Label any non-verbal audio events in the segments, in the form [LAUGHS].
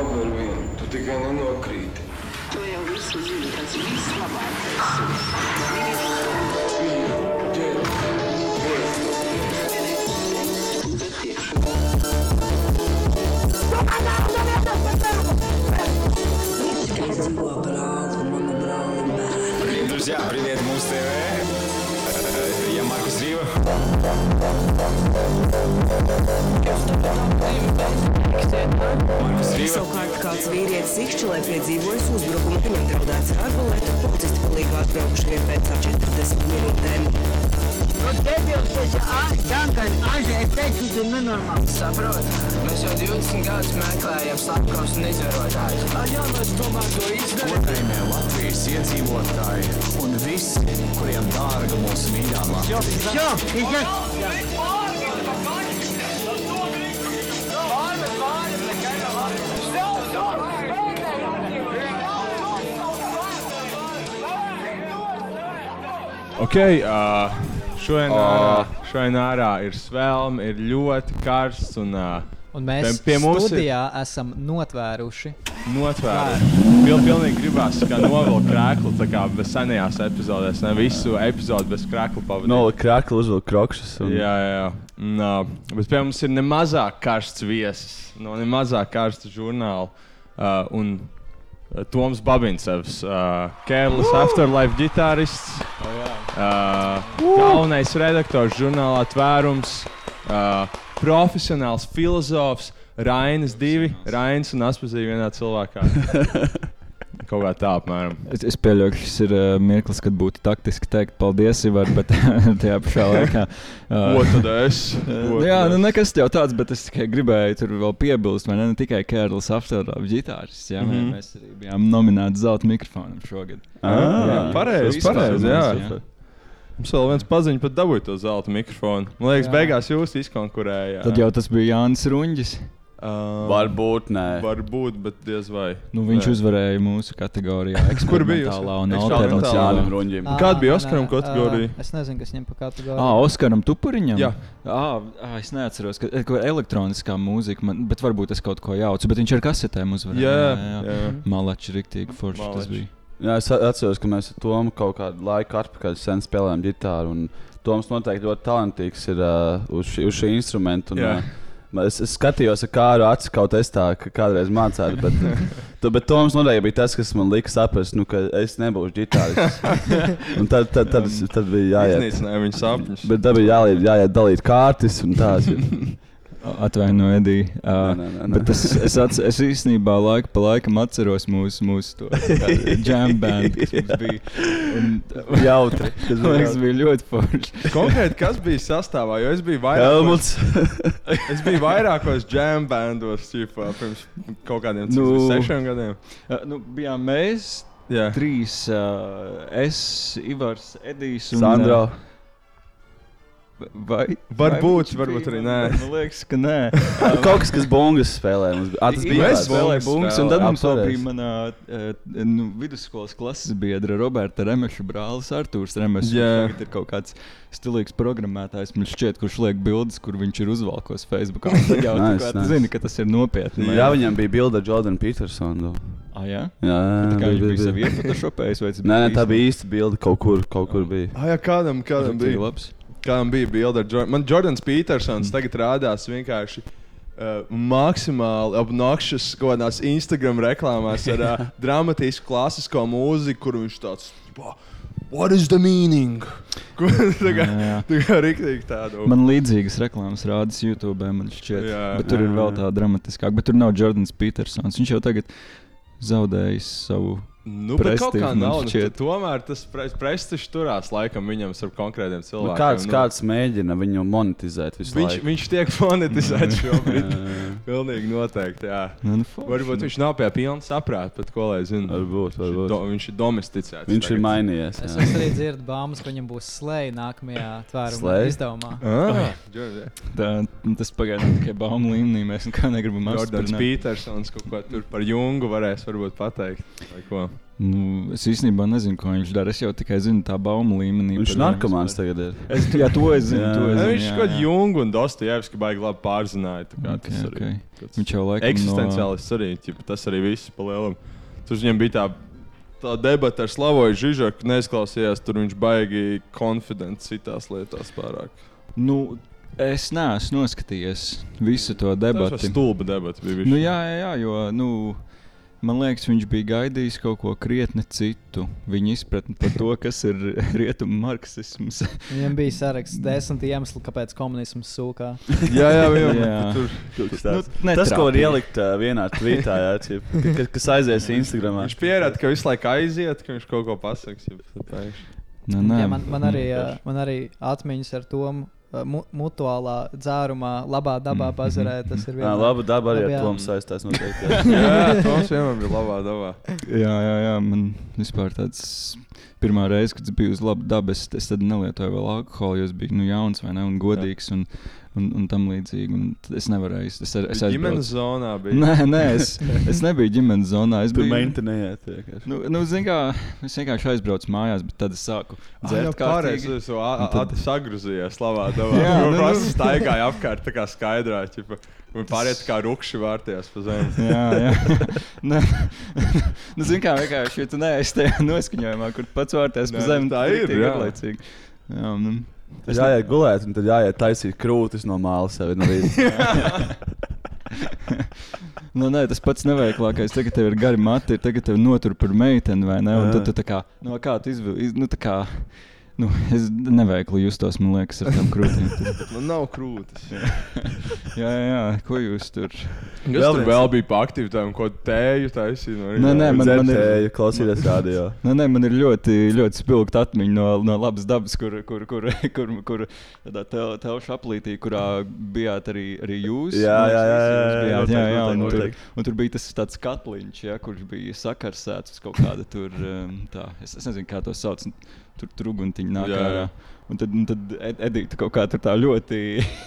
Добре він, то ти ганено окрити. То я вису та злі слова. Друзья, привет, Муз ТВ! Savukārt kāds vīrietis izšķilē piedzīvojis uzbrukumu, viņam draudēts ar arbalētu, policisti palīgā atbraukuši vien pēc 40 minūtēm. Debils, tas ir Duncan, aizēj teikt, tu nenormāls. Saprot, mēs jau 20 gadus meklējam slepkavus un izvarotājus. Jā, mēs tomēr to izdarām. Godājumie Latvijas iedzīvotāji un visi, kuriem dārga mūsu mīļā Latvija. Jā, izņem. Ok, uh, šodien, ārā, šodien ārā ir svelme, ir ļoti karsts un uh, Un mēs Pie- pie mums ir- studijā esam notvēruši. notvēruši. Pil, pilnīgi gribās kā novilkt krēklu, tā kā bez senajās epizodēs, ne visu epizodu bez krēklu pavadīt. Nolika krāklu, uzvilka krokšus. Un... Jā, jā, jā. Un, uh, bet pie mums ir nemazāk karsts viesis no nemazāk karsta žurnāla. Uh, un uh, Toms Babinsevs, uh, Kērlis Afterlife ģitārists, uh, galvenais redaktors žurnālā Tvērums, uh, profesionāls filozofs, Rainis divi, Rainis un Aspazīja vienā cilvēkā. [LAUGHS] Kaut kā tā apmēram. Es, es pieļauju, ka šis ir uh, mirklis, kad būtu taktiski teikt paldies, Ivar, bet [LAUGHS] tajā pašā laikā. [LAUGHS] Ko tad es? [LAUGHS] Ko Jā, tad nu nekas jau tāds, bet es tikai gribēju tur vēl piebilst, vai ne, ne tikai Kērlis Afterlāps ģitārists, jā, mm. -hmm. mēs arī bijām nominēti zelta mikrofonam šogad. Ah, pareizi, pareizi, mums, jā. Mums vēl viens paziņš pat dabūja to zelta mikrofonu. Man liekas, Jā. beigās jūs izkonkurējāt. Tad jau tas bija Jānis Runģis. Uh, Varbūt nē. Varbūt, bet diez vai. Nu, viņš Nē. uzvarēja mūsu kategorijā. [LAUGHS] Kur bija jūs? eksperimentālā un Eksperimentālā. alternatīvā. Jānim Runģim. Ā, Kāda bija nē, Oskaram nē, kategorija? ā, Es nezinu, kas viņam pa kategoriju. Ah, Oskaram Tupuriņam? Jā. Ah, ah, es neatceros, ka ka elektroniskā mūzika, man, bet varbūt es kaut ko jaucu. Bet viņš ar kasetēm uzvarēja. Jā, jā. jā. Malači, riktīgi forši tas Malači. bija. Jā, es atceros, ka mēs ar Tomu kaut kādu laiku atpakaļ sen spēlējām ģitāru. un Toms noteikti ļoti talantīgs ir uh, uz, šī, uz šī instrumenta. Un, Jā. uh, Es, es skatījos, ar kādu acu kaut es tā kā kādreiz mācījos, bet, [LAUGHS] tu, bet Toms noteikti bija tas, kas man lika saprast, nu, ka es nebūšu ģitārists. [LAUGHS] Tad, tad, tad, tad bija jāiet. Iznīcināja viņa sapņus. Bet tad bija jāiet, jāiet dalīt kārtas un tās. ir. [LAUGHS] Atvainojiet, Edija. Uh, Nē, nē, nē, nē. bet es, es, atc es īstenībā laiku pa laikam atceros mūsu, mūsu džēmu [LAUGHS] bandu, kas mums bija. Un, [LAUGHS] Jautri. Tas bija liekas, bija ļoti forši. Konkrēti, kas bija sastāvā? Jo es biju vairākos, [LAUGHS] es biju vairākos ķipā, pirms kaut kādiem Nu. sešiem gadiem. Uh, nu, bijām mēs, Jā. trīs, uh, es, Ivars, Edijs un Sandra. Uh, vai, Varbūt, vai varbūt arī nē. Man liekas, ka nē. Kaut kas, kas bungas spēlē. Mums. Ah, tas bija Mēs Mēs spēlējām bungas un tad mums vēl Jā, bija mana uh, nu, vidusskolas klases biedra Roberta Remeša brālis Artūrs Remešs. Jā. Viņš tagad ir kaut kāds stilīgs programmētājs, man šķiet, kurš liek bildes, kur viņš ir uzvalkos Facebook. Tad jau [LAUGHS] Nice, nice, nice. nice. zini, ka tas ir nopietni. Jā, viņam bija bilde ar Jordanu Petersonu. Ah, jā? Jā, Tā kā bija- sev iefotošopējis, vai tas Nē, nē, tā īsti? bija īsta bilde kaut kur, kaut kur bija. Ah, jā, kādam, kādam bija? labs. Kādam bija bilde ar Jordanu? Man Jordans Petersons tagad rādās vienkārši. Uh, maksimāli obnoxious kaut kādās Instagram reklāmās ar uh, [LAUGHS] dramatisku klasisko mūziku, kur viņš tāds - What is the meaning? [LAUGHS] Tā kā, tā kā riktīgi tādu. Man līdzīgas reklāmas rādas YouTube, man šķiet. Jā. bet tur Jā, ir vēl tā dramatiskāk. Bet tur nav Jordans Petersons. Viņš jau tagad zaudējis savu. Nu, bet kaut kā nav. nu. Tomēr tas pre prestižs turās laikam viņam ar konkrētiem Nu, cilvēkiem. kāds, nu, kāds mēģina viņu monetizēt visu viņš, laiku? viņš tiek monetizēts [LAUGHS] šobrīd. Pilnīgi noteikti. Jā. Nu, nu, forši, Varbūt nu. viņš nav pie pilna saprāta, bet ko lai zina. Varbūt, Viņš ir varbūt. Do, viņš ir domesticēts. Viņš ir tagad. mainījies. Es, jā. es arī dzirdu baumas, ka viņam būs slēdz nākamajā tvērumā Slay? izdevumā. Ah. Tā, tas pagaidām tikai baumu līmenī. Mēs nekā negribam Jordans apstiprināt. Petersons kaut ko tur par Jungu varēs varbūt pateikt. Nu, es īstenībā nezinu, ko viņš dara. Es jau tikai zinu tā baumu līmenī. Viņš viņu narkomāns tagad ir. Es, jā, to es zinu. Jā. to es zinu viņš jā, kaut jā. kā Jungu un Dostojevski baigi labi pārzināja. tā kā Ok, Tas arī tāds Viņš jau laikam eksistenciālists arī. ķipa, Tas arī viss pa lielam. Tur viņam bija tā. Tā debata ar Slavoju Žižaku neizklausījās. Tur viņš baigi konfidents citās lietās pārāk. Nu, es neesmu noskatījies visu to debatu. bija stulba debata. Nu, jā, jā, jā, jo nu, man liekas, viņš bija gaidījis kaut ko krietni citu. Viņa izpratne par to, kas ir [LAUGHS] rietumu marksisms. Viņam bija saraksts desmit iemesli, kāpēc komunisms sūkā. [LAUGHS] jā, jā, viņam Jā. tur. Kas Nu. Tas, ko var ielikt uh, vienā tvītā, jā, cip, ka- ka- kas aizies Instagram. Viņš pierāda, ka visu laiku aiziet, ka viņš kaut ko pasakīs. Nu, nē, Jā, man, man, arī, ā, man arī atmiņas ar to mu, mutuālā dzērumā, labā dabā bazarē. Tas ir Jā, vienmēr- laba daba arī ar jā. Tomu saistās jā. [LAUGHS] [LAUGHS] Jā, Toms vienmēr bija labā dabā. Jā, jā, jā, man vispār tāds pirmā reize, kad es biju uz labu dabu, es, es tad nelietoju vēl alkoholu, jo es biju nu, jauns vai ne, un godīgs un, un, un tam līdzīgi. Un es nevarēju. Es, es, es Ģimenes aizbraucu. zonā bija. Nē, nē, es, es nebiju ģimenes zonā. Es biju vienkārši. Nu, nu, kā, es vienkārši aizbraucu mājās, bet tad es sāku Ah, dzert pareizi. kārtīgi. Es jau tad- sagruzījos slavā [LAUGHS] dabā. Jā, nu, tas nu. staigāja apkārt tā kā skaidrā. ķipa, Un pāriet kā rupši vārtījās pa zemi. [LAUGHS] Jā, jā. [LAUGHS] Nē, [LAUGHS] nu, zin kā, vienkārši, ja tu neesi tajā noskaņojumā, kur tu pats vārties pa zemi, tā tad ir, garlaicīgi. Jā, nu, Tad jāiet gulēt, un tad jāiet taisīt krūtis no mālas sev no rīta. nu, nē, tas pats neveiklākais. Tagad tev ir gari mati, ir tagad tev notur par meiteni, vai ne? Un tad tu tā kā, nu, kā tu izvilki, nu, tā kā, nu, es neveikli justos, man liekas, ar tām krūtīm. [LAUGHS] Man nav krūtis. jā, jā, jā, ko jūs tur? Kas Vēl tur vēl bija pa aktivitātēm, ko tēju taisīja? No Nē, nē, man- man ir- Dzertēju, klausīties rādio. [LAUGHS] Nē, nē, man ir ļoti, ļoti spilgta atmiņa no, no labas dabas, kur, kur, kur, [LAUGHS] kur, kur tādā tel, telšu aplītī, kurā bijāt arī, arī jūs. Jā, Man jā, liekas, jā, jūs jā, bijāt, jā, jā, un, tur, un tur bija tas tāds katliņš, ja, kurš bija sakarsēts uz kaut kāda tur, tā, es, es nezinu, kā to sauc, tur tur uguntiņa nāk Jā, jā. ārā. Un tad, un tad Ed- Edita kaut kā tur tā ļoti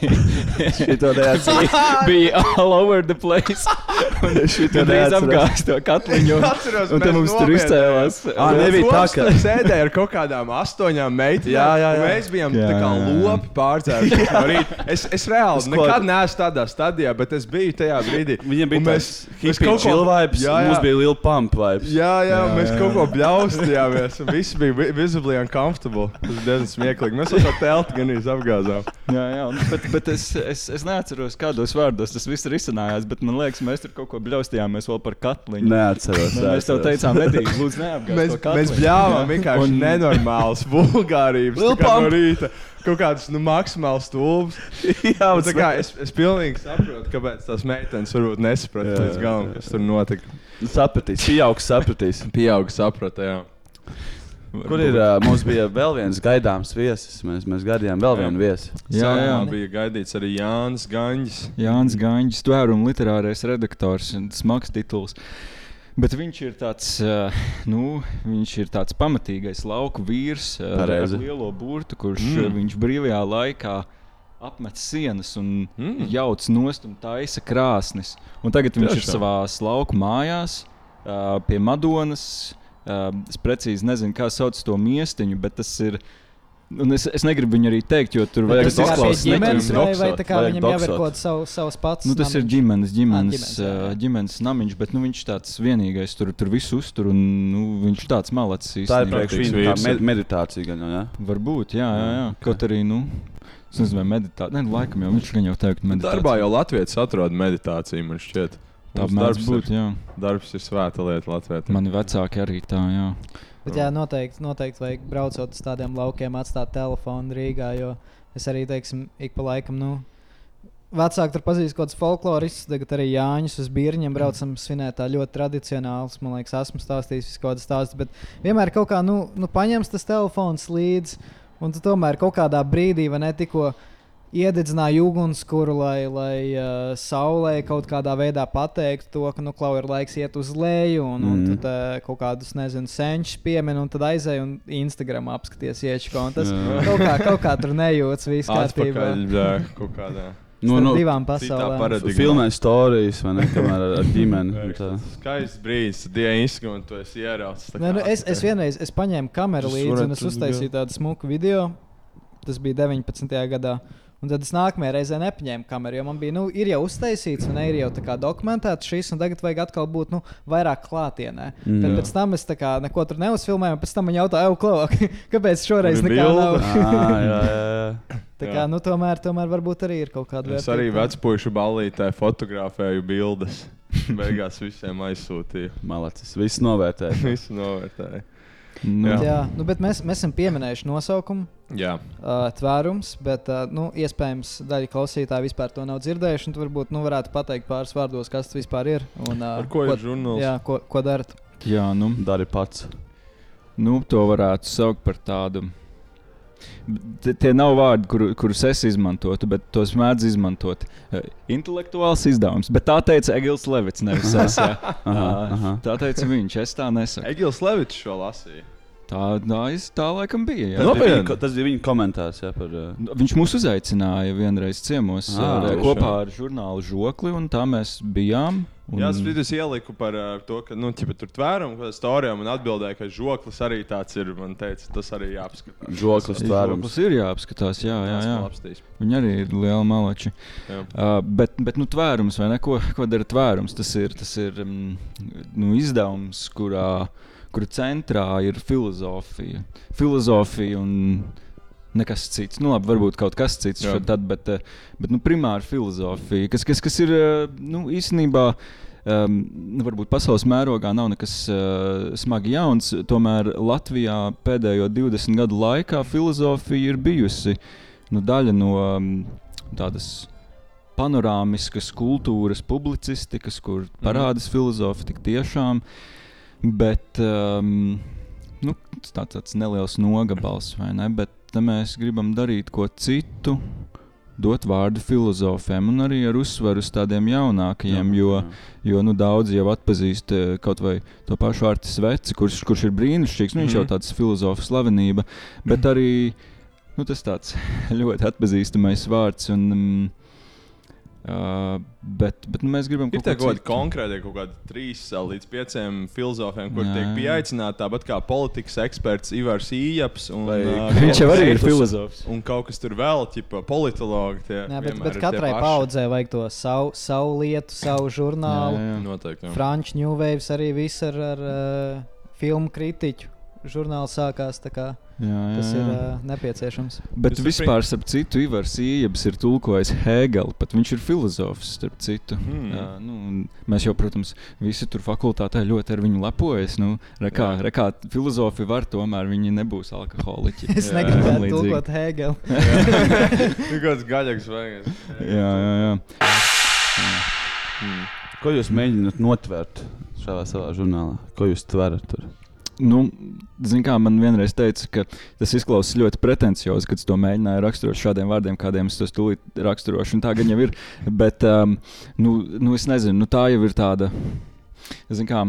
[LAUGHS] [LAUGHS] bija all over the place. [LAUGHS] Un neatceros. apgāzt to katliņu. Atceros, un tad mēs mums tur izcēlās. Ā, nebija tā, ka- Mēs sēdējām ar kaut kādām astoņām meitenēm. Jā, jā, jā. un Mēs bijām Jā, tā kā jā, jā. lopi pārcēlušies. Es, es reāli Es ko- nekad neesmu tādā stadijā, bet es biju tajā brīdī. Viņiem bija mēs hippie kaut ko- chill vibes, Jā, jā. mums bija liela pump vibes. Jā, jā, Jā, mēs jā. kaut ko bļaustījāmies. un Viss bija vi- visibly uncomfortable. Tas bija diezgan smieklīgi. Mēs jau telti gan izapgāzām. Jā, jā, un, bet, bet es, es, es neatceros, kādos vārdos tas viss ir izcinājās. Bet man liekas, mēs tur kaut ko bļaustījāmies vēl par katliņu. Neatceros. Nu, mēs tev teicām, Edīgi, lūdzu, neapgāzt Mēs, mēs bļāvām vienkārši Un- nenormāls vulgārības. No rīta. Kaut kāds nu, maksimāls stulbs. Jā, Un kā es, es pilnīgi saprotu, kāpēc tās meitenes varbūt nesaprata līdz galam, kas tur notika. sapratīs, pieaugs sapratīs. Pieauga saprata, jā. Kur ir? Uh, mums bija vēl viens gaidāms viesis. Mēs, mēs gaidījām vēl vienu viesi. Jā, jā. Sākumā bija gaidīts arī Jānis Gaņģis. Jānis Ganģis, tvēruma literārais redaktors, un smags tituls. Bet viņš ir tāds, uh, nu, viņš ir tāds pamatīgais lauku vīrs uh, ar lielo burtu, kurš Mm. viņš brīvajā laikā apmet sienas un Mm. jauc nost un taisa krāsnes. Un tagad viņš ir Tiešām? savā lauku mājās pie Madonas. Uh, es precīzi nezinu, kā sauc to miestiņu, bet tas ir. Un es, es negribu viņu arī teikt, jo tur vajag Tas ir kā pie doksot, ģimenes, vai, vai tā kā viņam jau ir kaut kāds savu, savs pats. Nu, tas ir namiņš? ģimenes, ģimenes, ģimenes, jā, ģimenes, jā. ģimenes namiņš, bet nu, viņš tāds vienīgais tur, tur visu uztur. Un, nu, viņš tāds malacis Tā ir īstenībā. priekš viņa med meditācija. Gan, ja? Varbūt, jā, jā, jā. ok. Kaut arī, nu, es nezinu, vai meditācija. Nē, laikam jau viņš gan jau teikt, meditācija. Darbā jau Latvijas atrod meditāciju, man šķiet. Tā darbs būt, ir, jā. darbs ir svēta lieta Latvijā. Mani vecāki arī tā, jā. Bet jā, noteikti, noteikti vajag braucot uz tādiem laukiem, atstāt telefonu Rīgā. Jo es arī, teiksim, ik pa laikam, nu, vecāki tur pazīst kaut kādus folkloristus. Tagad arī Jāņus uz Birņiem braucam svinēt tā ļoti tradicionāls. Man liekas, esmu stāstījis visu kādu stāstu. Bet vienmēr kaut kā, nu, nu paņems tas telefons līdzi. Un tu tomēr kaut kādā brīdī, vai ne tikko iededzināja ugunskura, lai, lai uh, saulē kaut kādā veidā pateiktu to, ka nu, klau ir laiks iet uz leju, un, mm. un Mhm. tad uh, kaut kādus, nezinu, senčus piemin, un tad aizēj un Instagram apskaties iečko. Tas kaut kā, kaut kā tur nejūtas viss [LAUGHS] kārtībā. Atpakaļ, jā, kaut kādā. Nu, Starp nu, divām citā pasaulēm. Filmē stāstījis, vai ne? Kamēr ar, ar ģimeni. [LAUGHS] un tā. Skaists brīdis, Instagram tu esi ieraudzis. tā Nē, nu, es, es vienreiz es paņēmu kameru līdzi un es uztaisīju tādu smuku video. Tas bija 19. gadā. Un tad es nākamajā reizē nepaņēmu kameru, jo man bija, nu, ir jau uztaisīts, un ir jau tā kā dokumentēts šis, un tagad vajag atkal būt nu, vairāk klātienē. Mm. Tad Jā. pēc tam es kā neko tur neuzfilmēju, un pēc tam man jautāja, Klau, [LAUGHS] kāpēc šoreiz nekā nav? Ā, [LAUGHS] jā, jā, jā. [LAUGHS] tā kā, nu, tomēr, tomēr varbūt arī ir kaut kāda Es arī vecpuļu ballītē fotografēju bildes. Beigās visiem aizsūtīju. Malacis. Viss novērtēja. Visu novērtēju. Nu, Jā. Jā, nu, bet mēs, mēs esam pieminējuši nosaukumu. Jā, uh, tvērums, bet uh, nu, iespējams daļa klausītāju vispār to nav dzirdējuši. un tu Varbūt nu, varētu pateikt pāris vārdos, kas tas vispār ir. Un, uh, ar ko ir žurnāls? Jā, ko, ko darat? jā, nu, Dari pats. nu, to varētu saukt par tādu. Tie nav vārdi, kur, kurus es izmantotu, bet tos mēdz izmantot. Eh, Intelektuāls izdevums, bet tā teica Egils Levits, nevis [LAUGHS] es. Aha, aha. Tā teica viņš, es tā nesaku. Egils Levits šo lasīja. Tā, tā, tā laikam bija. jā. Tas bija, viņa, tas bija viņa komentārs jā, par. Uh, Viņš mūs uzaicināja vienreiz ciemos Ā, ar, tiešām. kopā ar žurnālu Žokli, un tā mēs bijām. Un, Jā, es vidus ieliku par uh, to, ka nu, ķipa, tur tvērumu, kādā stāstījā man atbildēja, ka žoklis arī tāds ir. Man teica, tas arī jāapskatās. Žoklis tvērums. Ir jāapskatās, jā, jā, jā. Viņi arī ir lieli malači. Jā. Uh, bet, bet nu, tvērums, vai ne? Ko, ko dara tvērums? Tas ir, tas ir um, nu, izdevums, kurā, kura centrā ir filozofija. Filozofija un nekas cits. Nu, labi, varbūt kaut kas cits, šad, tad, bet, eh, bet nu, primāri filozofija, kas, kas, kas ir eh, nu, īstenībā. Um, varbūt pasaules mērogā nav nekas uh, smagi jauns, tomēr Latvijā pēdējo 20 gadu laikā filozofija ir bijusi nu, daļa no um, tādas panorāmiskas kultūras, publicistikas, kur parādās filozofi tik tiešām. Bet um, nu, tas tā, tāds neliels nogabals, vai ne? Bet te mēs gribam darīt ko citu, dot vārdu filozofiem un arī ar uzsvaru uz tādiem jaunākajiem. Jo, jo nu, daudzi jau atpazīst eh, kaut vai to pašu Artu Sveci, kurš, kurš ir brīnišķīgs. Nu, viņš jau Mhm. tāds filozofs slavenība, bet arī nu, tas tāds [LAUGHS] ļoti atpazīstamais vārds. Un, um, Uh, bet, bet nu, mēs gribam Ir kaut ko kaut kādi konkrēti, kaut kādi trīs līdz pieciem filozofiem, kur Jā, tiek pieaicināti, tāpat kā politikas eksperts Ivars Ījaps. Un, Vai uh, Viņš jau arī ir filozofs. Un kaut kas tur vēl, tipo politologi. Tie, Jā, bet, bet ir katrai paudzē vajag to savu, savu lietu, savu žurnālu. Jā, jā. Noteikti. jā. Franču New Waves arī viss ar, ar uh, filmu kritiķu. Žurnāls sākās kā Jā, jā, tas jā. ir uh, nepieciešams. Bet Tas ir vispār, starp citu, Ivars Ījabs ir tulkojis Hegelu, pat viņš ir filozofs, starp citu. Hmm. Jā, nu, mēs jau, protams, visi tur fakultātē ļoti ar viņu lepojas. Nu, rekā, Jā. rekā, filozofi var, tomēr viņi nebūs alkoholiķi. Es Jā, negribētu tulkot Hegelu. [LAUGHS] Ir kāds gaļīgs vajag. Jā, jā, jā. Ko jūs mēģināt notvērt šajā savā žurnālā? Ko jūs tverat tur? Nu, Ziniet, kā man vienreiz teica, ka tas izklausās ļoti pretenciozi, kad es to mēģināju raksturot šādiem vārdiem, kādiem es to stūlīt raksturošu. un Tā gan jau ir. Bet, um, nu, nu, es nezinu, nu, tā jau ir tāda. Ziniet, kā.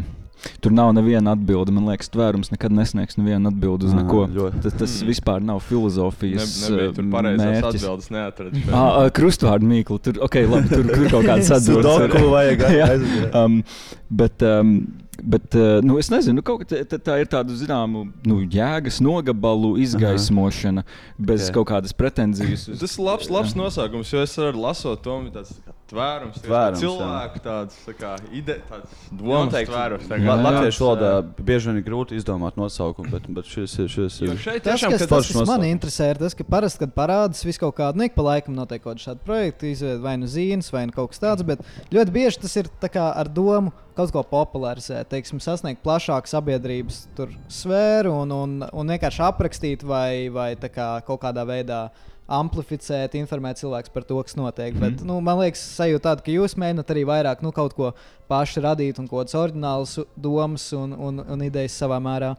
Tur nav neviena atbilde. Man liekas, tvērums nekad nesniegs nevienu atbildi uz Ā, neko. ļoti. Tas, tas Mm. vispār nav Ne, filozofijas nebija tur pareizās mērķis. atbildes, neatradu. Ah, krustvārdu mīklu. Tur, okay, labi, tur, tur kaut kādas [LAUGHS] atbildes. Sudoku vajag [LAUGHS] um, bet, um, bet uh, nu, es nezinu, nu, kaut kā tā, ir tāda zināma nu, jēgas nogabalu izgaismošana bez Ok. kaut kādas pretenzijas. uz- Tas ir labs, labs nosaukums, jo es varu lasot to kā tvērums, Tvērums, cilvēku tāds, tā kā ide, tāds domas Noteikti. tvērums. tā kā. Latviešu valodā bieži vien ir grūti izdomāt nosaukumu, bet, bet šis ir. Šis Jo ir. šeit Tas, tiešām, kas, tas, kas man interesē, ir tas, ka parasti, kad parādās visu kaut kādu, nu, ik pa laikam notiek kaut kāda šāda projekta, izveid vai nu zīmes, vai nu kaut kas tāds, bet ļoti bieži tas ir tā kā ar domu kaut ko popularizēt, teiksim, sasniegt plašāku sabiedrības tur sfēru un, un, un vienkārši aprakstīt vai, vai tā kā kaut kādā veidā. Amplificēt, informēt cilvēku par to, kas notiek. Mm -hmm. Bet, nu, man liekas, sajūta tāda, ka jūs mēģināt arī vairāk nu, kaut ko paši radīt un kaut kādas oriģinālas domas un, un, un idejas savā mērā.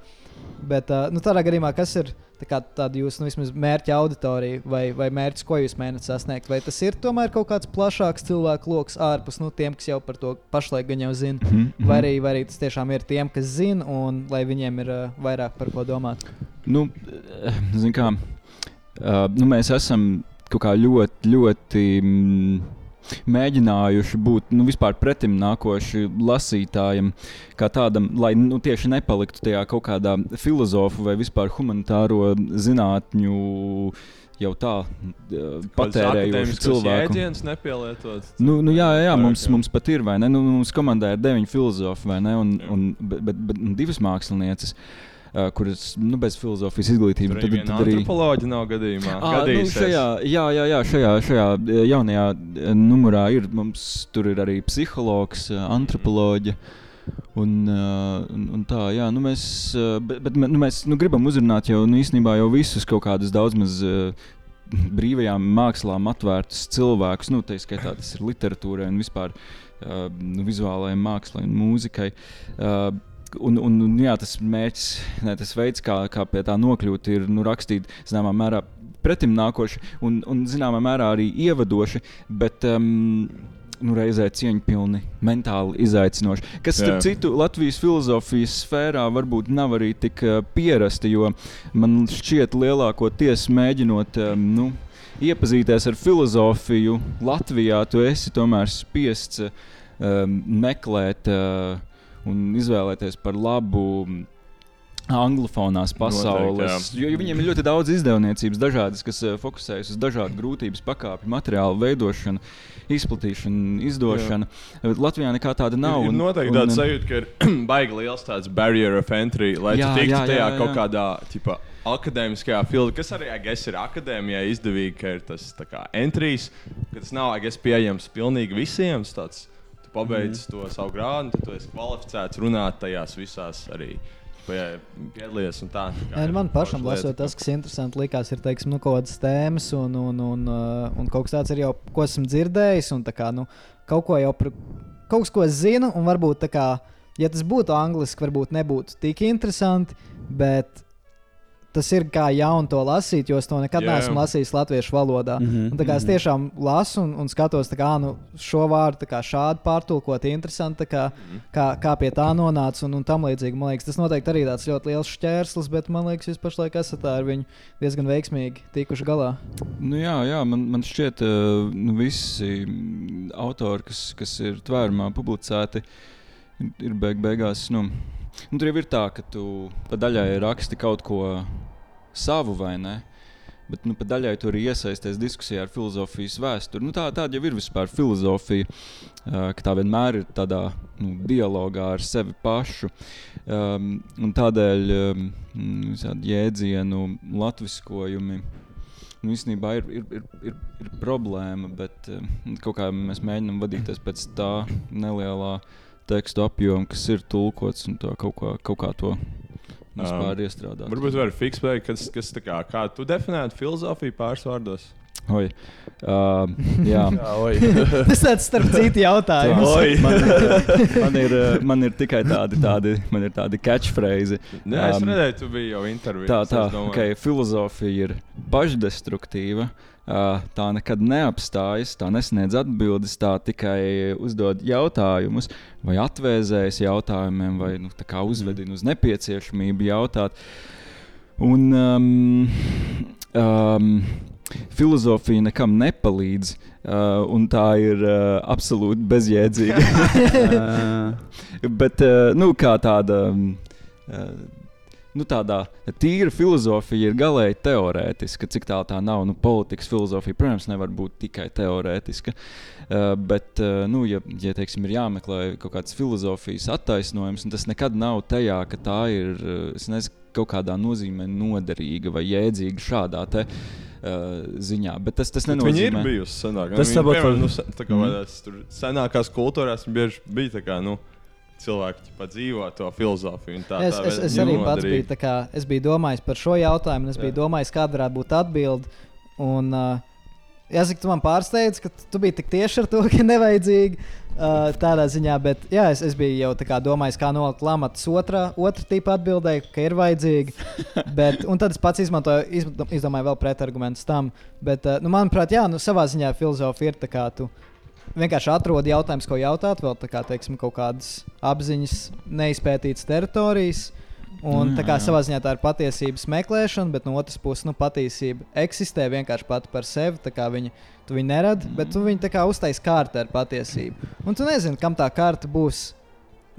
Bet uh, nu, tādā gadījumā, kas ir tā kā tāda jūsu nu, vismaz mērķa auditorija vai, vai mērķis, ko jūs mēģināt sasniegt? Vai tas ir tomēr kaut kāds plašāks cilvēku lokus ārpus nu, tiem, kas jau par to pašlaik gan jau zina? Mhm, mhm. Vai arī, vai arī tas tiešām ir tiem, kas zina, un lai viņiem ir uh, vairāk par ko domāt? Nu, zin kā, uh, nu, mēs esam kaut kā ļoti, ļoti. Mm, Mēģinājuši būt nu, vispār pretim nākoši lasītājam, kā tādam, lai nu, tieši nepaliktu tajā kaut kādā filozofu vai vispār humanitāro zinātņu jau tā patērējuši cilvēku. Jēdziens nepielietot. Nu, nu, jā, jā, jā, mums, mums pat ir, vai ne? Nu, mums komandā ir deviņi filozofi, vai ne? Un, un, bet, bet, bet divas mākslinieces, uh, kuras nu, bez filozofijas izglītības. Tur arī viena antropoloģija nav gadījumā. À, nu, Gadīsies. šajā, jā, jā, jā, šajā, šajā jaunajā numurā ir, mums, tur ir arī psihologs, antropoloģija. Un, uh, un, un tā, jā, nu mēs, uh, bet, bet nu mēs nu, gribam uzrunāt jau nu, īstenībā jau visus kaut kādus daudz maz uh, brīvajām mākslām atvērtus cilvēkus. Nu, tā skaitā tas ir literatūrai un vispār uh, nu, vizuālajai mākslai un mūzikai. Uh, Un, un, un jā, tas mērķis, ne, tas veids, kā, kā pie tā nokļūt, ir nu, rakstīt zināmā mērā pretim nākoši un, un zināmā mērā arī ievadoši, bet um, nu, reizē cieņpilni, mentāli izaicinoši. Kas, starp citu, Latvijas filozofijas sfērā varbūt nav arī tik uh, pierasti, jo man šķiet, lielākoties mēģinot. Um, nu, Iepazīties ar filozofiju Latvijā, tu esi tomēr spiests um, meklēt uh, un izvēlēties par labu anglofonās pasaules. Noteikti, jo, jo viņiem ir ļoti daudz izdevniecības, dažādas, kas uh, fokusējas uz dažādu grūtības pakāpi, materiālu veidošanu, izplatīšanu, izdošanu. Bet Latvijā nekā tāda nav. Ir, ir noteikti tāda sajūta, ka ir [CLEARS THROAT] baigi liels tāds barrier of entry, lai Jā, tu tiktu jā, jā, tajā jā, kaut jā. kādā tipa, akadēmiskajā filmā, kas arī guess, ir akadēmijai izdevīgi, ka ir tas entrijs, ka tas nav guess, pieejams pilnīgi visiem. tas Tāds, tu pabeidz mm to savu grādu, tad tu esi kvalificēts runāt tajās visās arī. pie- Piedalījies un tā. tā kā ir man pašam lasot, tas, kas interesanti likās, ir teiksim, nu, kaut kādas tēmas, un, un, un, uh, un kaut kas tāds ir jau, ko esmu dzirdējis. un Kā, nu, kaut ko jau par, kaut ko zinu, un varbūt tā kā, ja tas būtu angliski, varbūt nebūtu tik interesanti, bet tas ir kā jaunu to lasīt, jo es to nekad Jā. neesmu lasījis latviešu valodā. Mhm, Un, tā kā es tiešām lasu un, un skatos, tā kā, nu, šo vārdu kā šādi pārtulkot, interesanti, tā kā, kā, kā pie tā nonāca un, un tam līdzīgi. Man liekas, tas noteikti arī tāds ļoti liels šķērslis, bet man liekas, jūs pašlaik esat ar viņu diezgan veiksmīgi tikuši galā. Nu, jā, jā man, man šķiet, ka nu, visi mm, autori, kas, kas ir tvērumā publicēti, ir, ir beig beigās. Nu, nu, tur jau ir tā, ka tu pa daļai raksti kaut ko savu vai ne. Bet nu, daļai tur ir iesaistīts diskusijā ar filozofijas vēsturi. Nu, tā, tāda jau ir vispār filozofija, ka tā vienmēr ir tādā nu, dialogā ar sevi pašu. Um, tādēļ um, jēdzienu latviskojumi nu, īstenībā ir, ir, ir, ir, ir problēma, bet kaut kā mēs mēģinām vadīties pēc tā nelielā tekstu apjoma, kas ir tulkots un to kaut kā, kaut kā to vispār iestrādāt. Varbūt var fiksēt, kas, kas tā kā, kā tu definētu filozofiju pāris vārdos. Oi. Uh, jā, [LAUGHS] [LAUGHS] Tas tāds starp citu jautājums. Oi. man, man, ir, man ir tikai tādi, tādi, man ir tādi catchphrase. Nē, es redzēju, tu biji jau intervijā. Tā, tā, okay, filozofija ir pašdestruktīva. Uh, tā nekad neapstājas, tā nesniedz atbildes, tā tikai uzdod jautājumus, vai atvēzējas jautājumiem, vai nu, uzvedina uz nepieciešamību jautāt. Un, um, um, filozofija nekam nepalīdz, uh, un tā ir uh, absolūti bezjēdzīga. [LAUGHS] [LAUGHS] Bet uh, nu, kā tāda. um, Uh, nu, tādā tīra filozofija ir galēji teorētiska. Cik tā tā nav, nu, politikas filozofija, protams, nevar būt tikai teorētiska. Uh, bet, uh, nu, ja, ja teiksim, ir jāmeklē kaut kāds filozofijas attaisnojums, un tas nekad nav tajā, ka tā ir es nezinu, kaut kādā nozīmē noderīga vai jēdzīga šādā te, uh, ziņā. Bet tas, tas nenozīmē, Viņi ir bijusi senākā. Tas saprot, piemēram, nu, sen- mm. tur senākās kultūrās bieži bija tā kā, nu, cilvēki ķipa, dzīvo to filozofiju. Tā, Es, tā es, es arī pats noderīgi. biju, kā, es biju domājis par šo jautājumu, un es biju Jā. domājis, kāda varētu būt atbilde. Un, uh, jāsaka, tu man pārsteidz, ka tu biji tik tieši ar to, ka nevajadzīgi uh, tādā ziņā, bet jā, es, es biju jau tā kā domājis, kā nolikt lamatas otrā, otra tipa atbildēji, ka ir vajadzīgi. [LAUGHS] Bet, un tad es pats izmantoju, izm- izdomāju vēl pretargumentus tam. Bet, uh, nu, manuprāt, jā, nu, savā ziņā filozofija ir tā kā tu vienkārši atrodi jautājumus, ko jautāt, vēl kā, teiksim, kaut kādas apziņas, neizpētītas teritorijas. Un Nu, tā kā jā, jā. savā ziņā tā ir patiesības meklēšana, bet no otras puses, nu, patiesība eksistē vienkārši pati par sevi. tā kā Viņa, tu viņu neradi, bet tu viņu tā kā uztaisīji kārtā ar patiesību. Un tu nezini, kam tā kārta būs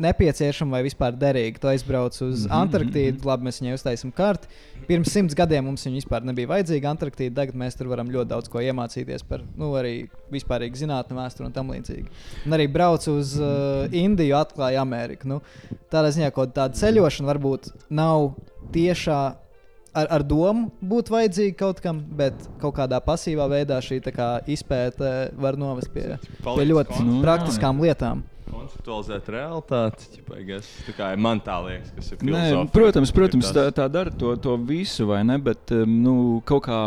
nepieciešama vai vispār derīga. Tu aizbrauc uz Mhm, Antarktīdu, labi, mēs viņai uztaisām kārtu. Pirms simts gadiem mums viņa vispār nebija vajadzīga. Antarktīda tagad mēs tur varam ļoti daudz ko iemācīties par nu, arī vispārīgu zinātnē, vēsturi un tam līdzīgi. Un arī brauc uz uh, Indiju, atklāja Ameriku. Nu, tādā ziņā, ka tāda ceļošana varbūt nav tiešā. Ar, ar domu būt vajadzīga kaut kam, bet kaut kādā pasīvā veidā šī tā kā izpēte var novest pie, pie ļoti Nu, jā, praktiskām lietām. Konceptualizēt realitāti, ķipa, tā kā man tā liekas, kas ir Nē, protams, protams tā, tā dara to, to visu, vai ne? Bet nu, kaut kā.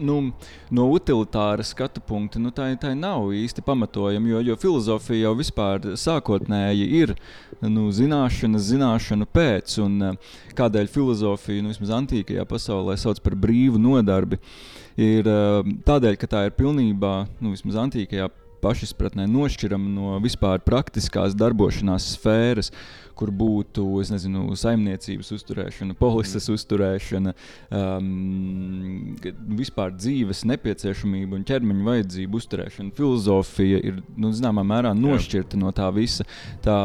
Nu, no utilitāra skatu punkta nu, tā, tā nav īsti pamatojama, jo, jo filozofija jau vispār sākotnēji ir nu, zināšana, zināšana pēc. Un, kādēļ filozofija, nu, vismaz antīkajā pasaulē, sauc par brīvu nodarbi, ir tādēļ, ka tā ir pilnībā, nu, vismaz antīkajā pašizpratnē, nošķirama no vispār praktiskās darbošanās sfēras kur būtu nezinu, saimniecības uzturēšana, polises mm. uzturēšana, um, vispār dzīves nepieciešamība un ķermeņa vajadzību uzturēšana. Filozofija ir nu, zināmā mērā nošķirta no tā visa. Tā,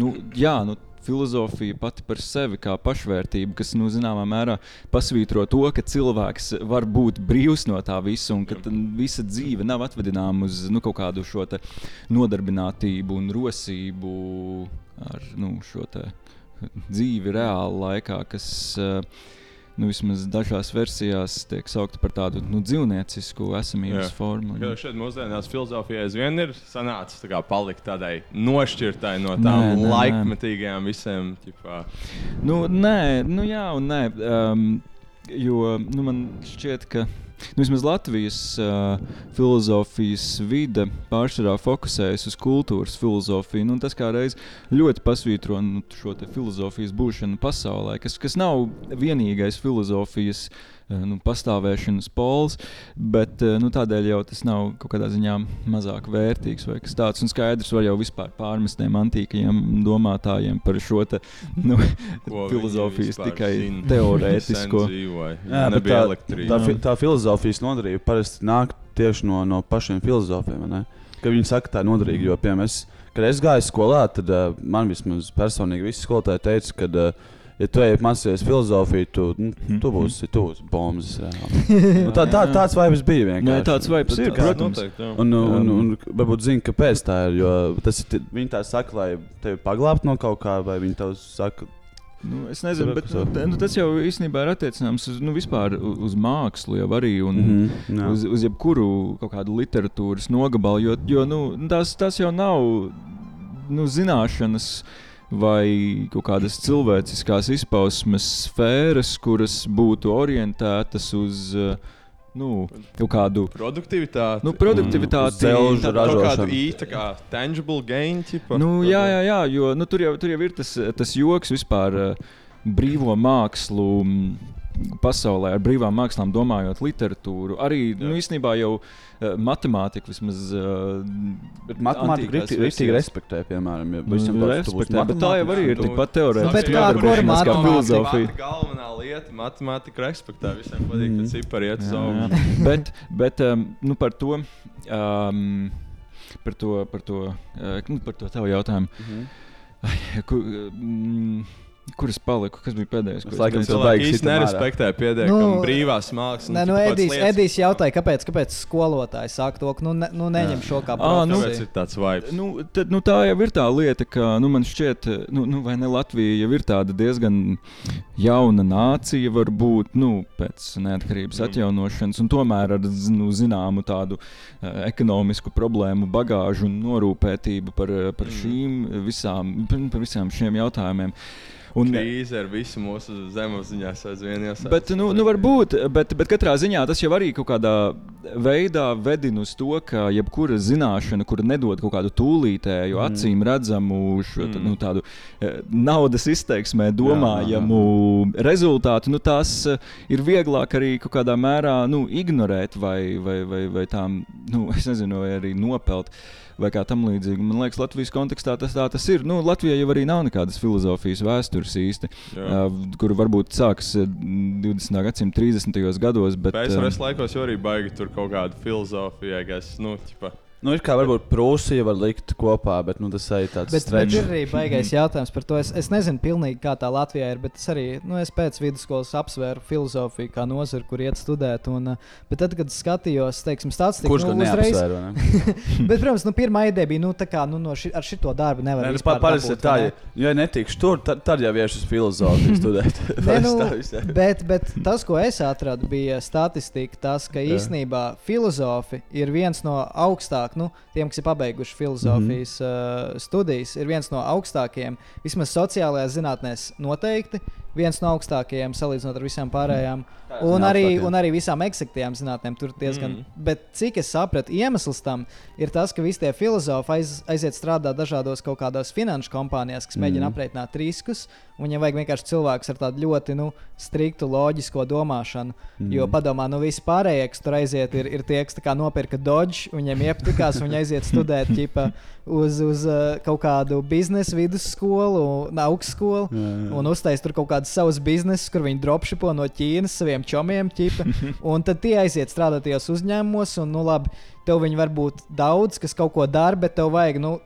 nu, jā, nu, Filozofija pati par sevi kā pašvērtība, kas nu, zināmā mērā pasvītro to, ka cilvēks var būt brīvs no tā visa un ka visa dzīve nav atvedināma uz nu, kaut kādu šo nodarbinātību un rosību ar nu, šo dzīvi reāli laikā, kas eh, nu, vismaz dažās versijās tiek saukta par tādu nu, dzīvniecisku esamības Jā. formu. Kā šeit mūsdienās filozofijā aizvien ir sanācis tā kā palikt tādai nošķirtai no tām nē, nē. laikmetīgajām visiem. Ķipā. Nu, nē, nu jā, un nē. Um, jo nu, man šķiet, ka nu, vismaz Latvijas uh, filozofijas vide pārsvarā fokusējas uz kultūras filozofiju. Nu, tas kā reiz ļoti pasvītro nu, šo filozofijas būšanu pasaulē, kas, kas nav vienīgais filozofijas. uh, Nu, pastāvēšanas pols, bet uh, nu, tādēļ jau tas nav kaut kādā ziņā mazāk vērtīgs vai kas tāds. Un skaidrs var jau vispār pārmest tiem antīkajiem domātājiem par šo te, nu, [LAUGHS] filozofijas tikai zina. [LAUGHS] teorētisko. Jā, tā, tā, fi- tā filozofijas nodarība parasti nāk tieši no, no pašiem filozofiem. vai ne? Ka viņi saka, ka tā ir noderīga. Jo, piemēram, es, kad es gāju skolā, tad uh, man vismaz personīgi visi skolotāji teica, ka, uh, ja tu ej mācīties filozofiju, tu, nu, tu būsi, tu būsi bombas. [LAUGHS] Nu, tā, tā, tāds vibes bija vienkārši. Nē, tāds vibes ir, Tā- protams. noteikti. Un, un, un, un varbūt zina, kāpēc tā ir. Jo tas ir. Viņi tā saka, lai tevi paglābtu no kaut kā, vai viņi tev saka, Nu, es nezinu, bet Sapratu. nu, tas jau īstenībā ir attiecināms uz, nu, uz mākslu jau arī. Un, mm -hmm, uz, uz jebkuru literatūras nogabalu, jo, jo nu, tas, tas jau nav nu, zināšanas. Vai kaut kādas cilvēciskās izpausmes sfēras, kuras būtu orientētas uz uh, nu, kaut kādu Produktivitāte. nu, produktivitāti, dzelžu tā- Kaut kādu īstu, kā tangible gain. Ķipa, Nu, jā, jā, jā, jo nu, tur, jau, tur jau ir tas, tas joks vispār uh, brīvo mākslu. Mm, Pasaulē ar brīvām mākslām domājot, literatūru. Arī nu, īstenībā jau uh, matemātika vismaz. Uh, matemātika rīktīgi respektē, piemēram. Ja Nu, visam būsi respektē, bet tā jau arī ir tikpat teorētiski. Bet kā- nodarbošanās kur kā matemātika? filozofija. Tā galvenā lieta - matemātika respektē. Visiem patīk, ka cipari iet uz Jā, augšu. jā. bet bet um, nu, par to. Um, Par to, par to, uh, nu, par to tavu jautājumu. Mhm. Ai, kur, mm, kur es paliku? Kas bija pēdējais? Es laikam teicu? cilvēki Cilvēki īsti sitam ārā. nerespektē pietiekami Nu, brīvās mākslas. Nē, nu, Edijs, Edijs jautāja, kāpēc, kāpēc skolotājs saka to, ka nu, ne, nu, neņem šo kā Ā, nu, Kāpēc profesiju. ir tāds vibes? Nu, tad, nu, tā jau ir tā lieta, ka nu, man šķiet, nu, nu, vai ne Latvija jau ir tāda diezgan jauna nācija, varbūt nu, pēc neatkarības Mm. atjaunošanas, un tomēr ar nu, zināmu tādu uh, ekonomisku problēmu bagāžu un norūpētību par, eh, par, Mm. šīm visām, par visām šiem jautājumiem. Un, Krīze ar visu mūsu zemapziņā aizvien jāsaka. Bet, nu, nu varbūt, bet, bet katrā ziņā tas jau arī kaut kādā veidā vedina uz to, ka jebkura zināšana, kura nedod kaut kādu tūlītēju, mm. acīm redzamu, šo, mm. nu, tādu eh, naudas izteiksmē domājamu rezultātu, nu, tās eh, ir vieglāk arī kaut kādā mērā nu, ignorēt vai, vai, vai, vai tām, nu, [LAUGHS] es nezinu, vai arī nopelt. Vai kā tam līdzīgi. Man liekas, Latvijas kontekstā tas tā tas ir. Nu, Latvijā jau arī nav nekādas filozofijas vēstures īsti, uh, kur varbūt sākas uh, 20. gadsimta 30. gados. Bet, PSRS laikos jau arī baigi tur kaut kāda filozofija, kas, nu, ķipa. Nu, ir kā varbūt Prūsija var likt kopā, bet nu, tas arī tāds Bet, bet ir arī baigais jautājums par to. Es, es nezinu, pilnīgi, kā tā Latvijā ir, bet es arī nu, es pēc vidusskolas apsvēru filozofiju kā nozari, kur iet studēt. Un, uh, bet tad, kad skatījos, teiksim, statistiku, Kurš vai ne? [LAUGHS] bet, protams, nu, pirmā ideja bija, nu, tā kā nu, no ši, ar šito darbu nevar nu, vispār pa- Parasti ir tā, ja, ne? ja netikšu tur, tad, tad jau iešu uz filozofiju studēt. [LAUGHS] [LAUGHS] Parasti nu, bet, bet tas, ko es atradu, bija statistika. Tas, ka Jā. īsnībā filozofi ir viens no augstākajiem, nu, tiem, kas ir pabeiguši filozofijas mm -hmm. uh, studijas, ir viens no augstākajiem, vismaz sociālajās zinātnēs, noteikti viens no augstākajiem salīdzinot ar visām pārējām. Tā, Un arī, un arī visām eksaktajām zinātnēm tur diezgan. Mm. Mm. Bet cik es sapratu, iemesls tam ir tas, ka visi tie filozofi aiz, aiziet strādāt dažādos kaut kādos finanšu kompānijās, kas mēģina Mm. aprēķināt riskus. Viņam vajag vienkārši cilvēks ar tādu ļoti nu, striktu loģisko domāšanu. Mm. Jo padomā, nu visi pārējie, kas tur aiziet, ir, ir tie, kas nopirka Dodge, viņiem iepatikās, viņi aiziet studēt [LAUGHS] ķipa, uz, uz uh, kaut kādu biznesa vidusskolu, augstskolu, jā. un uztais tur kaut kādas savas biznesus, kur viņi dropshipo no Ķīnas saviem čomiem. Ķipa, [LAUGHS] un tad tie aiziet strādāt tajos uzņēmumos, un, nu, labi, tev viņi var būt daudz, kas kaut ko dara, bet tev vajag. Nu,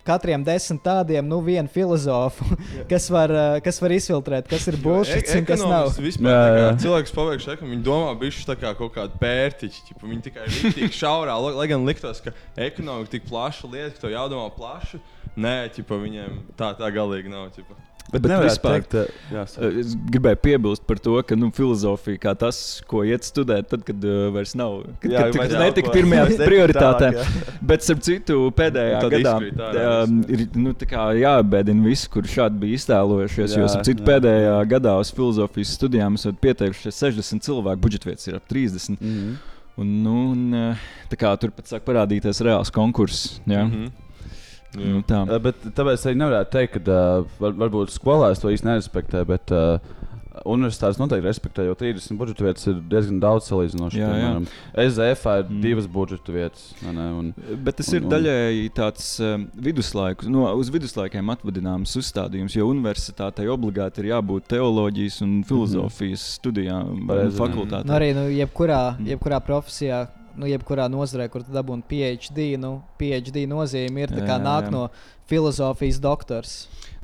Katriem desmit tādiem, nu, vienu filozofu, kas var, uh, kas var izfiltrēt, kas ir bullshit un kas nav. Vispār, Jā, jā. Cilvēks pabeigts ekonomiku, viņi domā, bišķi tā kā kaut kāda pērtiķa. ķipa, Viņi tikai tik šaurā, lai gan liktos, ka ekonomika ir tik plaša lieta, ka to jādomā plaši. Nē, ķipa, viņiem tā, tā galīgi nav. Ķipa. Bet, Bet vispār- teikt, jā, Es gribēju piebilst par to, ka nu, filozofija kā tas, ko iet studēt, tad, kad uh, vairs nav. Kad, Jā, kad, kad nav netika pirmajā prioritātē. tālāk. [LAUGHS] Bet, starp citu, pēdējā gadā um, ir nu, jābēdina visi, kur šādi bija iztēlojušies. Jo, Jā, starp citu, jā. pēdējā gadā uz filozofijas studijām esat pieteikušies 60 cilvēku, budžetvietas ir ap 30. Mhm. Un, nu, un, tā kā tur pat sāk parādīties reāls konkurss. Mm. -hmm. Nu, tā. Uh, Bet tāpēc arī nevarētu teikt, ka uh, var, varbūt skolās to īsti nerespektē. Bet, uh, Universitātes noteikti respektē, jo 30 budžeta vietas ir diezgan daudz salīdzinoši. Jā, jā. SZF ir Mm. mm. divas budžeta vietas. vai Ne, un, Bet tas Un- ir daļēji tāds um, viduslaiks, no, uz viduslaikiem atvadināms uzstādījums, jo universitātei obligāti ir jābūt teoloģijas un filozofijas studijām, Mhm. Pareizi. fakultātē. Nu, arī nu, jebkurā, Mm. jebkurā profesijā, nu, jebkurā nozarē, kur tu dabūji PhD, nu, PhD nozīme ir tā Jā, kā jā, nāk jā. no filozofijas doktors.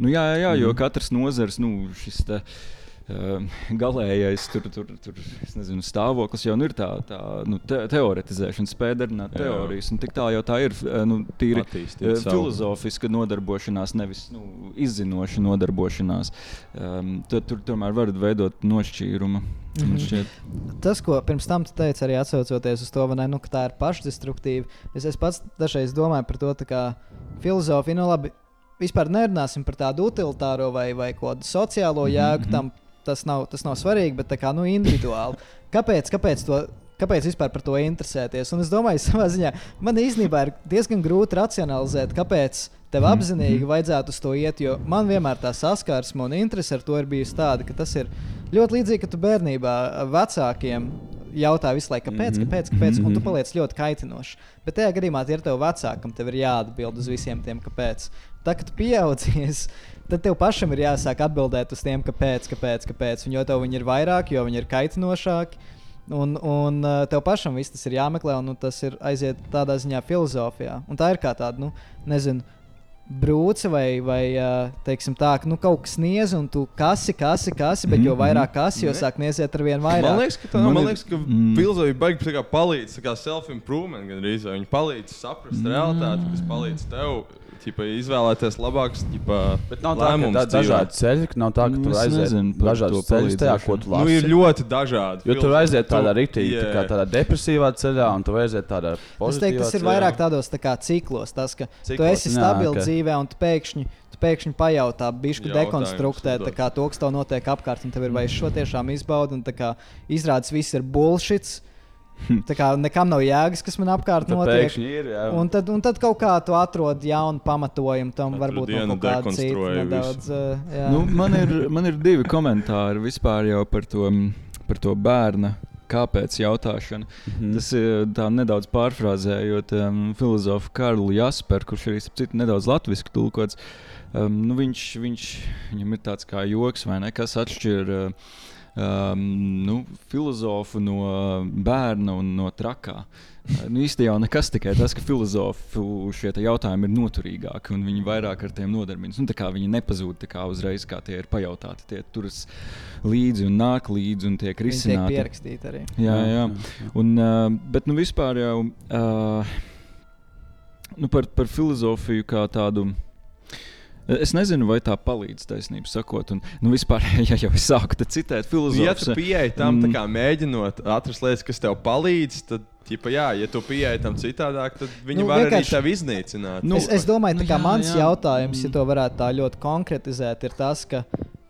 Nu, jā, jā, jā, jo Mhm. katrs nozars, nu, šis te, uh, galīgais tur, tur, tur, es nezinu, stāvoklis jau ir tā, tā nu, te, teoretizēšana, spēja darināt teorijas. Un tik tā jau tā ir uh, nu, tīri Attīstīt savu. filozofiska nodarbošanās, nevis nu, izzinoša nodarbošanās. Um, tad tur tomēr var veidot nošķīrumu. Mhm. Man šķiet. Tas, ko pirms tam tu teici, arī atsaucoties uz to, vai ne, nu, ka tā ir pašdestruktīva. Es, es pats dažreiz domāju par to, kā filozofija, nu labi, vispār nerunāsim par tādu utilitāro vai, vai kādu sociālo jēgu. mhm. Tam tas nav, tas nav svarīgi, bet kā nu, individuāli. Kāpēc, kāpēc, to, kāpēc vispār par to interesēties? Un es domāju, [LAUGHS] savā ziņā man īstenībā ir diezgan grūti racionalizēt, kāpēc tev Mhm, apzinīgi vajadzētu uz to iet. Jo man vienmēr tā saskarsme un interese ar to ir bijusi tāda, ka tas ir ļoti līdzīgi, ka tu bērnībā vecākiem jautā visu laiku, kāpēc, Mhm. kāpēc, kāpēc, un tu Mhm. paliec ļoti kaitinošs. Bet tajā gadījumā tie ir tev vecākam, tev ir jāatbild uz visiem tiem, kāpēc. Tā, kad tu pieaudzies, tad tev pašam ir jāsāk atbildēt uz tiem, kāpēc, kāpēc, kāpēc. Un jo tev viņi ir vairāk, jo viņi ir kaitinošāki. Un, un uh, tev pašam viss tas ir jāmeklē, un nu, tas ir aiziet tādā ziņā filozofijā. Un tā ir kā tāda, nu, nezinu, brūce vai, vai uh, teiksim, tā, ka nu, kaut kas niedz, un tu kasi, kasi, kasi, bet jo Mhm, vairāk kasi, jo sāk niedzēt ar vien vairāk. Man liekas, ka, tā, Man man ir- liekas, ka mm. filozofija baigi tā kā palīdz tā kā self-improvement gan arī. Viņi palīdz saprast Mm. realitāti, kas palīdz tev ķipa, izvēlēties labākus ķipa, Bet nav tā, ka lēmumus tā dzīvē. dažādi ceļi, ka nav tā, ka Nu, tur es aiziet to ceļus tajā, ko tu Nu, lasi. ir ļoti dažādi. Jo tur aiziet tādā Tu- rītī, tā kā tādā depresīvā ceļā, un tur aiziet tādā Es pozitīvā teiktu, tas ir vairāk tādos tā kā ciklos. Tas, ka Ciklos, tu esi stabils ok. dzīvē, un tu pēkšņi, tu pēkšņi pajautā, bišķi dekonstruktē kā to, kas tev notiek apkārt, un tev ir vai es šo tiešām izbaudu, un tā kā izrādās viss ir bullshit. Tā kā nekam nav jēgas, kas man apkārt Tad notiek. pēkšņi ir, jā. Un tad, un tad kaut kā tu atrod jaunu pamatojumu tam, Katru varbūt no kaut kāda cita nedaudz. Uh. Nu, man, ir, man ir divi komentāri vispār jau par to, mm, par to bērna kāpēc jautāšana. Mhm. Tas ir tā nedaudz pārfrāzējot um, filozofu Karlu Jasperu, kurš arī citu nedaudz latviešu tulkots. Um, nu, viņš, viņš, viņam ir tāds kā joks, vai ne? Kas atšķir uh, um, nu, filozofu no bērna un no trakā. Uh, Nu, īstenībā jau nekas tikai tas, ka filozofu šie jautājumi ir noturīgāki un viņi vairāk ar tiem nodarbinās. Nu, tā kā viņi nepazūd tā kā uzreiz, kā tie ir pajautāti. Tie turas līdzi un nāk līdzi un tiek Viņi tiek risināti. pierakstīti arī. Jā, jā. Un, uh, bet nu, vispār jau uh, nu, par, par filozofiju kā tādu. Es nezinu, vai tā palīdz taisnību sakot. Un, nu, vispār, [LAUGHS] ja jau es sāku te citēt Nu, Ja tu filozofiju, pieeji tam, tā mm. kā mēģinot atrast lietas, kas tev palīdz, tad, ķipa, jā, ja tu pieeji tam citādāk, tad viņi Nu, nu, var vienkārši... arī tevi iznīcināt. Nu, es, es domāju, nu ka jā, mans jā. jautājums, ja Mm. to varētu tā ļoti konkretizēt, ir tas, ka,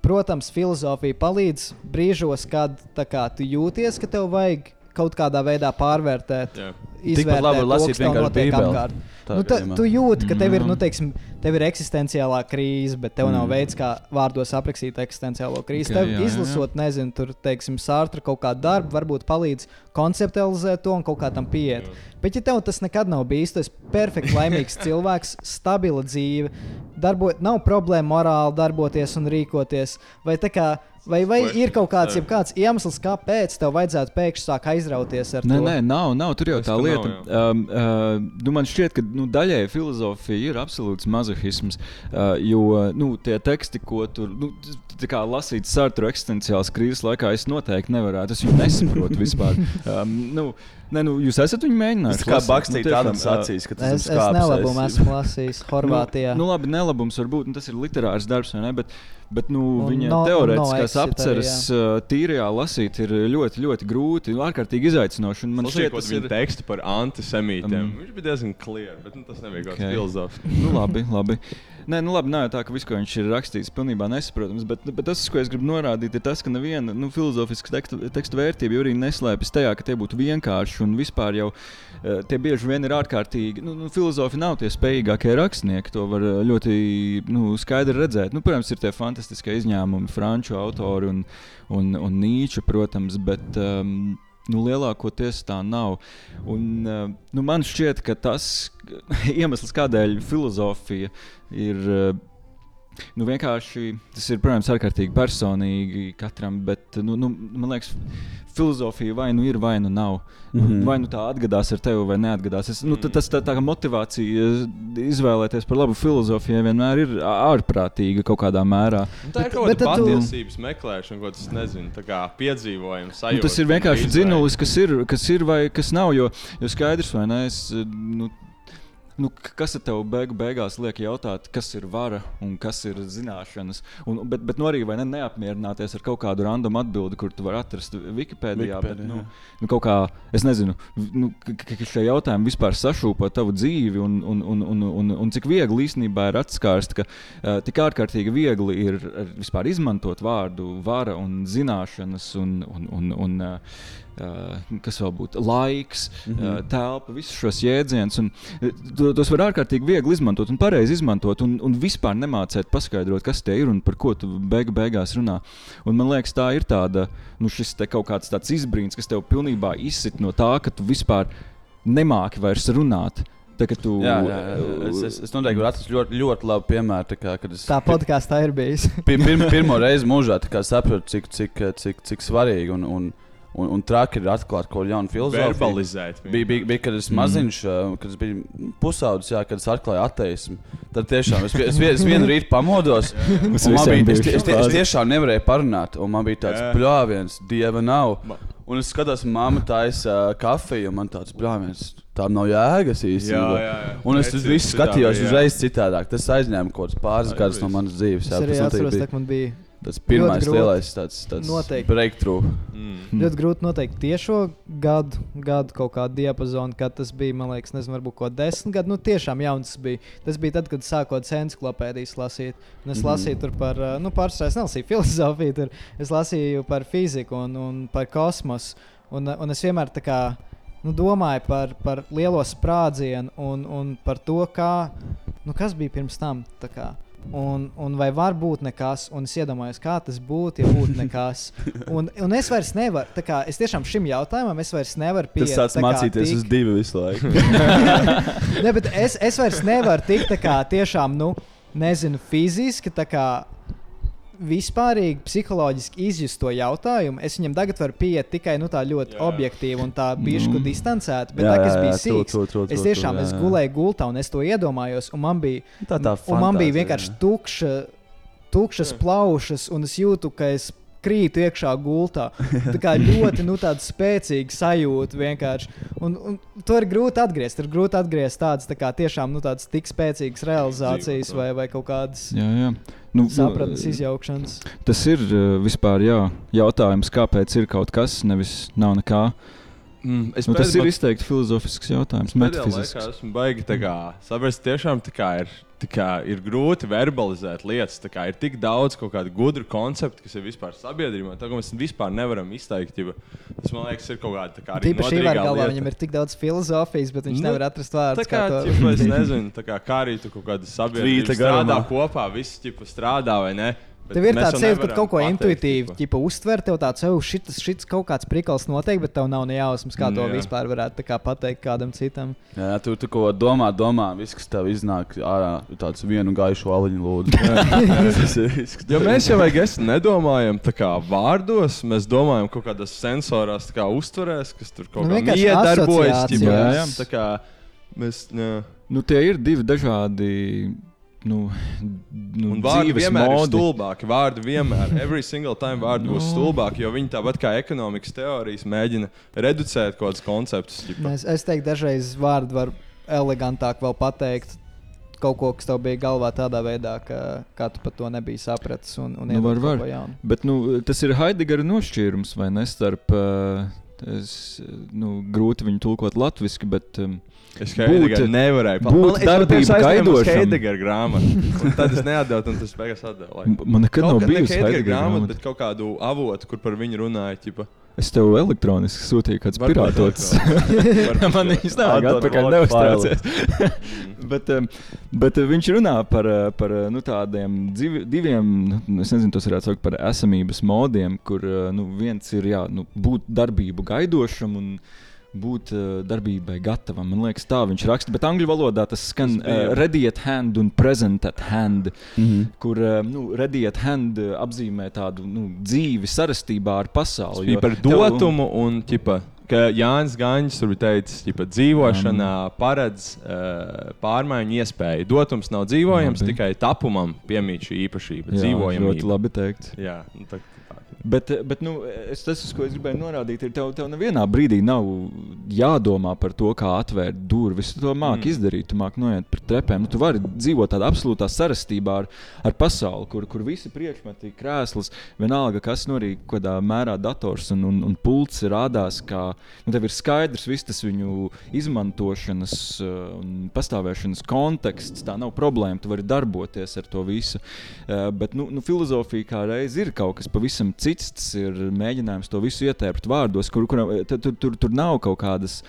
protams, filozofija palīdz brīžos, kad kā, tu jūties, ka tev vajag kaut kādā veidā pārvērtēt, Jā. Izvērtēt, kas tev notiek apkārt. Nu, gadījumā. tu jūti, ka tev ir, nu, teiksim, tev ir eksistenciālā krīze, bet tev mm. nav Mm. veids, kā vārdos aprakstīt eksistenciālo krīzi. Ok, Okay, tev jā, jā, jā. izlasot, nezinu, tur, teiksim, sārtra kaut kādu darbu, varbūt palīdz konceptualizēt to un kaut kā tam pieiet. Bet, ja tev tas nekad nav bijis, tas ir perfekti laimīgs [LAUGHS] cilvēks, stabila dzīve, darbot, nav problēma morāli darboties un rīkoties. Vai, tā kā, vai, vai ir kaut kāds, Jā. kāds iemesls, kāpēc tev vajadzētu pēkšņi sākt aizrauties ar Nē, to? nē, nav, nav. Tur jau Es tā lieta. nav, um, uh, nu, man šķiet, ka nu, daļai filozofija ir absolūts mazohisms. Uh, jo nu, tie teksti, ko tur nu, kā lasīt Sartre eksistenciālas krīzes laikā, es noteikti nevarētu. Es viņu nesaprotu vispār. [LAUGHS] Um, nu, Nē, nu, jūs esat viņu mēģinājis. Tas kā lasīt? bakstīt Nu, tādam sacīs, ka tas Es, es nelabumu esmu lasījis Horvātijā. Nu, nu, labi, nelabums var būt, nu, tas ir literārs darbs, vai ne? Bet, bet nu, Un viņa no- teorētiskās no apceres tīrajā lasīt ir ļoti, ļoti grūti, nu, ārkārtīgi izaicinoši. un Man Lasīju šķiet, tas viņa ir. tekstu par antisemītiem. Um, Viņš bija diezgan kliers, bet nu, tas nebija kāds filozofs. Nu, labi, labi. Nē, nu labi, nav tā, ka viss, ko viņš ir rakstījis, pilnībā nesaprotams. Bet, bet tas, ko es gribu norādīt, ir tas, ka neviena nu, filozofiska teksta, teksta vērtība jau arī neslēpjas tajā, ka tie būtu vienkārši un vispār jau eh, tie bieži vien ir ārkārtīgi. Nu, nu, filozofi nav tie spējīgākie rakstnieki, to var eh, ļoti nu, skaidri redzēt. Nu, protams, ir tie fantastiskie izņēmumi, franču autori un, un, un Nīča, protams, bet. Um, Nu, lielākoties tā nav. Un, uh, nu, man šķiet, ka tas [LAUGHS] iemesls, kādēļ filozofija ir. Nu, vienkārši tas ir, protams, ārkārtīgi personīgi katram, bet nu, nu, man liekas, filozofija vai nu ir, vai nu nav. Mm. -hmm. Vai nu tā atgadās ar tevi, vai neatgadās. Es, nu, ta- tas tā, tā kā motivācija izvēlēties par labu filozofiju vienmēr ir ārprātīga kaut kādā mērā. Nu, tā ir Bet- kaut bet kāda tad tu- patiesības meklēšana, ko tas nezinu, tā kā piedzīvojums. Nu, tas ir vienkārši dzinulis, kas ir, kas ir vai kas nav. Jo, jo skaidrs, vai ne? Es, nu, Nu, kas tev beigu, beigās liek jautāt, kas ir vara un kas ir zināšanas? Un, bet, bet nu arī ne, neapmierināties ar kaut kādu random atbildi, kur tu vari atrast Wikipēdijā. Bet, Wikipēdijā, nu, jā. nu, kaut kā, es nezinu, nu, ka šie jautājumi vispār sašūpo tavu dzīvi un, un, un, un, un, un cik viegli īstenībā ir atskārst, ka uh, tik ārkārtīgi viegli ir vispār izmantot vārdu vara un zināšanas un, un, un, un uh, kas vēl būtu laiks, mm. -hmm. telpa, visus šos jēdzienus. un, to- Tos var ārkārtīgi viegli izmantot un pareizi izmantot, un, un vispār nemācīt paskaidrot, kas tie ir un par ko tu beigu, beigās runā. Un man liekas, tā ir tāda, nu, šis te kaut kāds tāds izbrīns, kas tev pilnībā izsit no tā, ka tu vispār nemāki vairs runāt. Tā, ka tu, Jā, jā, jā. Es, es, es noteikti varu atrast ļoti, ļoti labu piemēru. tā Kā, kad es Tā podkāstā ir bijis. pi- pir, pirmo reizi mūžā sapratu, cik, cik, cik, cik svarīgi un, un, un, un traki ir atklāt kaut kādu jaunu filozofiju. verbalizēt. viņu. Bija, bija, bija, kad es maziņš, mm. kad es biju pusaudzis, jā, kad es atklāju ateismu. Tad tiešām es, es, es vienu rītu pamodos. [LAUGHS] Man bija, es, bija es, es, tiešām nevarēju parunāt. Un man bija tāds Jā. pļāviens, dieva nav. Un es skatos, mamma taisa uh, kafiju, un man tāds pļāviens, tā nav jēgas Jā, īstenībā. jā, jā. Un es visu skatījos jā. uzreiz citādāk. Tas aizņēma kaut kāds pāris gadus no manas dzīves. Es Jā, arī tas noteikti atceros, bija ka man bija tas pirmais grūti. lielais tāds, tāds Noteikti. breakthrough. Mm. Mm. ļoti grūti noteikt tiešo gadu, gadu kaut kādu diapazonu, kad tas bija. Man liekas, nezinu, varbūt kaut desmit gadi. Nu, tiešām jauns bija. Tas bija tad, kad sākot encyklopēdijas lasīt. Un es Mhm. lasīju tur par, uh, nu, pārsvarā es nelasīju filozofiju, tur es lasīju par fiziku un, un par kosmosu. Un, un es vienmēr tā kā. Nu, domāju par, par lielo sprādzienu un, un par to, kā, nu, kas bija pirms tam. tā kā. Un, un vai var būt nekas, un es iedomājos, kā tas būtu, ja būtu nekas. Un, un es vairs nevaru, tā kā es tiešām šim jautājumam, es vairs nevaru Tas pieiet. sāc tā kā mācīties tik- uz divu visu laiku. [LAUGHS] ne, bet es, es vairs nevaru tikt tā kā tiešām, nu, nezinu, fiziski, tā kā vispārīgi psiholoģiski izjust to jautājumu. Es viņam tagad varu pieiet tikai nu, tā ļoti jā. objektīvi un tā bišku Mm. distancēti. Bet Jā, tā, jā, es jā, true, sīgs. Es tiešām es jā, jā. gulēju gultā un es to iedomājos. Un man bija, Tā tā un man bija fantāzija, vienkārši jā. tukša, tukšas plaušas, un es jūtu, ka es krītu iekšā gultā. Tā kā ļoti nu, spēcīga sajūta vienkārši. Un, un to ir grūti atgriezt. Ir grūti atgriezt tādas tā kā, tiešām nu, tādas tik spēcīgas realizācijas vai, vai kaut kādas Jā, jā. Nu, sapratnes izjaukšanas. Tas ir uh, vispār jā, jautājums, kāpēc ir kaut kas, nevis nav nekā. Mm, es nu, tas ir izteikti filozofisks jautājums, laikā esmu baigi kā, saprast, tiešām tā kā ir, tā kā ir grūti verbalizēt lietas. tā kā Ir tik daudz kaut kādu gudru konceptu, kas ir vispār sabiedrībā. Tā kā mēs vispār nevaram izteikt. Ģipa, tas man liekas, ir kaut kāda tā kā Ivar noderīgā galvā viņam ir tik daudz filozofijas, bet viņš Nu, nevar atrast vārdus. Tā kā, to- ķipa, es [LAUGHS] nezinu, tā kā, kā arī tu kaut kāda sabiedrība strādā kopā, visi ķipa, strādā vai ne. Bet Tev ir tāds sajūta, ka kaut ko pateikt, intuitīvi ķipa. ķipa, uztver, tev tāds jau šis, šis kaut kāds prikals notiek, bet tev nav ne jausmas, kā to Jā. vispār varētu kā pateikt kādam citam. Jā, jā, tu, ko domā, domā, viss, kas tev iznāk ārā, tāds vienu gaišu aliņu lūdzu. [LAUGHS] Jo mēs jau vajag, es nedomājam tā kā vārdos, mēs domājam kaut kādās sensorās, kā uztverēs, kas tur kaut Nu, kā iedarbojas. ķipa, Jā, jā. Kā mēs, jā. Nu, tie ir divi dažādi nu, nu, Un vārdi vienmēr ir modi. stulbāki. Vārdi vienmēr, [LAUGHS] every single time vārdi būs Nu. stulbāki, jo viņi tāpat kā ekonomikas teorijas mēģina reducēt kaut kādus konceptus. Es, es teiktu, dažreiz vārdu var elegantāk vēl pateikt. Kaut ko, kas tev bija galvā tādā veidā, ka, kā tu pat to nebiji sapratis. Un, un Nu, var, var. Bet nu, tas ir Heidegera nošķīrums, vai ne? Starp, uh, es, nu, grūti viņu tulkot latviešu, bet um, Es Heidegeru nevarēju būt darbību gaidošam. Heidegera grāmatu. Un Tad es neatdevu, un tas beigās atdevu. Man nekad nav bijusi Heidegera grāmata, grāmata. bet kaut kādu avotu, kur par viņu runāja. Ķipa. Es tev elektroniski sūtīju kāds Varbūt pirātots. [LAUGHS] Man viņas nav atpakaļ neuztraucies. [LAUGHS] Bet, bet viņš runā par, uh, par uh, nu, tādiem divi, diviem, nu, es nezinu, tos varētu saukt par esamības modiem, kur uh, nu, viens ir jā, nu, būt darbību gaidošam un būt uh, darbībai gatavam. Man liekas, tā viņš raksta, bet angļu valodā tas skan uh, ready at hand un present at hand Mhm. kur uh, nu, ready at hand apzīmē tādu nu, dzīvi sarastībā ar pasauli. jo par tev- dotumu un ķipa, ka Jānis Gaņš tur bija teicis, ka dzīvošana paredz uh, pārmaiņu iespēju. Dotums nav dzīvojams, Labi. tikai tapumam piemīt šī īpašība. Jā, Dzīvojamība. ļoti labi teikt. Jā, tā. Bet, eh, bet nu, es, tas, ko es gribēju norādīt, ir, tev, tev nevienā brīdī nav jādomā par to, kā atvērt durvis. Tu to māki mm. izdarīt, tu māki noiet par trepēm. Nu, tu vari dzīvot tādā absolūtā sarastībā ar, ar pasauli, kur, kur visi priekšmeti, krēsls, vienalga, kas no arī kādā mērā dators un, un, un pults rādās, kā nu, tev ir skaidrs viss tas viņu izmantošanas eh, un pastāvēšanas konteksts. Tā nav problēma, tu vari darboties ar to visu. Eh, Bet nu, nu, filozofija kā reiz ir kaut kas pavisam cits. Tas ir mēģinājums to visu ietērpt vārdos, kur, kur tur, tur, tur nav kaut kādas.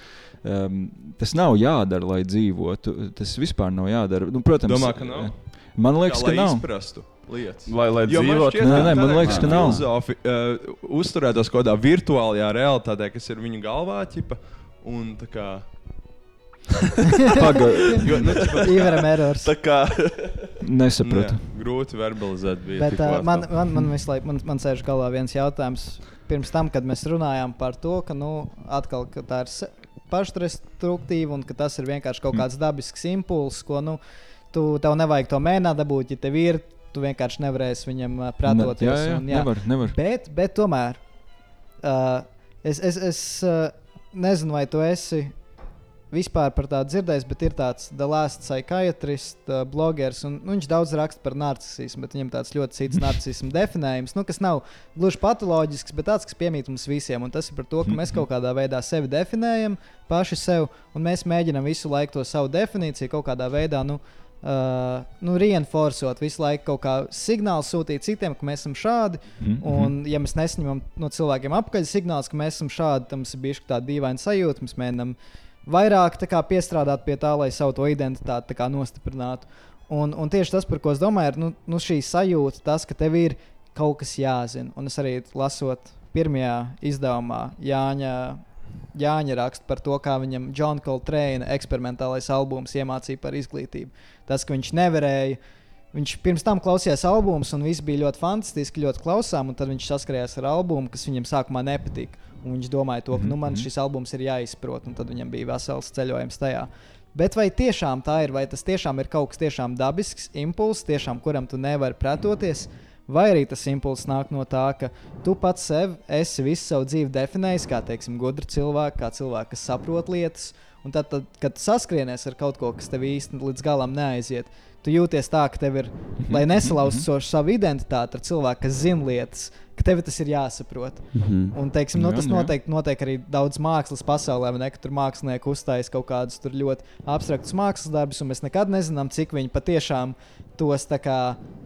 Um, tas nav jādara, lai dzīvotu. Tas vispār nav jādara. Nu, protams, Domā, ka nav? Man liekas, Jā, ka lai nav. izprastu lietas. Lai, lai Jo man dzīvotu. Nē, nē, man liekas, ka nav. Filozofi uh, uzturētos kaut kādā virtuālajā realitātē, kas ir viņu galvā. Ķipa, un tā kā. [LAUGHS] Pagaid, Jo, nu, erors. Tā kā nesapratu. jā, grūti verbalizēt. Bija Bet uh, man, man, man visu laiku man, man sēž galvā viens jautājums. Pirms tam, kad mēs runājām par to, ka, nu, atkal, ka tā ir pašdestruktīva un ka tas ir vienkārši kaut kāds dabisks impulss, ko nu, tu, tev nevajag to mēnā dabūt, ja tev ir, tu vienkārši nevarēsi viņam uh, pretoties. jā, jā, un, nevar, nevar. Bet, bet tomēr uh, es, es, es uh, nezinu, vai tu esi vispār par tādu dzirdējis, bet ir tāds The Last Psychiatrist, uh, blogeris. Un, nu, viņš daudz raksta par narcismu, bet viņam tāds ļoti cits [LAUGHS] narcismu definējums, nu, kas nav gluži patoloģisks, bet tāds, kas piemīt mums visiem. Un tas ir par to, ka mēs kaut kādā veidā sevi definējam, paši sev, un mēs mēģinām visu laiku to savu definīciju kaut kādā veidā. Nu, Uh, nu, reinforcot visu laiku kaut kā signālu sūtīt citiem, ka mēs esam šādi. Mhm, Un, ja mēs nesaņemam no cilvēkiem apakaļ signālus, ka mēs esam šādi, tad mums ir bijusi tāda dīvaina sajūta. Mēs mēģinām vairāk kā, piestrādāt pie tā, lai savu to identitāti tā kā, nostiprinātu. Un, un tieši tas, par ko es domāju, ir nu, nu šī sajūta, tas, ka tev ir kaut kas jāzina. Un es arī lasot pirmajā izdevumā Jāņa, Jāņa rakstu par to, kā viņam John Coltrane eksperimentālais albums iemācīja par izglītību. Tas, ka viņš nevarēja. Viņš pirms tam klausījās albumus, un viss bija ļoti fantastiski, ļoti klausām, un tad viņš saskarējās ar albumu, kas viņam sākumā nepatika. Un viņš domāja, to, ka nu, man šis albums ir jāizprot, un tad viņam bija vesels ceļojums tajā. Bet vai tiešām tā ir, vai tas tiešām ir kaut kas tiešām dabisks, impulss, tiešām kuram tu nevari pretoties, vai arī tas impulss nāk no tā, ka tu pats sev esi visu savu dzīvi definējis kā, teiksim, gudru cilvēku, kā cilvēku, kas saprot lietas, un tad, tad kad tu saskrienies ar kaut ko, kas tev īsti līdz galam neaiziet, tu jūties tā, ka tev ir, lai nesalaustu so savu identitāti ar cilvēku, kas zina lietas, ka tev tas ir jāsaprot. Mhm. Un, teiksim, nu, Jā, tas jā. noteikti notiek arī daudz mākslas pasaulē, ne? Ka tur mākslinieki uzstājas kaut kādus ļoti abstraktus mākslas darbus, un mēs nekad nezinām, cik viņi patiešām tos kā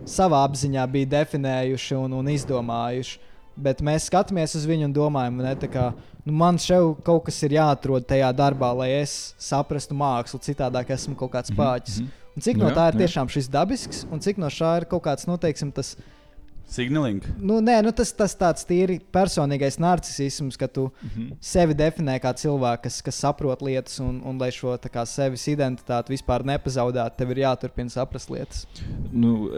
savā apziņā bija definējuši un, un izdomājuši. Bet mēs skatāmies uz viņu un domājam, ne, kā, nu, man šeit kaut kas ir jāatrod tajā darbā, lai es saprastu mākslu. Citādi esmu kaut kāds pāķis. Un cik no Jā, tā ir jā. tiešām šis dabisks, un cik no šā ir kaut kāds, nu, teiksim, tas Signaling. Nu, nē, nu tas, tas tāds tīri personīgais narcisms, ka tu mm Mhm. -hmm. sevi definē kā cilvēku, kas, kas saprot lietas, un, un lai šo kā, sevis identitāti vispār nepazaudētu, tev ir jāturpina saprast lietas. Nu,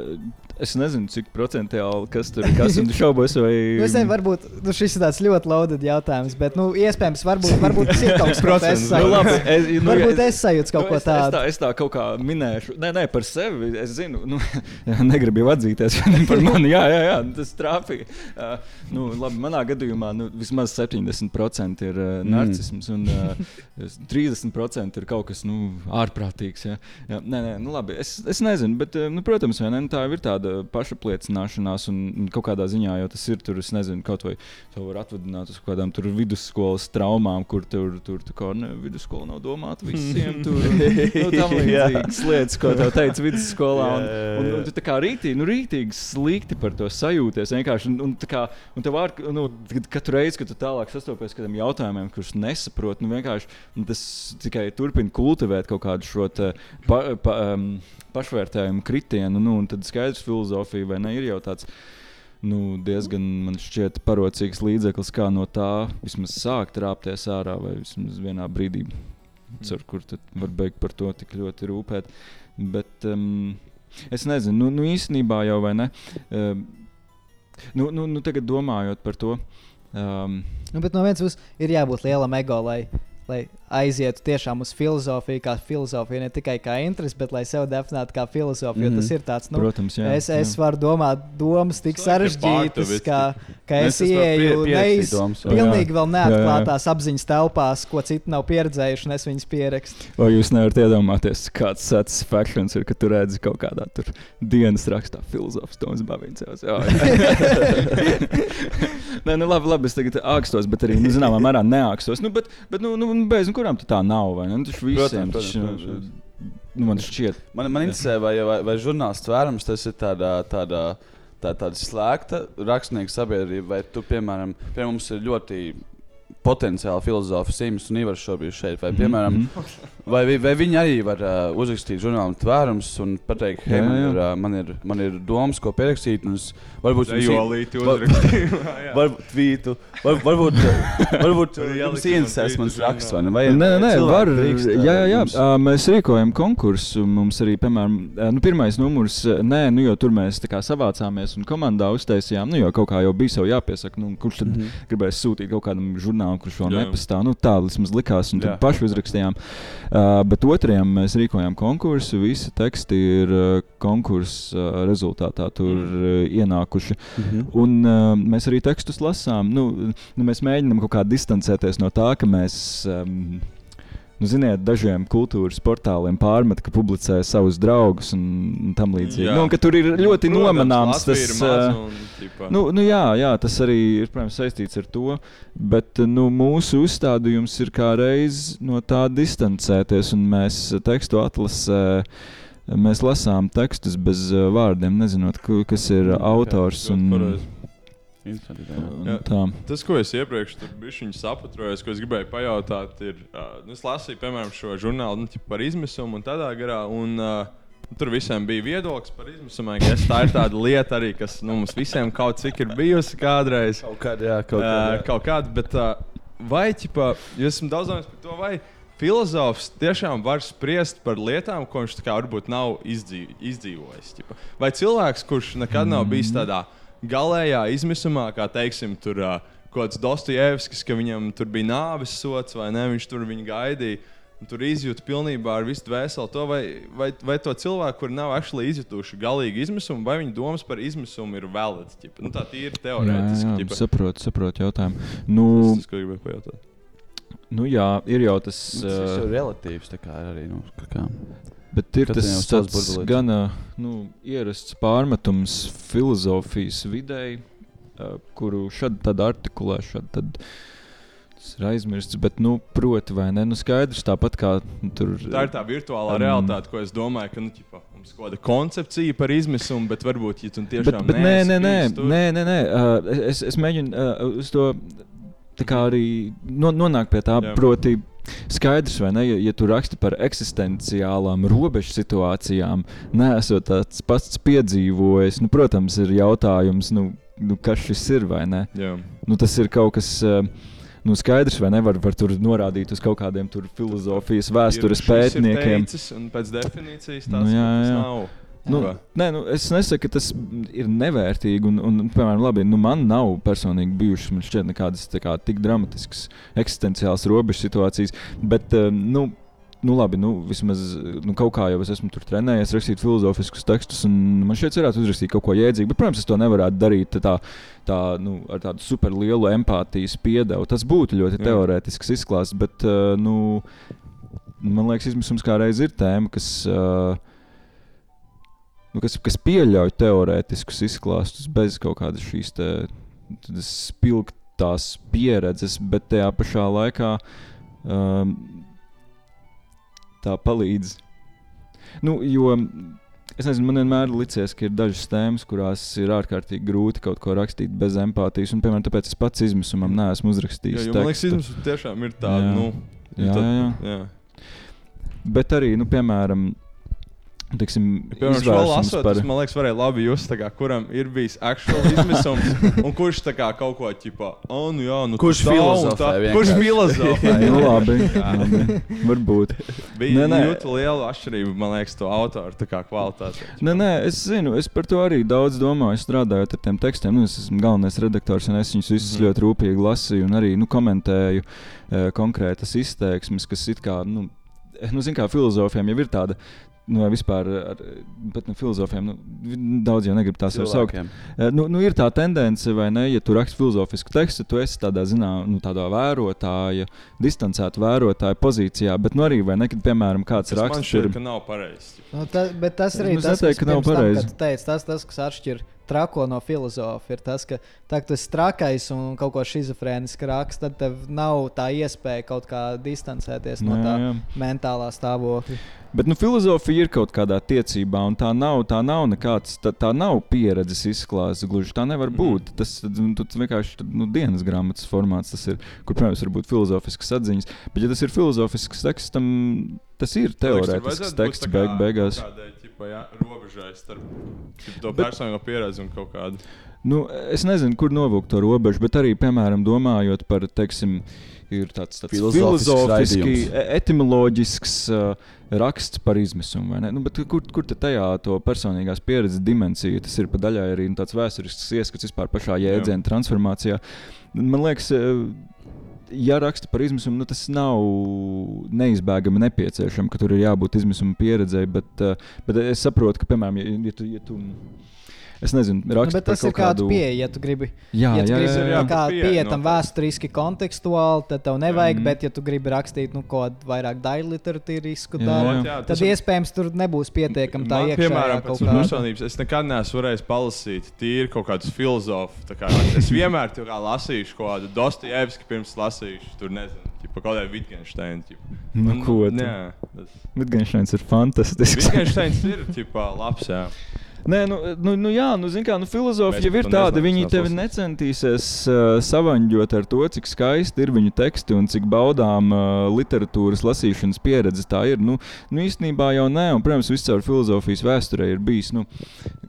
es nezinu, cik procentuāli kas tur ir. Kas ir šaubos, vai. Nu, es nezinu, varbūt nu, šis ir tāds ļoti loaded jautājums, bet nu, iespējams, varbūt, varbūt tas ir kaut kas tāds, Nu, labi, es, nu, Varbūt ja- es sajūtu kaut nu, ko es, es, tādu. tā, es tā kaut kā minēšu, nē, nē, par sevi. Es zinu, nu, [LAUGHS] negribu jau atzīties [LAUGHS] par mani. Jā, jā, jā tas trāpīja. Uh, nu, labi, manā gadījumā nu, vismaz 70% ir uh, narcisms, un uh, 30% ir kaut kas nu, ārprātīgs. Jā. Jā, nē, nē, nu, labi, es, es nezinu, bet, nu, protams, vai ne, nu, tā ir tāda pašapliecināšanās, un, un kaut kādā ziņā jau tas ir. Tur, es nezinu, kaut vai to var atvadināt uz kaut kādām tur vidusskolas traumām, kur tur, tur tā kā ne, vidusskola nav domāta visiem. Tur, [LAUGHS] nu, tam līdzīgas lietas, ko tev teica vidusskolā. Un, un, un tu tā kā rītīgi, nu, rītīgi slikti par to sajūties. Un, un, kā, un tev ar, nu, katru reizi, kad tu tālāk sastopies ar kādiem jautājumiem, kurus nesaproti, nu, vienkārši tas tikai turpina kultivēt kaut kādu šo te pa, pa, um, pašvērtējumu kritienu. Nu, tad skaidrs, filozofija vai ne ir jau tāds. Nu, diezgan man šķiet parocīgs līdzeklis, kā no tā vismaz sākt rāpties ārā, vai vismaz vienā brīdī, ar kur tad var beigt par to tik ļoti rūpēt. Bet um, es nezinu, nu, nu īstenībā jau vai ne. Um, nu, nu, nu, tagad domājot par to. Um, Nu, bet no vienas puses ir jābūt lielam ego, lai, lai aizietu tiešām uz filozofiju, kā filozofija, ne tikai kā interesi, bet lai sev definētu kā filozofiju. Mm -hmm. Tas ir tāds, nu, Protams, jā, es, es jā. varu domāt domas tik sarežģītas, ka, ka es ieeju neiz, pilnīgi vēl neatklātās apziņas telpās, ko citi nav pieredzējuši, un es viņus pierakstu. Vai jūs nevarat iedomāties, kāds satisfakcijas ir, ka tu redzi kaut kādā tur dienas rakstā filozofs Toms jā. [LAUGHS] [LAUGHS] Nē, nu labi, labi, es tagad ākstos, bet arī, nu, zināmā mērā neākstos. Nu, bet, bet nu, nu, bez nu, kurām tu tā nav, vai ne? Nu, taču visiem, Protams, taču, protams, protams. Nu, man šķiet, Man, man interesē, vai, vai, vai žurnālists tvērums tas ir tādā, tādā, tā, tāda slēgta rakstnieka sabiedrība, vai tu, piemēram, pie mums ir ļoti potenciāli filozofi Sims un Ivars šobrīd šeit, vai, piemēram, vai, vi- vai viņi arī var uh, uzrakstīt žurnālu tvērums un pateikt, hei, man ir, uh, man, ir, man ir domas, ko pierakstīt, un es varbūt jums i- Zejolīti var- uzrakstīju. [LAUGHS] Varbūt tvītu, var, varbūt, [LAUGHS] varbūt Var jums interesēs man mans raksts, vai ne? Vai, Nē, nē, var. drīkst, Jā, uh, jā, jā. Ā, Mēs rīkojam konkursu. Mums arī, piemēram, nu, pirmais numurs, nē, nu, jo tur mēs tā kā savācāmies un komandā uztaisījām. Nu, jo kaut kā jau bija sev jāpiesaka, nu, kurš tad mm. -hmm. gribēs sūtīt kaut kādam žurnālam, kurš vēl nepastāv. Nu, tā vismaz likās, un tad paši uzrakstījām. Bet otrajam mēs rīkojām konkursu. Visi teksti ir konkursa rezultātā tur uh, ienākuši. Mhm. Un mēs arī tekstus lasām. Nu, nu, mēs mēģinām kaut kā distancēties no tā, ka mēs. Um, Nu, ziniet, dažiem kultūras portāliem pārmet, ka publicē savus draugus un, un tam līdzīgi. Jā. Nu, un tur ir ļoti Protams, nomanāms tas. un, ķipa, Nu, nu jā, jā, tas arī ir protams, saistīts ar to. Bet nu, mūsu uzstādījums ir kā reiz no tā distancēties, un mēs tekstu atlasē. Mēs lasām tekstus bez vārdiem, nezinot, kas ir autors. ļoti Un, pareizi. Interesanti, jā. un Jā. Tas, ko es iepriekš biju sapratis, ko es gribēju pajautāt, ir, uh, nu, es lasīju, piemēram, šo žurnālu nu, par izmisumu un tādā garā. Un, uh, Tur visiem bija viedoklis par izmisumu. Es tā ir tāda lieta arī, kas nu, mums visiem kaut cik ir bijusi kādreiz. Kaut kāda, jā, kaut Uh, kāda. jā. kaut kāda bet uh, vai, ķipa, jūs esat daudz domājis par to, vai filozofs tiešām var spriest par lietām, ko viņš tā kā varbūt nav izdzīv, izdzīvojis. Ķipa. Vai cilvēks, kurš nekad nav bijis tādā galējā izmisumā, kā teiksim, tur uh, kaut kāds Dostojevskis, ka viņam tur bija nāves sots vai ne, viņš tur viņu gaidīja. un Tur izjūta pilnībā ar visu dvēseli to, vai, vai, vai to cilvēku, kur nav actually izjutuši galīgi izmisumu, vai viņa domas par izmisumu ir valids. ķipa. Nu, tā ir Jā, teorētiski. jā, ķipa. saprotu, saprotu jautājumu. Nu, Tas, tas, ko gribēju pajautāt. nu, jā, ir jau tas. Nu, Tas ā, ir relatīvs. tā kā Arī, nu, kā, kā. Bet ir Katram tas tāds gan nu, ierasts pārmetums filozofijas videi, kuru šādi tad artikulē, šādi tad tas ir aizmirsts. Bet, nu, proti, vai ne? Nu, skaidrs, tāpat kā nu, tur. Tā ir tā virtuālā Um, realitāte, ko es domāju, ka nu, ķipa, mums ir kaut kāda koncepcija par izmisumu, bet varbūt, ja tu Bet, tiešām bet nē, nē, nē, bijis tur- nē, nē, nē. Uh, es, es mēģinu uh, uz to tā kā arī no, nonākt pie tā, Jā. proti, skaidrs, vai ne, ja, ja tu raksti par eksistenciālām robežu situācijām, neesot tāds pats piedzīvojis, nu, protams, ir jautājums, nu, nu, kas šis ir vai ne. Jā. Nu, tas ir kaut kas. Uh, Nu, skaidrs, vai nevar var tur norādīt uz kaut kādiem tur filozofijas, vēstures Ir- šis ir pētniekiem. teicis, un pēc definīcijas Nu, tas jā, tas jā. nav. Nu, Ķipa. nē, nu, es nesaku, ka tas ir nevērtīgi. Un, un, piemēram, labi, nu, man nav personīgi bijušas šķiet, nekādas kā, tik dramatiskas eksistenciālas robežu situācijas. Bet, eh, nu, nu, labi, nu, vismaz nu, kaut kā jau es esmu tur trenējies, rakstīt filozofiskus tekstus. un Man šķiet, varētu uzrakstīt kaut ko jēdzīgu. Bet, protams, es to nevarētu darīt tā, tā, nu, ar tādu superlielu empātijas piedevu. Tas būtu ļoti Jā. teorētisks izklāsts. Bet, eh, nu, man liekas, izmisums kā reiz ir tēma, kas. Uh, nu, kas, kas pieļauj teorētiskus izklāstus bez kaut kādas šīs te, spilgtās pieredzes, bet tajā pašā laikā um, tā palīdz. Nu, jo es nezinu, man vienmēr ir licies, ka ir dažas tēmas, kurās ir ārkārtīgi grūti kaut ko rakstīt bez empātijas. Un, piemēram, tāpēc es pats izmisumam neesmu uzrakstījis. Jā, jo man liekas, izmisums tiešām ir tāda. Jā. Nu, Jā, tad- jā, jā. jā. Bet arī, nu, piemēram, teiksim, Piemēram, lasot, par- par... man liekas, varēja labi just, kā, kuram ir bijis actual izmisums, [LAUGHS] un kurš tā kā kaut ko ķipā, oh, nu jā, nu Kurš filozofē. Kurš filozofē? [LAUGHS] nu, labi, labi, varbūt. Bija Nē, nē. ļoti liela atšķirība, man liekas, to autoru kā kvalitāte. Nē, nē, es zinu, es par to arī daudz domāju, strādājot ar tiem tekstiem. Nu, es esmu galvenais redaktors, un es viņus visus mm. ļoti rūpīgi lasīju un arī nu, komentēju e, konkrētas izteiksmes, kas it kā, nu, nu zin, kā filozofiem jau ir tāda. Nu, vai vispār, ar, bet nu, filozofiem nu, daudz jau negrib tā sev saukt. Eh, Nu, nu, ir tā tendence, vai ne, ja tu raksti filozofisku tekstu, tu esi tādā, zinā, nu, tādā vērotāja, distancēta vērotāja pozīcijā. Bet, nu, arī, vai ne, kad, piemēram, kāds man raksts šķiet, ir. ka nav pareizi. Nu, ta, bet tas arī Es tas, neteiktu, kas ka nav tam, pareizi. tu teici, tas, tas, kas atšķir trako no filozofa, ir tas, ka tā, ka tu esi trakais un kaut ko schizofrēniski raksts, tad tev nav tā iespēja kaut kā distancēties no Jā, tā jā. mentālā stāvokļa. Bet nu, filozofija ir kaut kādā tiecībā, un tā nav, tā nav nekāds, tā, tā nav pieredzes izklāsts. Gluži tā nevar būt. Tas nu, tas vienkārši tad, nu, dienas grāmatas formāts, tas ir, kur, protams, var būt filozofiskas atziņas. Bet, ja tas ir filozofisks teksts, tam tas ir teorētisks teksts beig, beigās. Kādai, ķipa, jā, robežai starp to personīgo pieredzi un kaut kādu. Nu, es nezinu, kur novilkt to robežu, bet arī, piemēram, domājot par, teiksim, ir tāds, tāds Filozofisks filozofisks, e- etimoloģisks uh, raksts par izmisumu. vai ne? Nu, bet kur, kur tajā to personīgās pieredzes dimensija? Tas ir pa daļai arī nu, tāds vēsturisks ieskats vispār pašā jēdziena transformācijā. Man liekas, eh, ja raksta par izmisumu, nu, tas nav neizbēgami nepieciešams, ka tur ir jābūt izmisuma pieredzei. Bet, eh, bet es saprotu, ka, piemēram, ja, ja tu. Ja tu Es nezinu, Nu, raksta bet tas ir kāds kādu pieeja, ja tu gribi. Jā, ja tu jā, gribi jā, jā. kā Pieeja pieiet tam noteikti. vēsturiski, kontekstuāli, tad tev nevajag, Mhm. bet, ja tu gribi rakstīt nu, kaut kādu vairāk daļu literatūrisku Jā, jā. Jā, tad tas iespējams tur nebūs pietiekami tā iekšā. piemēram, pēc personības, es nekad neesmu varējis palasīt tīri kaut kādus filozofus. tā kā Es vienmēr tur kā lasīšu kaut kādu Dostojevski pirms lasīšu, tur nezinu, ķipa, kaut kādu Wittgensteinu. ķipa. Nu, ko? Jā, tas Wittgensteins ir fantastisks. Wittgensteins ir ķipa, labs. Jā. Nē, nu, nu, nu jā, nu, zin kā, nu, filozofija jau ir tāda. nezinām, Viņi tevi necentīsies uh, savaņģot ar to, cik skaisti ir viņu teksti un cik baudām uh, literatūras lasīšanas pieredze tā ir. Nu, nu, īstenībā jau nē, un, protams, viss caur filozofijas vēsturē ir bijis. Nu,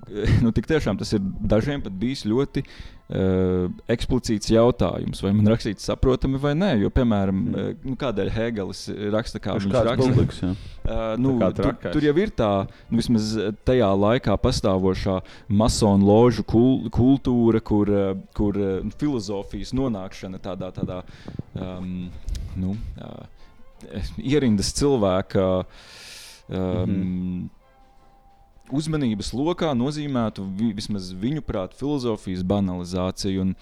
[LAUGHS] nu, tiešām tas ir dažiem pat bijis ļoti uh, eksplicīts jautājums, vai man rakstīts saprotami vai nē. Jo, piemēram, mm. nu, kādēļ Hēgelis raksta, kā Viņš raksta? publiks. Uh, nu, tur, tur jau ir tā, nu, vismaz tajā laikā pastāvošā masonu ložu kul kultūra, kur, kur uh, filozofijas nonākšana tādā, tādā um, nu, uh, ierindas cilvēka. Um, mm -hmm uzmanības lokā nozīmētu vi, vismaz viņu prātu filozofijas banalizāciju. Un,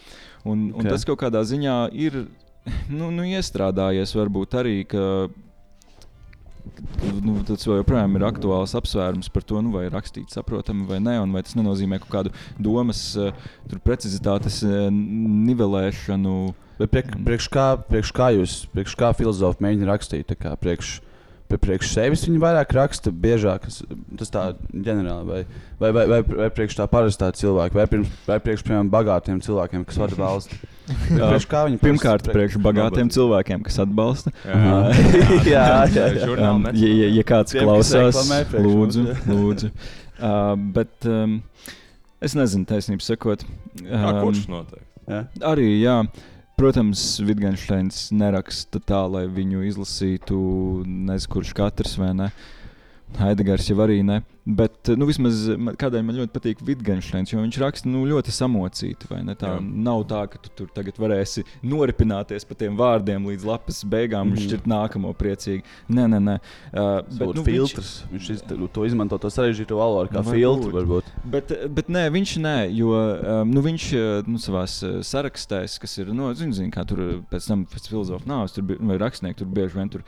un, okay. un tas kaut kādā ziņā ir nu, nu, iestrādājies varbūt arī. Ka, Nu, tas joprojām ir aktuāls apsvērums par to, nu, vai rakstīt saprotami vai nē, un vai tas nenozīmē kaut kādu domas, uh, precizitātes uh, nivelēšanu. Bet priek, priekš, kā, priekš kā jūs, priekš kā filozofi mēģina rakstīt? Tā Kā, priekš, priekš sevis viņi vairāk raksta, biežāk tas, tā ģenerāli, vai, vai, vai, vai, vai priekš tā parastā cilvēka, vai, pirms, vai priekš, piemēram, bagātiem cilvēkiem, kas vada valsti. Bet priekš kā viņi Pirmkārt, prie- priekš bagātiem cilvēkiem, kas atbalsta. Jā. [LAUGHS] [LAUGHS] jā, jā, jā. Um, ja, ja, ja kāds Tiem, klausās, priekš lūdzu, lūdzu. [LAUGHS] Uh, bet um, es nezinu, taisnība sakot. Kā Um, kurš noteikti? Jā. Arī, jā. Protams, Vitgensteins neraksta tā, lai viņu izlasītu nezinu, kurš katrs vai ne. Haidegars jau arī ne. Bet, nu, vismaz kādēļ man ļoti patīk Vitgensteins, jo viņš raksta nu, ļoti samocīti. Tā Jā. nav tā, ka tu tur tagad varēsi noripināties pa tiem vārdiem līdz lapas beigām un Mhm. šķirt nākamo priecīgi. Nē, nē, nē. Uh, Bet, nu, filtrs. Viņš, viņš iz, to izmanto to sarežģīto valodu kā Nu, filtru. varbūt. Varbūt. Bet, bet nē, viņš nē, jo um, nu, viņš nu, savā sarakstēs, kas ir, nu, zin, zin, kā tur pēc tam pēc filozofa nāves, tur vai rakstnieki, tur bieži vien tur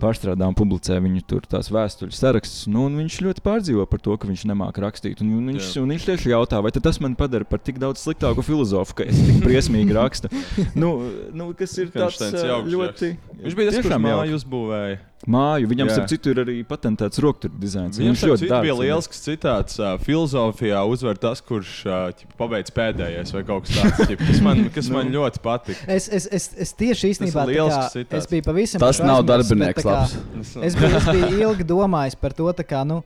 pārstrādā un publicē viņu tur tās vēstuļu sarakstus. Nu, un viņš ļoti pārdzīvo par to, ka viņš nemāca rakstīt. Un, un, viņš, Jā. un viņš tieši jautā, vai tas man padara par tik daudz sliktāku filozofu, ka es tik briesmīgi rakstu. nu, nu, kas ir tāds jauks ļoti. Viņš bija tas, kurš māju uzbūvēja. Māju, viņam, Jā. starp citu, ir arī patentēts rokturku dizains. Viņam Viņš ļoti bija dārgs ir. liels citāts. Uh, filozofijā uzvar tas, kurš uh, pabeidz pēdējais vai kaut kas tāds, ķipa, kas man, [LAUGHS] kas Nu. man ļoti patika. Es, es, es, es tieši īstenībā lielisks citāts. es biju pavisam Tas nav darbinieks labs. Tas- Es biju, es biju ilgi domājis par to, tā kā, nu,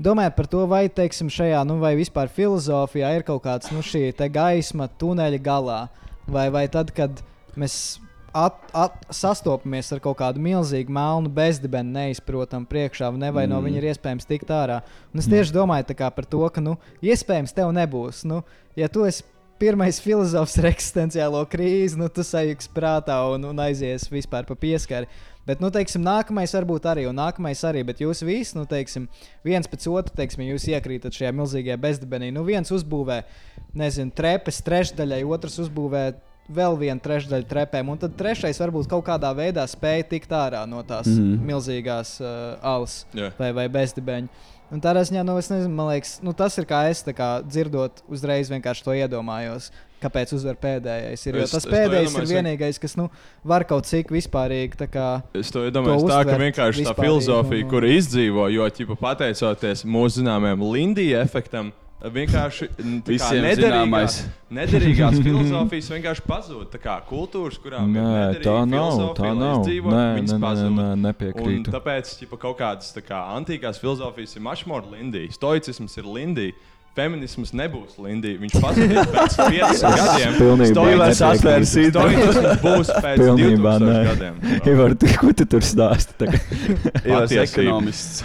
domājot par to, vai, teiksim, šajā, nu, vai vispār filozofijā ir kaut kāds nu, gaisma tuneļa galā, vai, vai tad, kad mēs at, at, sastopamies ar kaut kādu milzīgu melnu bezdibeni, neizprotamu priekšā, ne, vai mm. no Mm. viņa ir iespējams tikt ārā. Un es Mm. tieši domāju tā kā par to, ka, nu, iespējams, tev nebūs. Nu, ja tu esi pirmais filozofs ar eksistenciālo krīzi, nu, tu sajūgs prātā un, un aizies vispār pa pieskari. Bet, nu, teiksim, nākamais varbūt arī, un nākamais arī, bet jūs visi, nu, teiksim, viens pēc otra, teiksim, jūs iekrītat šajā milzīgajā bezdibenī. Nu, viens uzbūvē, nezinu, trepes trešdaļai, otrs uzbūvē vēl vienu trešdaļu trepēm, un tad trešais varbūt kaut kādā veidā spēja tikt ārā no tās mm. -hmm. milzīgās uh, alas Jā. vai, vai bezdibeņa. Un tādā ziņā, nu, es nezinu, man liekas, nu, tas ir kā es kā dzirdot, uzreiz vienkārši to iedomājos. Kāpēc uzvar pēdējais? Ir, Es- tas to pēdējais ir vienīgais, kas nu, var kaut cik vispārīgi. Kā, Es to iedomājos tā, ka vienkārši tā filozofija, un- kura izdzīvo, jo ķipa, pateicoties mūsu zināmajam Lindija efektam, vienkārši nederīgās, nederīgās [LAUGHS] filozofijas vienkārši pazūd. Tā kā kultūras, kurām ir Nē, nederīga tā nav. Tā nav. izdzīvo, Nē, nē, nē, nē, Un nepiekrītu. tāpēc ķipa, kaut kādas tā kā, antīkās filozofijas ir mašmora Lindija, stoicisms ir Lindija. Feminisms nebūs Lindija. Viņš pazudīs pēc 50 [LAUGHS] gadiem. Stīvens nepiekrītu. atvērs. Stoicisms būs pēc Pilnībā 2000 nē. gadiem. [LAUGHS] Ivar, tu, ko tu tur stāsti? Ivars [LAUGHS] ekonomists.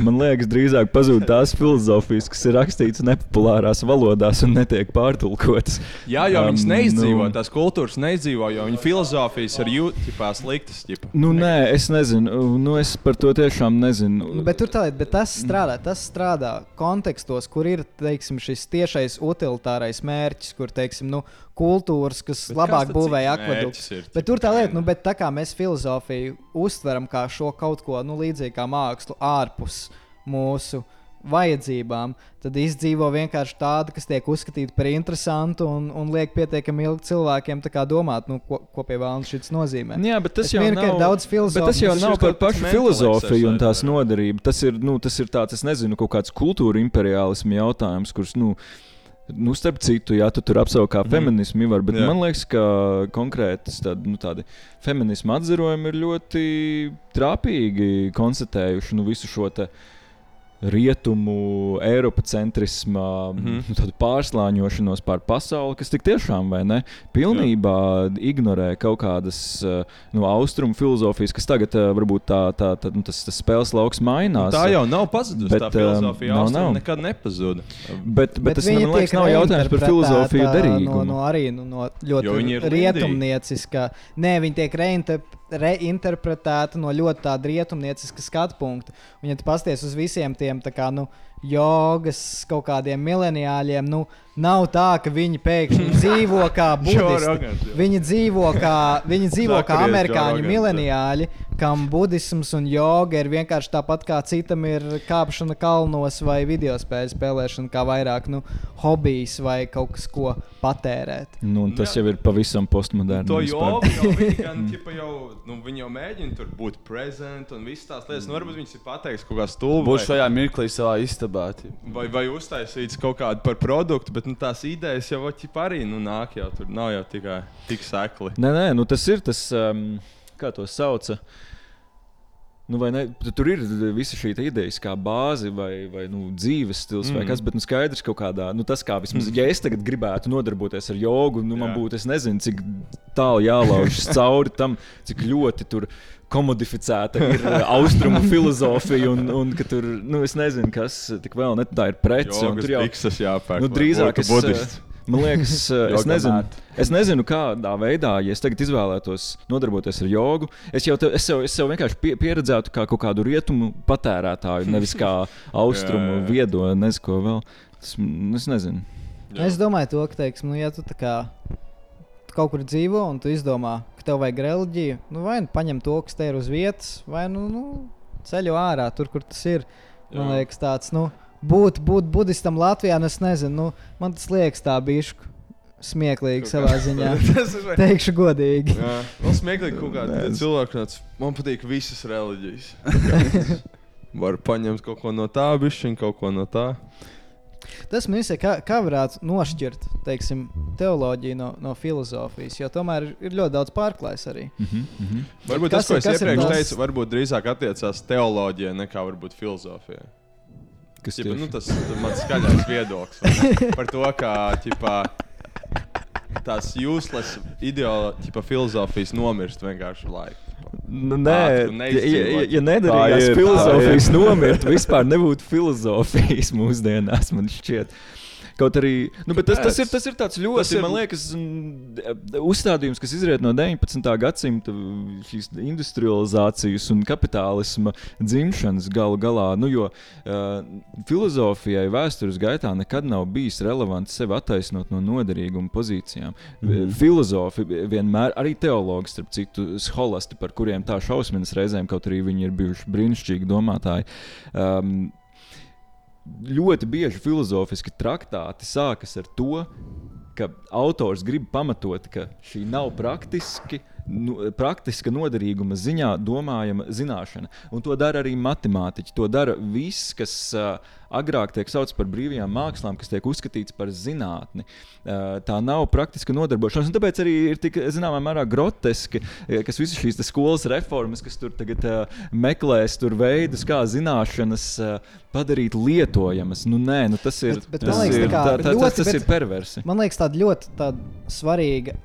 Man liekas, drīzāk pazūd tās filozofijas, kas ir rakstītas nepopulārās valodās un netiek pārtulkotas. Jā, jo Um, viņas neizdzīvo, nu- tās kultūras neizdzīvo, jo viņu filozofijas ir jūtībā sliktas. Ģipa. Nu, nē, es nezinu. Nu, es par to tiešām nezinu. Nu, bet, tur tā, bet tas strādā, tas strādā kontekstos, kur ir teiksim, šis tiešais utilitārais mērķis, kur teiksim, nu, kultūras, kas Bet labāk būvēja akveduktus. Bet tur tā lieta, nu, bet tā kā mēs filozofiju uztveram kā šo kaut ko nu, līdzīgu kā mākslu ārpus mūsu vajadzībām, tad izdzīvo vienkārši tāda, kas tiek uzskatīta par interesantu un, un liek pietiekami ilgi cilvēkiem tā kā domāt, nu, ko, ko pie vēlams šis nozīmē. Jā, bet tas Es jau minu, ka nav ir daudz Bet filozofu. tas jau Tas nav par pašu filozofiju un tās noderību. Tas ir, nu, tas ir tāds, es nezinu, kaut kāds kultūra imperiālismu jautājums, kurš, nu, nu starp citu, jā, tu tur apsauc kā Mhm. feminismu, var, bet Jā. man liekas, ka konkrētas tādi, nu, tādi feminismu atzarojumi ir ļoti trāpīgi konstatējuši nu, visu šo te rietumu, eiropacentrisma, mm Mhm. -hmm. pārslāņošanos pār pasauli, kas tik tiešām vai ne, pilnībā Jā. ignorē kaut kādas uh, no austrumu filozofijas, kas tagad uh, varbūt tā, tā, tā nu, tas, tas spēles lauks mainās. Tā jau nav pazudusi. Bet, tā um, filozofija nav, nav. nekad nepazuda. Bet, bet, bet tas man liekas, nav jautājums par filozofiju No, derīgumu. no arī nu, no ir ļoti rietumnieciska. Nē, viņa tiek reinterpretēta reinterpretēta no ļoti tāda rietumnieciska skatu punkta. Un, ja tu pasties uz visiem tiem kā, nu, jogas kaut kādiem mileniāļiem, nu, nav tā, ka viņi pēkšņi [LAUGHS] dzīvo kā budisti. Viņi dzīvo kā, viņi dzīvo kā amerikāņu mileniāļi, kam budisms un joga ir vienkārši tāpat kā citam ir kāpšana kalnos vai video spēļu spēlēšana, kā vairāk nu, hobijs vai kaut kas, ko patērēt. Nu, un tas jau ir pavisam postmoderns. To jogu jau viņi [LAUGHS] gan, jau, nu, viņi jau mēģina tur būt prezent un visas tās lietas. Nu, varbūt viņš ir pateicis kaut kā stulbi. Būs šajā mirklī savā istabā. Tip. Vai, vai uztaisīts kaut kādu par produktu, bet nu, tās idejas jau arī nu, nāk jau tur. Nav jau tikai tik sekli. Nē, nē, nu tas ir tas, um, kā to sauca. Nu, ne, tu- tur ir visa šī ideja, kā bāze vai, vai nu, dzīves stils, mm. vai Mm. kas, bet nu, skaidrs, ka kādā, nu, tas kā vismaz, ja es tagad gribētu nodarboties ar jogu, nu, man Jā. būtu, es nezinu, cik tālu jālaužas [LAUGHS] cauri tam, cik ļoti tur komodificēta ir uh, austrumu filozofija, un, un ka tur, nu, es nezinu, kas tik vēl, ne, tā ir prece, tur jau, biksas jāpērk, nu, drīzāk es, budists. uh, Man liekas, uh, es nezinu, es nezinu, kādā veidā, ja es tagad izvēlētos nodarboties ar jogu, es jau te, es sev, es sev vienkārši pie, pieredzētu kā kaut kādu rietumu patērētāju, nevis kā [LAUGHS] austrumu viedo, nezinu, ko vēl. Tas, mm, es nezinu. Jā. Es domāju, to, ka, teiksim, nu, ja tu tā kā kaut kur dzīvo un tu izdomā, ka tev vajag reliģiju, nu, vai nu paņem to, kas te ir uz vietas, vai nu, nu ceļo ārā, tur, kur tas ir. Man Jā. liekas, tāds, nu, būt, būt budistam Latvijā, nu, es nezinu, nu, man tas liekas tā bišku smieklīgi savā ziņā. [LAUGHS] Vai- Teikšu godīgi. Jā, vēl smieklīgi kaut kāda cilvēka tāds. Man patīk visas reliģijas. [LAUGHS] Var paņemt kaut ko no tā, bišķiņ, kaut ko no tā. Tas man ir, kā, kā varētu nošķirt teiksim, teoloģiju no, no filozofijas, jo tomēr ir- ļoti daudz pārklājas arī. Mm -hmm, mm -hmm. Varbūt Kas tas, ko ir- es iepriekš tas- teicu, varbūt drīzāk attiecās teoloģijai nekā varbūt filozofijai. Kas Ķipa, nu, tas ir mans skaļākais viedoklis [LAUGHS] par to, kā ķipa, tās useless ideoloģijas, filozofijas nomirst vienkārši ar laiku. Nu, nē, un ja, ja, ja nedarījās Tā ir, tā filozofijas ir. nomirt, vispār nebūtu filozofijas [LAUGHS] mūsdienās, man šķiet. Kaut arī, nu, tas, tas, ir, tas ir tāds ļoti, Tas ir- man liekas, mm, uzstādījums, kas izriet no 19. gadsimta šīs industrializācijas un kapitālisma dzimšanas galu galā. Nu, jo uh, filozofijai vēstures gaitā nekad nav bijis relevanti sevi attaisnot no noderīguma pozīcijām. Mm. Filozofi vienmēr, arī teologi, starp citu, scholasti, par kuriem tā šausminas reizēm, kaut arī viņi ir bijuši brīnišķīgi domātāji. Um, ļoti bieži filozofiski traktāti sākas ar to, ka autors grib pamatot, ka šī nav praktiski. Nu, praktiska noderīguma ziņā domājama zināšana. Un to dara arī matemātiķi. To dara viss, kas uh, agrāk tiek saukts par brīvajām mākslām, kas tiek uzskatīts par zinātni. Uh, tā nav praktiska nodarbošanās. un Tāpēc arī ir tik zināmā mērā groteski, eh, kas visas šīs skolas reformas, kas tur tagad uh, meklēs tur veidus, kā zināšanas padarīt lietojamas. Nu, nē, nu, tas ir, Bet- bet tas liekas, ir, tā, tā, ļoti, tas, tas bet- ir perversi. Man liekas, tāda ļoti tāda svarīga.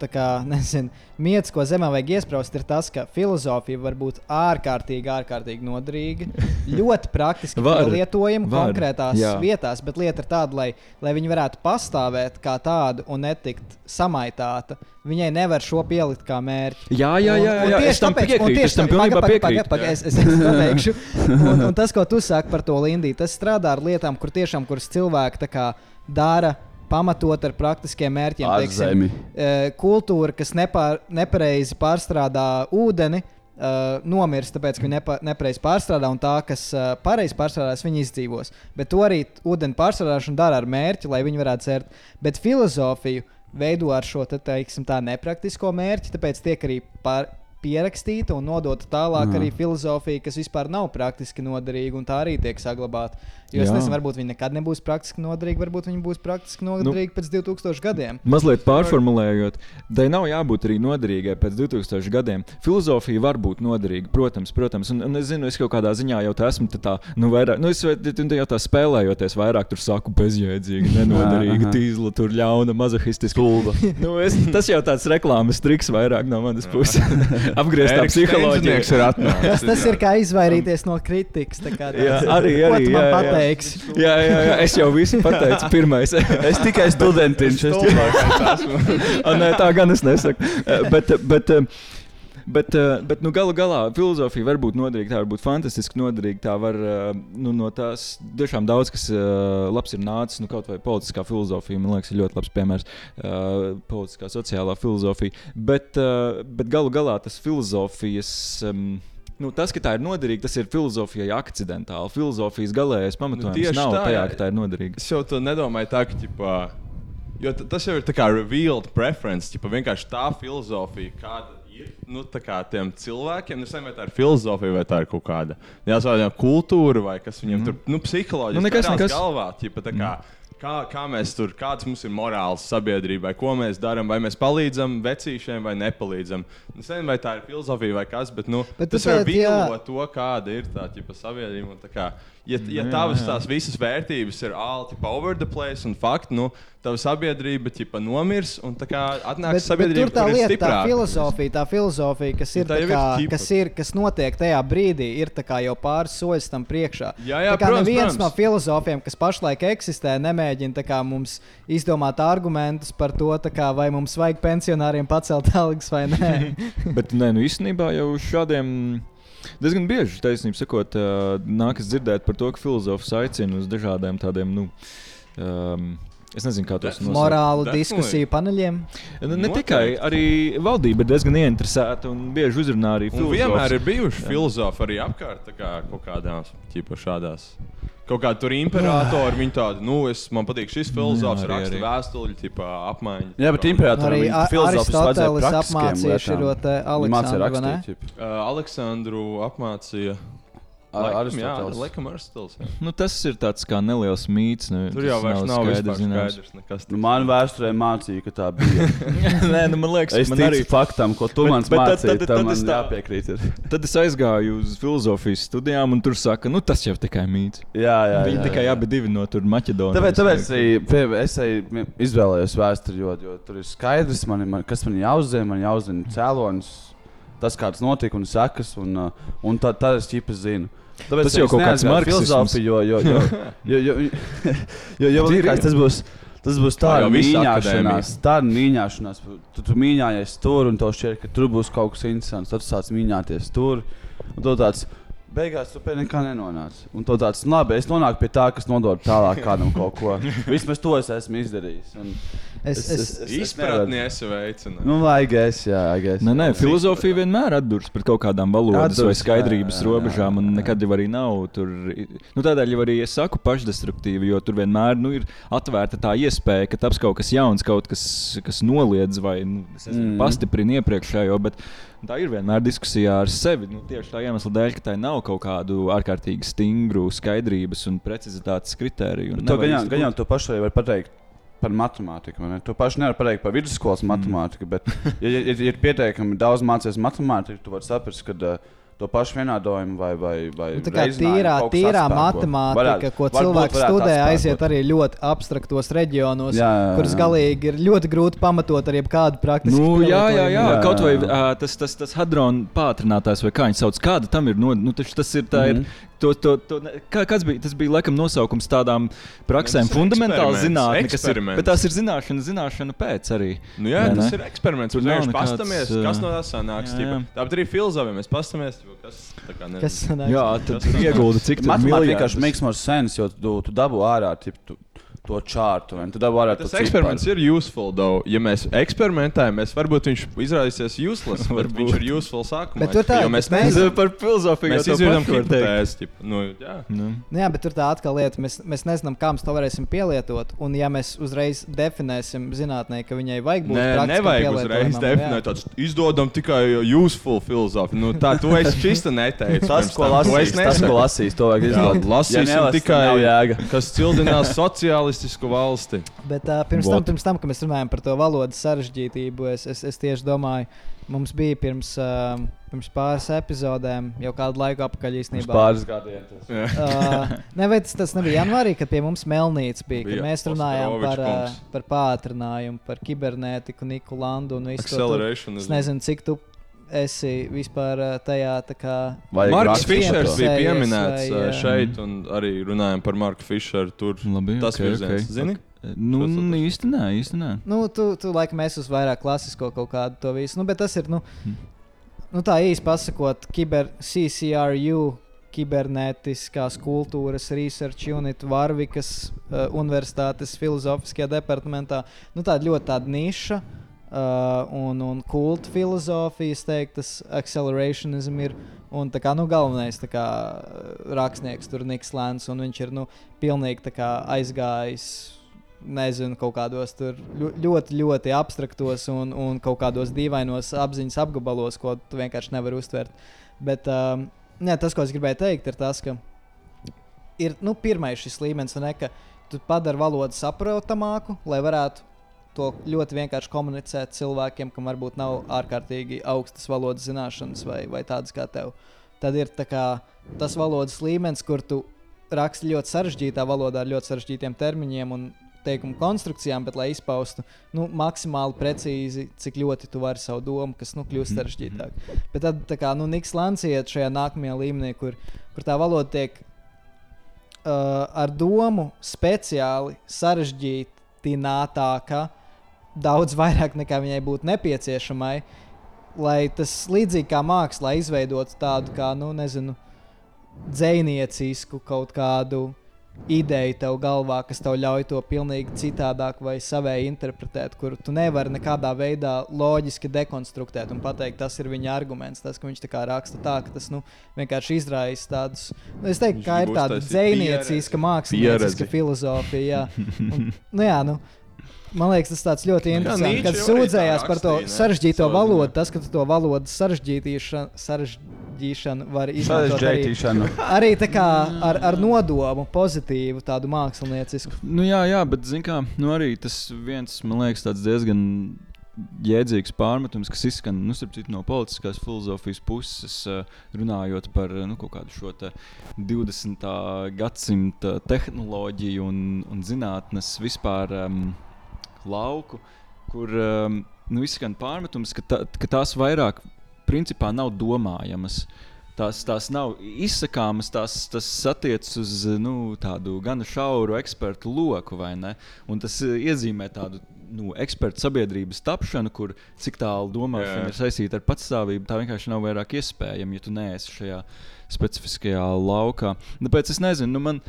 Tā kā, [LAUGHS] nezinu, mietas, ko zemē vajag iesprāst, ir tas, ka filozofija var būt ārkārtīgi, ārkārtīgi noderīga. [LAUGHS] ļoti praktiski lietojama konkrētās jā. vietās, bet lieta ir tāda, lai, lai viņi varētu pastāvēt kā tāda un netikt samaitāta. Viņai nevar šo pielikt kā mērķi. Jā, jā, jā, Un- un jā, tieši tam tāpēc- un piekrītu, tieši tam pilnībā paga- paga- piekrītu. paga- paga- Es, es, es [LAUGHS] pabeigšu. Un, un tas, ko tu saki par to Lindiju, tas strādā ar lietām, kur tiešām kuras cilvēki tā kā dara pamatot ar praktiskiem mērķiem. Ar zemi. e, kultūra, kas nepār, nepareizi pārstrādā ūdeni. Uh, nomirs, tāpēc, ka viņi nepa, nepareizi pārstrādā, un tā, kas uh, pareizi pārstrādās, viņi izdzīvos. Bet to arī ūdeni pārstrādāšana dara ar mērķi, lai viņi varētu dzert. Bet filozofiju veido ar šo te, teiksim, tā nepraktisko mērķi, tāpēc tiek arī pār, pierakstīta un nodota tālāk Jā. arī filozofija, kas vispār nav praktiski noderīga, un tā arī tiek saglabāta. Jo es Jā. nezinu, varbūt viņi nekad nebūs praktiski noderīgi, varbūt viņi būs praktiski noderīgi nu, pēc 2000 gadiem. Mazliet pārformulējot, tai nav jābūt arī noderīgai pēc 2000 gadiem. Filozofija var būt noderīga, protams, protams. Un, un es zinu, es kaut kādā ziņā jau tā esmu tā, tā nu, vairāk, nu, es jau tā spēlējoties, vairāk tur saku bezjēdzīgi, [LAUGHS] nenoderīgi, tīzla, tur ļauna, mazohistiski. [LAUGHS] nu, es, tas jau tāds reklāmas triks vairāk no manas puses. [LAUGHS] Apgriezt tā Eriks psiholoģija. Tas, tas ir kā izvairīties no kritikas. tā kā tāds. Jā, arī, arī jā, man jā. Pateiksi? Jā, jā, jā, es jau visu pateicu, pirmais. Es tikai studentiņš. Es tikai nē, tā gan es nesaku. Bet, bet, Bet, bet nu, galu galā filozofija var būt noderīga, tā var būt fantastiski noderīga. Tā var nu, no tās tiešām daudz kas labs ir nācis. Nu, kaut vai politiskā filozofija, man liekas, ir ļoti labs piemērs. Politiskā, sociālā filozofija. Bet, bet galu galā tas filozofijas. em, Nu, tas, ka tā ir noderīga, tas ir filozofijai akcidentāli. Filozofijas galējais pamatojums tieši nav tā, tajā, jā. ka tā ir noderīga. Es jau to nedomāju tā, ka. Ķipā, jo tas jau ir tā kā revealed preference. Ķipā, vienkārši tā filozofija, kāda ir nu, tiem cilvēkiem. Nezinu, vai tā ir filozofija vai tā ir kaut kāda jāsaka, kultūra vai kas viņiem mm. tur nu, psiholoģiski Nu, nekas, nekas. galvā. Ķipā, tā kā, Kā, kā mēs tur, kāds mums ir morāls sabiedrībai, ko mēs darām, vai mēs palīdzam vecīšiem vai nepalīdzam. Es nezinu, vai tā ir filozofija vai kas, bet, nu, Bet tas jā. vīlo to, kāda ir tā ķipa, sabiedrība. Tā Kā, ja, ja tavas tās visas vērtības ir ķipa, over the place un fakti, nu, tava sabiedrība ķipa, nomirs un tā kā atnāks Bet, bet sabiedrība, tur tā lieta, tā stiprāka. filozofija, tā filozofija, kas ir, tā tā jau ir kā, ķipa. kas, ir, kas notiek tajā brīdī, ir tā kā jau pāris soļus tam priekšā. Jā, jā, tā kā protams, neviens protams. no filozofiem, kas pašlaik eksistē, nemēģina tā kā mums izdomāt argumentus par to, tā kā, vai mums vajag pensionāriem pacelt algas vai nē. [LAUGHS] Bet nē, nu īstenībā jau šādiem. Diezgan bieži, taisnība sakot, nākas dzirdēt par to, ka filozofs aicina uz dažādiem tādiem, nu, um, es nezinu, kā tos nosaukt. Morālu Definitely. diskusiju paneļiem. Ne, ne tikai, arī valdība ir diezgan ieinteresēta un bieži uzrunā arī Un vienmēr filozofus. ir bijuši filozofi arī apkārt, kā kaut kādās ķipa, šādās. Kaut kā tur imperatori, viņi tādi, nu, es, man patīk šis filozofs, Jā, arī, raksta arī. vēstuļu, tipā apmaiņu. Jā, bet imperatoram Arī praktiskiem apmācīja šo te Aleksandru, vai ne? Uh, Aleksandru apmācīja. Ar- Laikam, jā. Nu, tas ir tāds kā neliels mīts. Ne, Tur jau tas vairs nav skaidrs skaidrs. Nekas Nu, man vēsturē mācīja, ka tā bija. [LAUGHS] Nē, nu, man liekas, Es man arī. faktam, ko tu man tad- mācīji. tad- Tam tad man tā- jāpiekrīt. ir. [LAUGHS] Tad es aizgāju uz filozofijas studijām, un tur saka, nu, tas jau tikai mīts. Jā, jā. Viņi jā, tikai jā. abi divi no tur Maķedonijas. Tāpēc, tāpēc pie- es izvēlējos vēsturi, jo, jo tur ir skaidrs, man, man, kas man jāuzzina. Man jāuzzina cēlonis, tas, kāds notika un sekas, un, uh, un tad, tad es ķipa zinu. Tāpēc tas jau kaut kāds marķis. Jo, jo, jo, jo, jo, jo, jo, jo likās, tas būs. Tas būs tā mīļāšanās, tā mīļāšanās. Tu, tu mīļājies tur un tev šķiet, ka tur būs kaut kas interesants. Tad tu sāc mīļāties tur. Un tu tāds, beigās tu pie nekā nenonāc. Un tu tāds, labi, es nonāku pie tā, kas nodod tālāk kādam kaut ko. Vismaz to es esmu izdarījis. Un, Es, es, Izpratni es veicinu. Nu, vai gais, jā, gais. Nē, nē, filozofija vienmēr atduras pret kaut kādām valodas Atduras, vai jā, skaidrības jā, jā, robežām, un jā. nekad jau arī nav. Tur, nu, tādēļ jau arī es saku pašdestruktīvi, jo tur vienmēr nu, ir atvērta tā iespēja, ka taps kaut kas jauns, kaut kas, kas noliedz vai nu, es Mm. pastiprina iepriekšējo. Bet, Tā ir vienmēr diskusijā ar sevi. Nu, tieši tā iemesla dēļ, ka tai nav kaut kādu ārkārtīgi stingru skaidrības un precizitātes kritēriju. un To gan, jau- gan jau to pašu var pateikt. Par matemātiku. To pašu nevar pateikt par vidusskolas matemātiku, bet, ja ja- ja ir pietiekami daudz mācīties matemātiku, tu vari saprast, ka uh, to pašu vienādojumu vai, vai, vai Nu, tā kā tīrā, tīrā matemātika, Varētu- ko cilvēks varētu studē, atspēkot. aiziet arī ļoti abstraktos reģionos, Jā, jā, jā. kurus galīgi ir ļoti grūti pamatot ar jebkādu praktisku Nu, jā, jā, jā, Jā, kaut vai ā, tas, tas, tas hadrona pātrinātājs, vai kā viņš sauc, kāda tam ir. No, nu, taču tas ir. Tā Mhm. ir to, to, to, ne- kā, kāds bija, tas bija laikam nosaukums tādām praksēm, Tas ir fundamentāli eksperiments, zinātnē, kas ir. Bet tās ir zināšana, zināšana pēc arī. Nu, jā, Vai tas ne? ir eksperiments. Tur vienkārši nekāds, paskatāmies, ā, kas no tā sanāks. jā, jā. Tāpat arī filozofiem mēs paskatāmies, kas tā kā nezinu. Kas sanāks? Jā, tad Tas iegulda cik tur Matemātika miljardus. vienkārši makes more sense, jo tu, tu dabū ārā. Tip, tu, to čārtu. Tu ārā to Tas eksperiments ir useful, though. Ja mēs eksperimentējam, mēs varbūt viņš izrādīsies useless, [LAUGHS] Varbūt. viņš ir useful sākumā. Bet tur tā- jo mēs nezinām par filozofiju. Mēs teikt. hipotēzi. Nu, jā. Nu. Nu Jā, bet tur tā atkal lieta, mēs, mēs nezinām, kā mēs to varēsim pielietot. Un, ja mēs uzreiz definēsim zinātnē, ka viņai vajag būt praktiskam nevajag uzreiz pielietojumam, definēt tādu izdodam tikai useful filozofiju. Nu, tā, to es čista neteicu. Tas, ko lasīs, tas, ko lasīs, to vajag izdot. Lasīsim tad tikai, kas cildinās [LAUGHS] sociālistisku valsti. Bet uh, pirms, Vot. tam, pirms tam, kad mēs runājam par to valodas sarežģītību, es, es, es tieši domāju, mums bija pirms, uh, pirms pāris epizodēm, jau kādu laiku atpakaļ Pirms īstenībā. pāris gadiem. tas. Uh, ne, vai tas, tas nebija janvārī, kad pie mums Melnīca bija, kad Bija mēs runājām par, uh, par pātrinājumu, par kibernētiku, Niku Landu un visu to. Es nezinu, cik tu esi vispār uh, tajā tā kā. Vajag Marks to. bija pieminēts vai, vai, jā. šeit, un arī runājām par Marku Fischeru. Tur Labi, tas ok, virziens, ok. zini? Nu, Šos nu, īsti nē, īsti nē. Nu, tu, tu laikam esi uz vairāk klasisko kaut kādu to visu. Nu, bet tas ir, nu, Hmm. nu tā īsti pasakot, kiber CCRU. Kibernetiskās kultūras research unit Varvikas uh, Universitātes filozofiskajā departamentā. Nu, tāda ļoti tāda niša uh, un, un kulta filozofija, es teiktu, tas accelerationism ir. Un tā kā nu, galvenais kā, uh, rakstnieks tur ir Niks Lēns, un viņš ir nu, pilnīgi kā aizgājis nezinu, kaut kādos tur ļo- ļoti, ļoti abstraktos un, un kaut kādos dīvainos apziņas apgabalos, ko tu vienkārši nevari uztvert. Bet um, jā, tas, ko es gribēju teikt, ir tas, ka ir nu, pirmais šis līmenis, vai ne, ka tu padari valodu saprotamāku, lai varētu to ļoti vienkārši komunicēt cilvēkiem, kam varbūt nav ārkārtīgi augstas valodas zināšanas vai, vai tādas kā tev. Tad ir kā, tas valodas līmenis, kur tu raksti ļoti sarežģītā valodā, ar ļoti sarežģītiem terminiem un teikumu konstrukcijām, bet lai izpaustu nu, maksimāli precīzi, cik ļoti tu vari savu domu, kas nu, kļūst sarežģītāk. Bet tad, tā kā nu, Niks Lants iet šajā nākamajā līmenī, kur, kur tā valoda tiek uh, ar domu speciāli sarežģītāka, daudz vairāk nekā viņai būtu nepieciešamai, lai tas līdzīgi kā mākslā izveidotu tādu kā, nu, nezinu, dzēniecisku kaut kādu ideju tev galvā, kas tev ļauj to pilnīgi citādāk vai savēji interpretēt, kur tu nevari nekādā veidā loģiski dekonstruēt un pateikt, tas ir viņa arguments. Tas, ka viņš tā kā raksta tā, ka tas nu, vienkārši izraisa tādus, nu, es teiktu, Viņš kā ir tāda pieredzi. mākslinieca filozofija. Jā. Un, [LAUGHS] nu, jā, nu, Man liekas, tas tāds ļoti interesants. Kad sūdzējās par to sarežģīto valodu, tas, ka to valodas sarežģīšanu, var izmantot arī, [LAUGHS] arī tā kā ar, ar nodomu, pozitīvu, tādu māksliniecisku. Nu, jā, jā, bet kā, nu, arī tas viens, man liekas, tāds diezgan jēdzīgs pārmetums, kas izskan nu, citu, no politiskās filozofijas puses, eh, runājot par eh, nu, kaut kādu šo te 20. gadsimta tehnoloģiju un, un zinātnes vispār um, lauku, kur um, nu, izskan pārmetums, ka, tā, ka tās vairāk principā nav domājamas. Tās, tās nav izsakāmas, tās, tas attiecas uz nu, tādu gan šauru ekspertu loku, vai ne? Un tas eh, iezīmē tādu nu, ekspertu sabiedrības tapšanu, kur cik tālu domāšana Jā. ir saistīta ar patstāvību. Tā vienkārši nav vairāk iespējama, ja tu neesi šajā specifiskajā laukā. Tāpēc es nezinu, nu, man,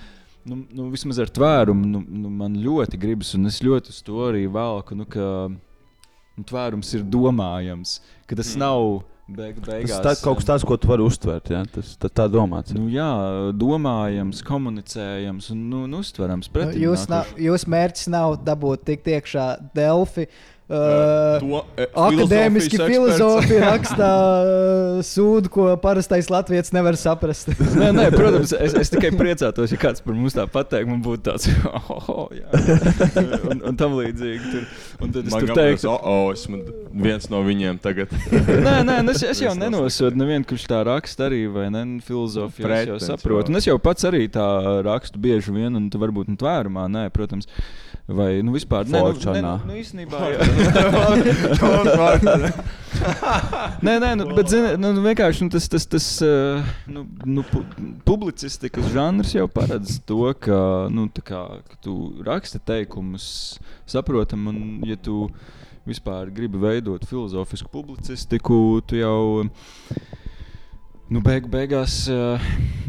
nu, nu, vismaz ar tvērumu, nu, nu, man ļoti gribas, un es ļoti uz to arī velku, nu, ka nu, tvērums ir domājams, ka tas mm. nav beig, Tas beigās. ir kaut kas tāds, ko tu vari uztvert. Ja? Tas tā, tā domāts. Nu, jā, domājams, komunicējams un nu, uztverams. Nu, pretim Jūs nākošs. jūs mērķis nav dabūt tik iekšā Delfi. Uh, To, e, Akadēmiski filozofija [LAUGHS] rakstā uh, sūdu, ko parastais latviečs nevar saprast. [LAUGHS] Nē, nē, protams, es, es tikai [LAUGHS] priecātos, ja kāds par mums tā pateikt. Man būtu tāds, oh, oh, jā, un, un tam līdzīgi. Tur. Un tad es Man tur teiktu, o, o, esmu viens no viņiem tagad. Nē, nē, nu es, es jau nenosodu nevienu, kurš tā raksta arī, vai ne? Nu, Filozofija es jau saprotu. jā. Un es jau pats arī tā rakstu bieži vien, un tu varbūt nu tvērumā, nē, protams. Vai nu vispār nē, nu, nē, nu, nu īstenībā. Nē, nē, nu, bet zini, nu, nu, vienkārši nu, tas, tas, tas uh, nu, nu, pu publicistikas žanrs jau paredz to, ka, nu, kā, ka tu raksti teikumus saprotam, un ja tu vispār gribi veidot filozofisku publicistiku, tu jau Nu, beig, beigās uh,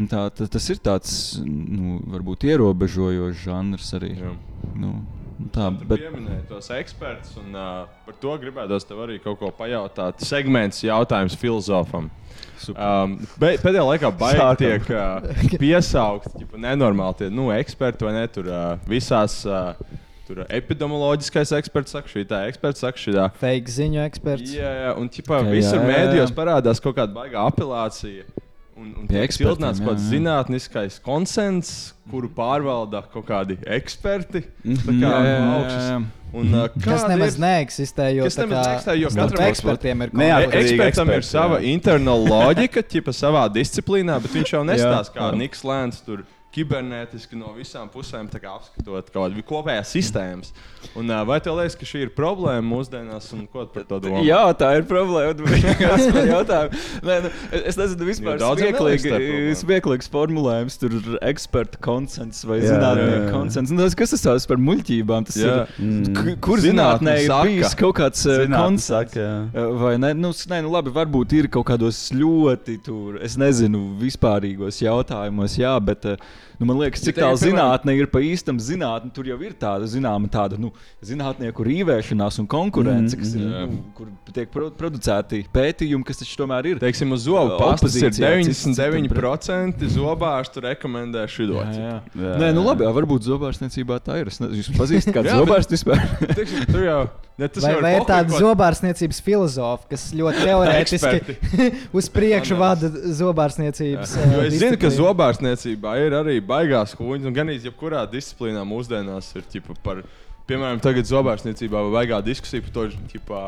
tā, tā, tas ir tāds nu, varbūt ierobežojošs žanrs arī. Jā. Nu, tā, Bet... bet, Pieminēja tos ekspertus, un uh, par to gribētos tev arī kaut ko pajautāt. Segments jautājums filozofam. Um, be, pēdējā laikā [LAUGHS] baigi Sākam. tiek uh, [LAUGHS] piesaukti ģipa, nenormāli tie nu, eksperti, vai ne? Tur uh, visās. Uh, Tur epidemioloģiskais eksperts saka, šī tā eksperts saka, šī tā. Fake ziņu eksperts. Jā, jā, un ķipā, Jā, visur mēdījos parādās kaut kāda baigā apelācija. Un, un tiek pildīts kaut kāds zinātniskais konsens, kuru pārvalda kaut kādi eksperti. Jā, kā jā, jā, jā. Un, uh, Kas nemaz ir- neeksistē, jo kā neeksistē, jo katram- ekspertiem ir Neatkarīgi. Ekspertam ir eksperti, sava jā. interna loģika, ķipa savā disciplīnā, bet viņš jau nestāsta, kā. Niks Lēns tur kibernētiski no visām pusēm tā kā apskatot kaut kādu kopējās sistēmas. Un, uh, vai tev liekas, ka šī ir problēma mūsdienās, un ko par to domā? Jā, tā ir problēma. Tas ir jautājums. Nē, nu, es nezinu, vispār smieklīgi, smieklīgs formulējums. Tur ir eksperta konsens vai Jā, jā, zinātnieku jā. konsens. Nu, tas, kas tas tāds par muļķībām? Tas Jā. ir, Mm. kur zinātnē ir saka. bijis kaut kāds Zinātne konsens? saka, jā. Uh, Vai ne? Nu, nē, nu labi, varbūt ir kaut kādos ļoti, tur, es nezinu, vispārīgos jautājumos, jā, bet uh, nu, man liekas, cik ja, tālu zinātnē ir pa īstam zinātnē, tur jau ir tāda zināma tāda, nu, zinātnieku rīvēšanās un konkurence, kas ir, Mhm. nu, kur tiek pro producēti pētījumi, kas taču tomēr ir. Teiksim, uz zobu Uh, pastas ir opozīcijā, cits- 99% zobārstu rekomendē šo Jā, dotu. jā. Jā, Nē, nu jā. labi, jā, varbūt zobārstniecībā tā ir. Es nezinu, jūs pazīstat kādu [LAUGHS] Jā, zobārstu vispār. Teiksim, tur jau ne, tas Vai, jau vai ir tāda zobārstniecības filozofa, kas ļoti teorētiski [LAUGHS] uz priekšu vada zobārstniecības? uh, Jo es zinu, ka zobārstniecībā ir arī baigās huņas, gan arī jebkurā disciplīnā mūsdienās ir ķipa, par, piemēram, tagad zobārstniecībā vai baigā diskusija par to, ķipa,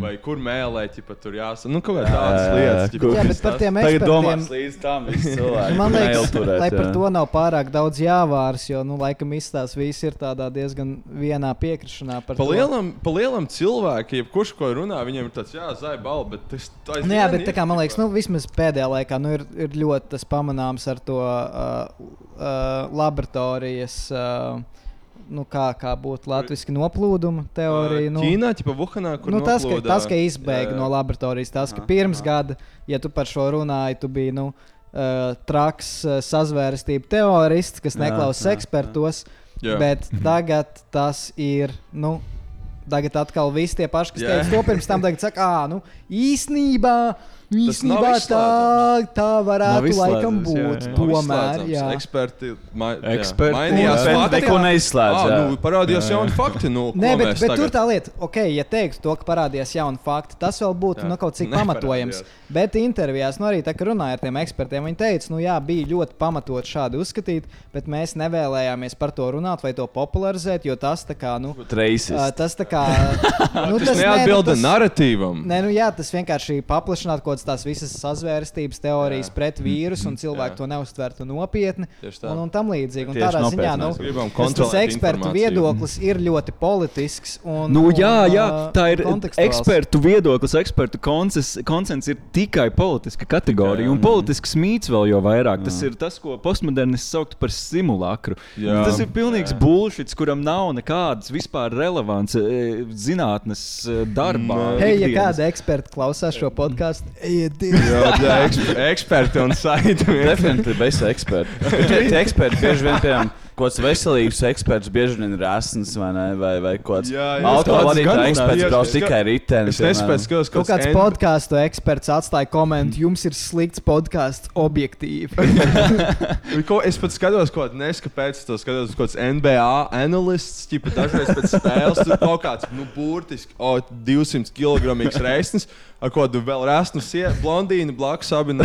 vai kur mēlēt, ja tur jāsaka, nu, kaut kā tādas lietas. Jā, kas bet par tiem Tagad domās ekspertiem. līdz tam [LAUGHS] cilvēki. Man liekas, neilturēt, lai par to nav pārāk daudz jāvāras, jo, nu, laikam, izstāsta viss ir tādā diezgan vienā piekrišanā par Pa to. lielam, pa lielam cilvēkam, jebkurš, ko runā, viņam ir tāds, jā, zai balva, bet tas tā Nu, jā, bet tā kā man liekas, nu, vismaz pēdējā laikā nu, ir, ir ļoti tas pamanāms ar to uh, uh, laboratorijas, uh, nu, kā, kā būtu latviešu noplūduma teorija. Nu, Ķīnā, ķipa Vuhanā, kur Nu, tas, ka, tas, ka izbēga Jā, jā. no laboratorijas, tas, ka pirms gada, ja tu par šo runāji, tu biji nu, uh, traks uh, sazvērestību teorists, kas Jā, neklausās jā, ekspertos, Jā. bet tagad tas ir. Nu, Tagad atkal viss tie paši, kas Jā. teica to pirms tam, tagad saka, ah, nu, īsnībā, Tas nav īsnībā tā, tā varētu laikam jā, būt. jā. Nav Tomēr, jā. Eksperti, ma jā, Eksperti, mainījās jā. fakti. Neko neizslēdz, jā. Nu, parādījās Jā, jā. jauni fakti. Nu, ko Nē, bet, bet tur tagad- tā lieta, ok, ja teiktu to, ka parādījās jauni fakti, tas vēl būtu Jā. nu, kaut cik pamatojams. Bet intervijās, nu arī tā, ka runāja ar tiem ekspertiem, viņi teica, nu jā, bija ļoti pamatot šādi uzskatīt, bet mēs nevēlējāmies par to runāt vai to popularizēt, jo tas tā kā, nu, ā, tas tā kā, [LAUGHS] nu, Tas nē, nu, neatbilda tas- narratīvam. Nē, nu jā, tas vienkārši paplašināt kaut kādas tās visas sazvērstības teorijas Jā. pret vīrusu, un cilvēki Jā. to neuztvertu nopietni. Un, un tam līdzīgi. Un tādā ziņā nu, tas, ekspertu viedoklis ir ļoti politisks. Un, Nu, jā, jā, ā, tā ir ekspertu viedoklis, ekspertu konsens ir tikai politiska kategorija. Jā, jā. Un politisks mīts vēl jau vairāk. Tas ir tas, ko postmodernists sauktu par simulakru. Jā. Tas ir pilnīgs bullshit, kuram nav nekādas vispār relevants e, zinātnes e, darbā. Hei, ja kāda eksperta klausās šo podkāstu, ejiet, divi. Jā, jā, eksper, eksperti un saiti. [LAUGHS] Definitīvi bez eksperta. [LAUGHS] Tie tie eksperti bieži vien, piemēram, kāds veselības eksperts bieži vien ir asins vai, ne, vai, vai kāds autovadītāja eksperts brauc tikai riteni. Es nespēju skatīties, Kaut kāds podkāstu eksperts atstāja komentu, jums ir slikts podkāsts objektīvi. [LAUGHS] [LAUGHS] Es pat skatos, ko nesaku, kāpēc to skatos. Kaut kāds NBA analīsts, tipa dažreiz pēc spēles, tur kaut kāds, nu, burtiski, o, 200 kg reizes, ar ko tu vēl sievieti, blondīnu blakus abi.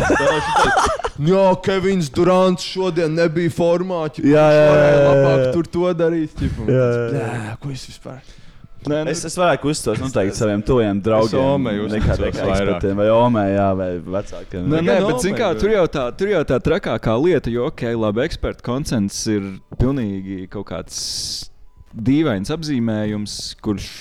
Jā, Kevins Durants šodien nebija formā, ķipa, Jā, jā, jā, jā, jā. labāk tur to darīt. Ķipa, Jā, jā, jā. Ko es vispār? Nē, nu, Es, es varētu uzstāties noteikti saviem tuviem draugiem. Nekā uzticos vairāk. ekspertiem, vai omē, jā, vai vecākiem. Nē, nē, bet zin, kā, tur, jau tā, tur jau tā trakākā lieta, jo, ok, labi, eksperta konsens ir pilnīgi kaut kāds dīvains apzīmējums, kurš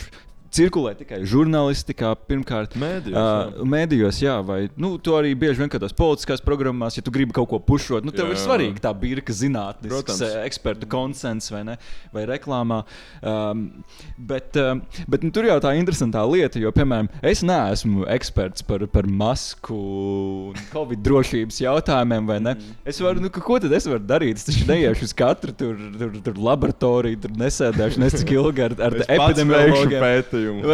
cirkulē tikai žurnālistikā, pirmkārt, Mēdījos, uh, mēdījos, jā, vai nu, tu arī bieži vien kādās politiskās programmās, ja tu gribi kaut ko pušot, nu, tev Jā, ir jā. svarīgi tā birka zinātnē, Protams. ekspertu konsens vai, ne, vai reklāmā. Um, bet um, bet nu, tur jau tā interesantā lieta, jo, piemēram, es neesmu eksperts par, par masku un covid drošības jautājumiem, vai ne? Es varu, nu, ko tad es varu darīt? Es taču neiešu uz katru tur, tur, tur laboratoriju, tur nesēdēšu nes cik ilgi ar, ar Es pats pētījumu.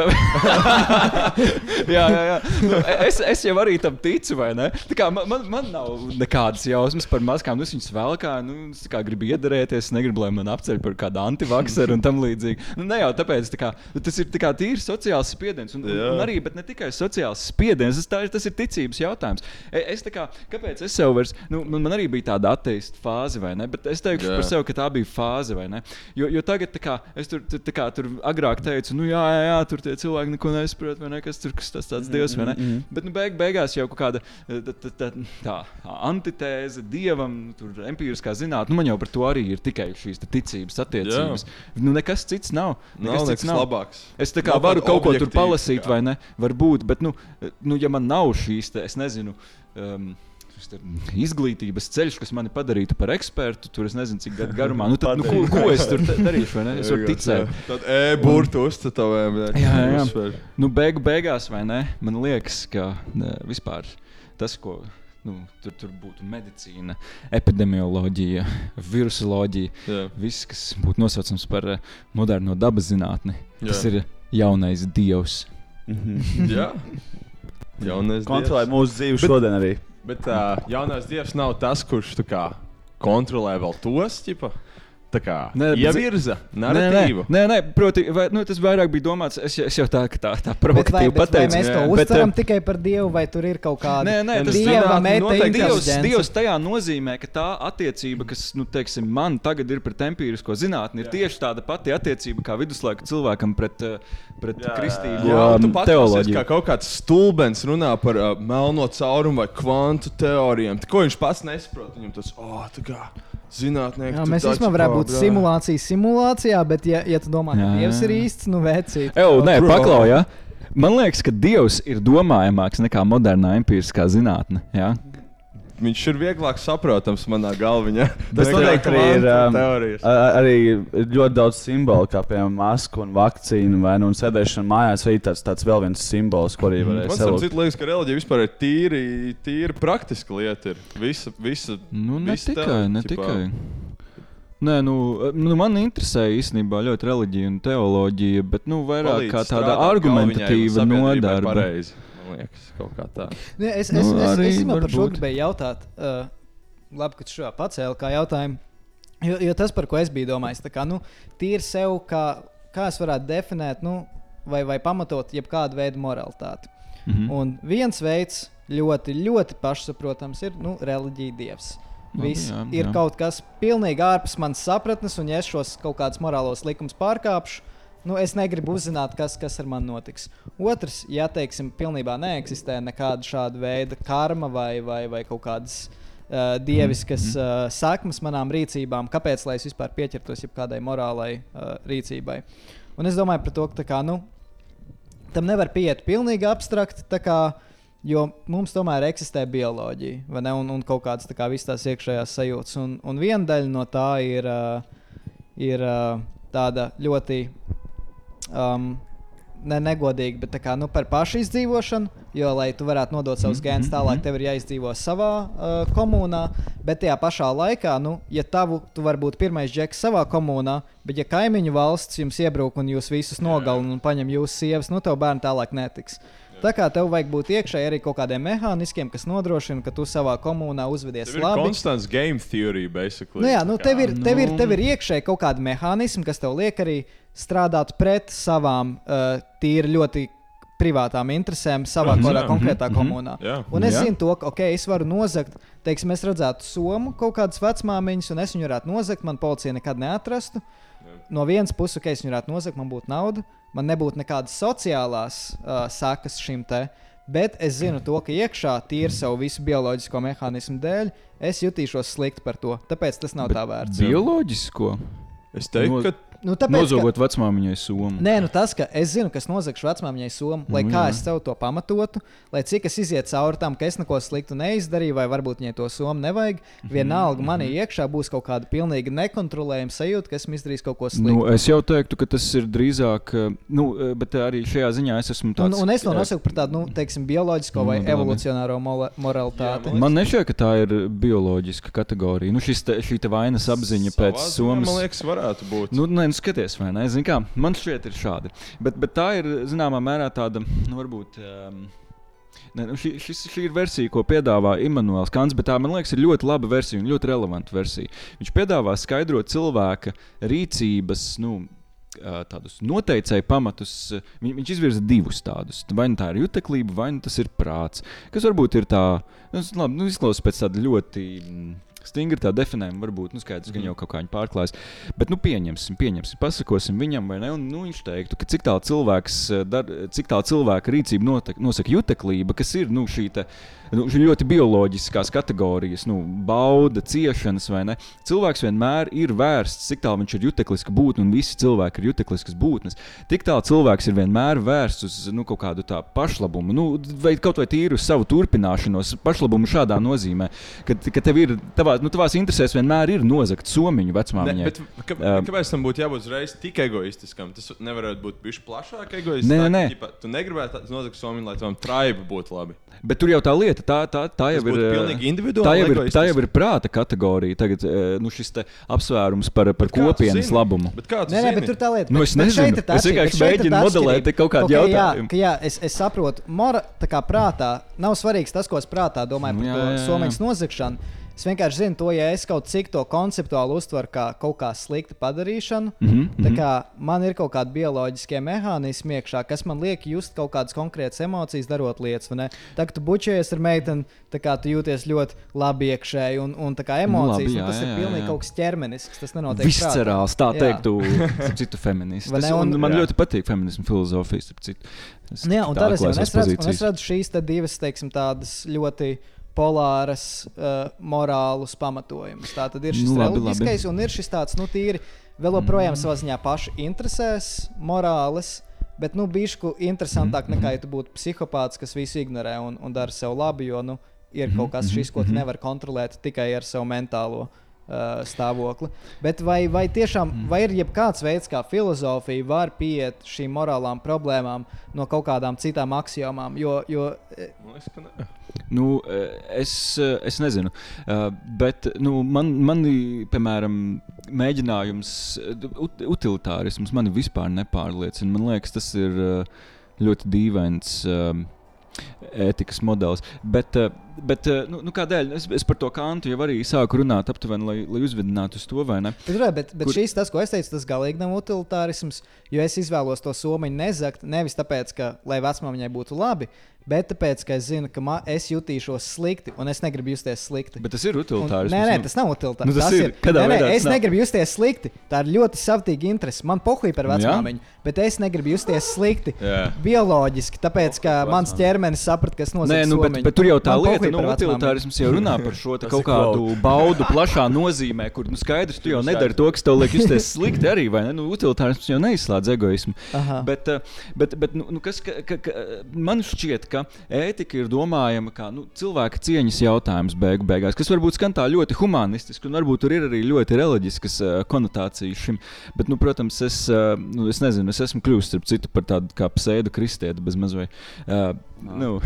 [LAUGHS] jā, jā, jā. Nu, es, es jau arī tam ticu, vai ne? Man, man, man nav nekādas jausmas par maskām. Nu, es viņas vēl kā, nu, es kā gribu iedarēties, negribu, lai man apceļ par kādu antivakseru un tam līdzīgi. Nu, ne jau tāpēc, tā kā, nu, tas ir kā tīri sociāls spiediens. Un, un, un arī, bet ne tikai sociāls spiediens, tas, tā, tas ir ticības jautājums. E- Es kā, kāpēc es sev vairs, nu, man, man arī bija tāda ateista fāze, vai ne? Bet es teikšu Jā. par sevi, ka tā bija fāze, vai ne? Jo, jo tagad, kā, es tur, tur, kā, tur agrāk teicu, nu, jā, jā, jā, tur tie cilvēki neko nesaprot, vai ne? Kas tur kas tas tāds dievs, vai ne? mm. Bet, nu, beig, beigās jau kāda eh, tā, tā, tā, tā antitēze dievam, tur empiriskā zinātnē, nu, man jau par to arī ir tikai šīs ticības attiecības. Nu, nekas cits nav. Nav nekas labāks. Es tā kā Nav varu kaut ko tur palasīt, tā kā. vai ne? Varbūt, bet, nu, nu ja man nav šīs, te, es nezinu. Um, Izglītības ceļš, kas mani padarītu par ekspertu, tur es nezinu, cik gadu garumā. Nu, tad, nu, ko, ko es tur darīšu? vai ne? Es varu ticēt. Tad e-burtu uzcetavēm. Jā, jā. Nu, beigu beigās, vai ne? Man liekas, ka ne, vispār tas, ko nu, tur, tur būtu medicīna, epidemioloģija, virusoloģija, Jā. viss, kas būtu nosaucams par eh, moderno dabas zinātni, tas Jā. ir jaunais dievs. Mhm. Jā. Jaunais Kontrolē dievs. mūsu dzīvi šodien arī. Bet uh, jaunais dievs nav tas, kurš kā kontrolē vēl tos, ķipa. Tā kā ievirza Nē, nē, narratīvu. nē, nē, proti, vai, nu, tas vairāk bija domāts. Es, es jau tā, tā, tā provokatīvi pateicu. mēs to jā. Uztveram eh, tikai par dievu, vai tur ir kaut kāda Nē, nē, tas dieva noteikti Dievs? Dievs tajā nozīmē, ka tā attiecība, kas nu, teiksim, man tagad ir pret empirisko zinātni, ir tieši tāda pati attiecība kā viduslaiku cilvēkam pret, eh, pret kristīgo Jā, tu um, pats teoloģiju. kā kaut kāds stulbens runā par uh, melno caurumu vai kvantu teorijām. Ko viņš pats nesaprot, viņam tas oh, tā kā zinātnieks. Jā, mēs īstenībā varētu būt simulācija simulācijā, bet, ja, ja tu domā, ka Jā, dievs ir jā. īsts, nu vecīt. Eju, nē, bro. paklaujā. Man liekas, ka Dievs ir domājamāks nekā modernā empiriskā zinātne. Ja? Viņš ir vieglāk saprotams manā galviņā. Tas noteikti arī ir. Um, arī ir ļoti daudz simbolu, kā piemēram maska un vakcīna, vai nu sēdēšana mājās. Arī tāds, tāds vēl viens simbols, ko arī varēja Man starp salūkt. citu liekas, ka reliģija vispār ir tīri, tīri praktiska lieta. Ir. Visa, visa, Nu, ne visa tikai, tele- ne ķipā. tikai. Nē, nu, nu, man interesē īstenībā ļoti reliģija un teoloģija, bet nu, vairāk Palīdz kā tāda argumentatīva nodarbe. pareizi, Man liekas, kaut kā tā. Nu, es Nu, es, es, arī es īstenībā par šo gribēju jautāt. Uh, labi, ka tu šo pacēli kā jautājumu. Jo, jo tas, par ko es biju domājis, tā kā nu, tīri sev, kā, kā es varētu definēt nu, vai, vai pamatot jebkādu veidu moralitāti. Mhm. Un viens veids, ļoti, ļoti pašsaprotams, ir nu, reliģija, dievs. Labi, Viss jā, ir jā. kaut kas pilnīgi ārpus manas sapratnes, un ja es šos kaut kādus morālos likumus pārkāpšu, nu, es negribu uzzināt, kas, kas ar mani notiks. Otrs, ja teiksim, pilnībā neeksistē nekāda šāda veida karma vai, vai, vai kaut kādas uh, dieviskas uh, saknes manām rīcībām, kāpēc lai es vispār pieķertos kādai morālai uh, rīcībai. Un es domāju par to, ka kā, nu, tam nevar pieiet pilnīgi abstrakt. tā Kā, jo mums tomēr eksistē bioloģija vai ne, un, un kaut kādas tā kā, tās iekšējās sajūtas. Un, un viena daļa no tā ir, uh, ir uh, tāda ļoti um, ne, negodīga, bet kā, nu, par pašu izdzīvošanu. Jo, lai tu varētu nodot savus gēnus tālāk, tev ir jāizdzīvo savā uh, komunā. Bet tajā pašā laikā, nu, ja tavu, tu vari būt pirmais džeks savā komunā, bet ja kaimiņu valsts jums iebruk un jūs visus nogalina un paņem jūsu sievas, nu, tev bērni tālāk netiks. Tā kā tev vajag būt iekšēji arī kaut kādiem mehānismiem, kas nodrošina, ka tu savā komunā uzvedies Tev ir labi. konstants game theory, basically. Nu, jā, nu, tev, ir, tev, ir, nu- tev ir iekšēji kaut kādi mehānismi, kas tev liek arī strādāt pret savām uh, tīri ļoti privātām interesēm savā Protams, kādā jā. konkrētā Mhm, komunā. Jā. Un es Jā. zinu, to, ka okay, es varu nozagt, teiksim, es redzētu somu kaut kādas vecmāmiņas, un es viņu varētu nozagt, man policija nekad neatrastu. No vienas puses, ka es viņu varētu nozagt, man būtu nauda, man nebūtu nekādas sociālās uh, sakas šim te. Bet es zinu, to, ka iekšā tīri savu visu bioloģisko mehānismu dēļ es jutīšos slikti par to. Tāpēc tas nav tā vērts. Bioloģisko. Es teiktu, No- ka Nu, tāpēc, Nozogot vecmāmiņai somu. Nē, nu tas, ka es zinu, kas nozagšu vecmāmiņai somu, lai Nu, kā jā. es sev to pamatotu, lai cik es izietu cauri tam, ka es neko sliktu neizdarīju, vai varbūt viņai to somu nevajag. Mhm, Vienalga, manī iekšā būs kaut kāda pilnīgi nekontrolējama sajūta, ka esmu izdarījis kaut ko sliktu. Nu, es jau teiktu, ka tas ir drīzāk, eh, nu, eh, bet arī šajā ziņā es esmu Un, tāds. un es to eh, nosaucu par tādu, nu, teiksim, bioloģisko vai Nu, labi. evolucionāro mola- moralitāti. Man nešķiet, ka tā ir bioloģiska kategorija. Nu, šis te, šī te vainas apziņa Savā pēc somas. Man liekas, varētu būt. Nu, nē, nu, skaties, vai ne? Zini Kā, man šķiet, ir šādi. Bet, bet tā ir zināmā mērā tāda, nu, varbūt. Um, Ne, nu šī, šis, šī ir versija, ko piedāvā Imants Kants, bet tā man liekas, ir ļoti laba versija un ļoti relevanta versija. Viņš piedāvā skaidrot cilvēka rīcības, nu, tādus noteicēju pamatus. Viņ, viņš izvirza divus tādus. Vai nu tā ir juteklība, vai nu tas ir prāts. Kas varbūt ir tā, nu, labi, nu izklausās pēc tāda ļoti. Mm, Stingri tā definējuma varbūt, nu, skaidrs, ka Mhm. jau kaut kā viņa pārklājas. Bet, nu, pieņemsim, pieņemsim, pasakosim viņam, vai ne? Un, nu, viņš teiktu, ka cik tālu cilvēks, eh, dar, cik tālu cilvēka rīcība notek, nosaka juteklība, kas ir nu, šī te, nu, šī ļoti bioloģiskās kategorijas, nu, bauda, ciešanas, vai ne? Cilvēks vienmēr ir vērsts, cik tālu viņš ir jutekliska būtne, un visi cilvēki ir jutekliskas būtnes. Tik tālu cilvēks ir vienmēr vērsts uz nu, kaut kādu tā pašlabumu, nu, vai kaut vai tīru savu turpināšanos, pašlabumu šādā nozīmē, ka, ka tev ir, tavā, nu, tavās interesēs vienmēr ir nozagt somiņu Ne, vecmāmiņai. bet, ka, Um, kāpēc tam būtu jābūt uzreiz tik egoistiskam? Tas nevarētu būt bijis plašāk egoistisks. Nē, nē. Ģipa, tu negribētu nozagt somu, lai tam traibu būtu labi. Bet tur jau tā lieta, tā, tā, tā jau Tas ir. Tā jau ir, tā egoistiski. jau ir prāta kategorija. Tagad nu, šis te apsvērums par, par kopienas labumu. Bet kā tu Nē, nē, zini? bet tur tā lieta. Nu, es nezinu. ir Es vienkārši ir mēģinu modelēt kaut kādu Ok, jā, jautājumu. ka Jā, es, es saprotu, mora, tā kā prātā nav svarīgs tas, ko es prātā domāju par jā, to jā, jā. somiņas nozagšanu. Es vienkārši zinu to, ja es kaut cik to konceptuāli uztveru kā kaut kā sliktu padarīšanu. Tā mhm. kā man ir kaut kādi bioloģiskie mehānismi iekšā, kas man liek just kaut kādas konkrētas emocijas, darot lietas. Tā kā tu bučojies ar meiteni, kā tu jūties ļoti labi iekšēji un, un tā kā Nu, emocijas. labi, un jā, tas ir jā, pilnīgi jā. kaut kas ķermenisks. Tas nenotiek. Viscerāls, tā. Jā. teiktu, [LAUGHS] citu un, Un- man Jā. ļoti patīk feminismu filozofija. Es Nu Jā, un tā tad es, un es, redzu, un es redzu šīs divas, teiksim, tādas ļoti polāras uh, morālus pamatojumus. Tā tad ir šis Nu, labi, reliģiskais, un ir šis tāds, nu, tīri vēl joprojām savā ziņā paši interesēs morāles. Bet, nu, bišku interesantāk nekā, ja tu būtu psihopāts, kas visu ignorē un, un dara sev labi, jo, nu, ir kaut kas šis, ko tu nevari kontrolēt tikai ar savu mentālo uh, stāvokli. Bet vai, vai tiešām vai ir jebkāds veids, kā filozofija var pieiet šīm morālām problēmām no kaut kādām citām axiomām? Jo, jo. Nu, eh, es, eh, es nezinu, Eh, bet nu, man, mani, piemēram, mēģinājums, ut, utilitārisms mani vispār nepārliecina. Man liekas, tas ir ļoti dīvains. eh, Ētikas modelis. Bet, eh, bet eh, nu, nu, kādēļ? Es, es par to kantu jau arī sāku runāt, aptuveni, lai, lai uzvedinātu uz to, vai ne? Bet, bet, bet Kur- šis, tas, ko es teicu, tas galīgi nav utilitārisms, jo es izvēlos to somiņu nezakt nevis tāpēc, ka, lai vecmāmiņai būtu labi, bet tāpēc, ka es zinu, ka ma, es jutīšos slikti un es negribu justies slikti. Bet tas ir Un, utilitārisms. nē, nē, nu. tas nav utilitārs. Nu, tas ir. Kādā Nē, nē, tas es nav? negribu justies slikti. Tā ir ļoti savtīga interese. Man pohuļ par Nu, jā. vecmāmiņu, bet es negribu justies slikti. Jā. Bioloģiski, tāpēc, ka mans ķermenis saprata, kas Nē, nozīmē. nu, bet, bet tur jau tā Man lieta, pohuj nu, utilitārisms jau runā par šo [LAUGHS] kaut kādu baudu plašā nozīmē, kur nu, skaidrs, tu jau nedari to, kas tev liek justies [LAUGHS] slikti arī, vai ne? Nu, utilitārisms jau neizslēdz egoismu. Aha. Bet, eh, bet, bet nu, nu, kas, ka, ka, ka, man šķiet, ka ētika ir domājama kā nu, cilvēka cieņas jautājums beigu beigās, kas varbūt skan tā ļoti humanistiski, un varbūt tur ir arī ļoti reliģiskas uh, konotācijas šim. Bet, nu, protams, es, uh, nu, es nezinu, es esmu kļuvis starp citu par tādu kā pseidu kristieti bez mazliet. Uh, nu.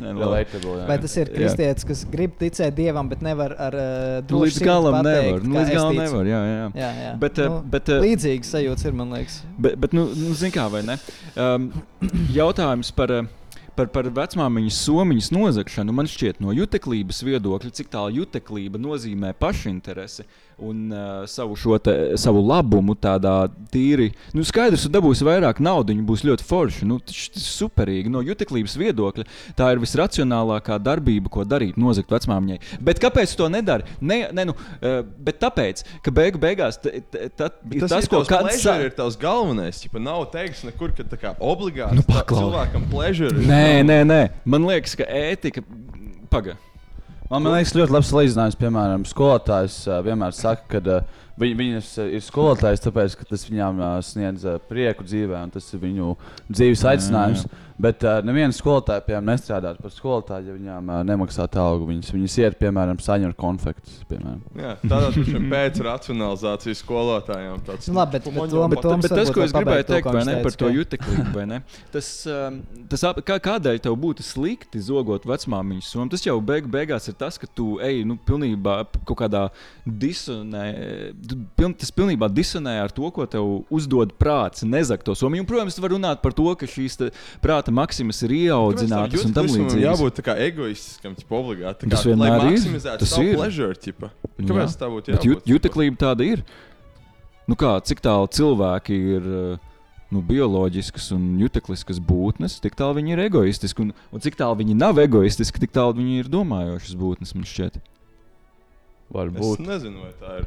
[LAUGHS] Vai tas ir kristietis, kas grib ticēt dievam, bet nevar ar uh, Nu, drošu līdz galam pateikt, nevar. Nu, līdz galam nevar. Jā, jā. Jā, jā. Bet, eh, nu, bet, eh, līdzīgs sajūta ir, man liekas. Bet, bet nu, nu zini, kā vai ne? Um, [CLEARS THROAT] jautājums par. eh, Par, par vecmāmiņas somiņas nozagšanu man šķiet, no juteklības viedokļa, cik tālu juteklība nozīmē pašinteresi un uh, savu, šo te, savu labumu tādā tīri. Nu, skaidrs, ka dabūs vairāk naudas, būs ļoti forši. Nu, tas tas ir superīgi. No juteklības viedokļa tā ir visracionālākā darbība, ko darīt, nozagt vecmāmiņai. Bet kāpēc tu to nedari? Ne, ne, nu, uh, bet tāpēc, ka beigu beigās t, t, t, Bet ir tas, tas, ir ko kāds pleasure ir tavs galvenais. Ja nav teikts, nekur, ka tā kā obligāti Nu, tā cilvēkam pleasure. Nē, nē, nē. Man liekas, ka ētika. Pagaidi. Man, man liekas, ļoti labs salīdzinājums. Piemēram, skolotājs uh, vienmēr saka, ka uh, Viņi, viņas uh, ir skolotājs, tāpēc, ka tas viņām sniedz prieku dzīvē, un tas ir viņu dzīves aicinājums. jā. Bet uh, neviena skolotāja, piemēram, nestrādātu par skolotāju, ja viņām uh, nemaksātu algu. Viņas, viņas iet, piemēram, saņemt konfektus. Piemēram. Jā, tādā veidā pēc racionalizācijas skolotājiem. Tāds, Nu, labi, bet- bet Bet, Toms bet tas, ko es gribēju teikt, vai ne, par to ka- juteklību, vai ne? Tas, tas kā, kādēļ tev būtu slikti zogot vecmāmiņu somu? Tas jau beig, beigās ir tas, ka tu ej nu, pilnībā kaut kādā disonē. tu Piln, tas pilnībā disonē ar to, ko tev uzdod prāts, nezak to somu. Un, protams, tu vari runāt par to, ka šīs te prāta maksimas ir ieaudzinātas un tam līdzīgi. Jābūt tā kā egoistiskam, tipā obligāti. Tas vienmēr lai ir, tas ir. pleasure, tipā. Kāpēc tā būtu jut, juteklība tāda ir. Nu kā, cik tālu cilvēki ir uh, nu, bioloģiskas un jutekliskas būtnes, tik tālu viņi ir egoistiski. Un, un cik tālu viņi nav egoistiski, tik tālu viņi ir domājošas būtnes. Man šķiet, Es Varbūt. nezinu, vai tā ir.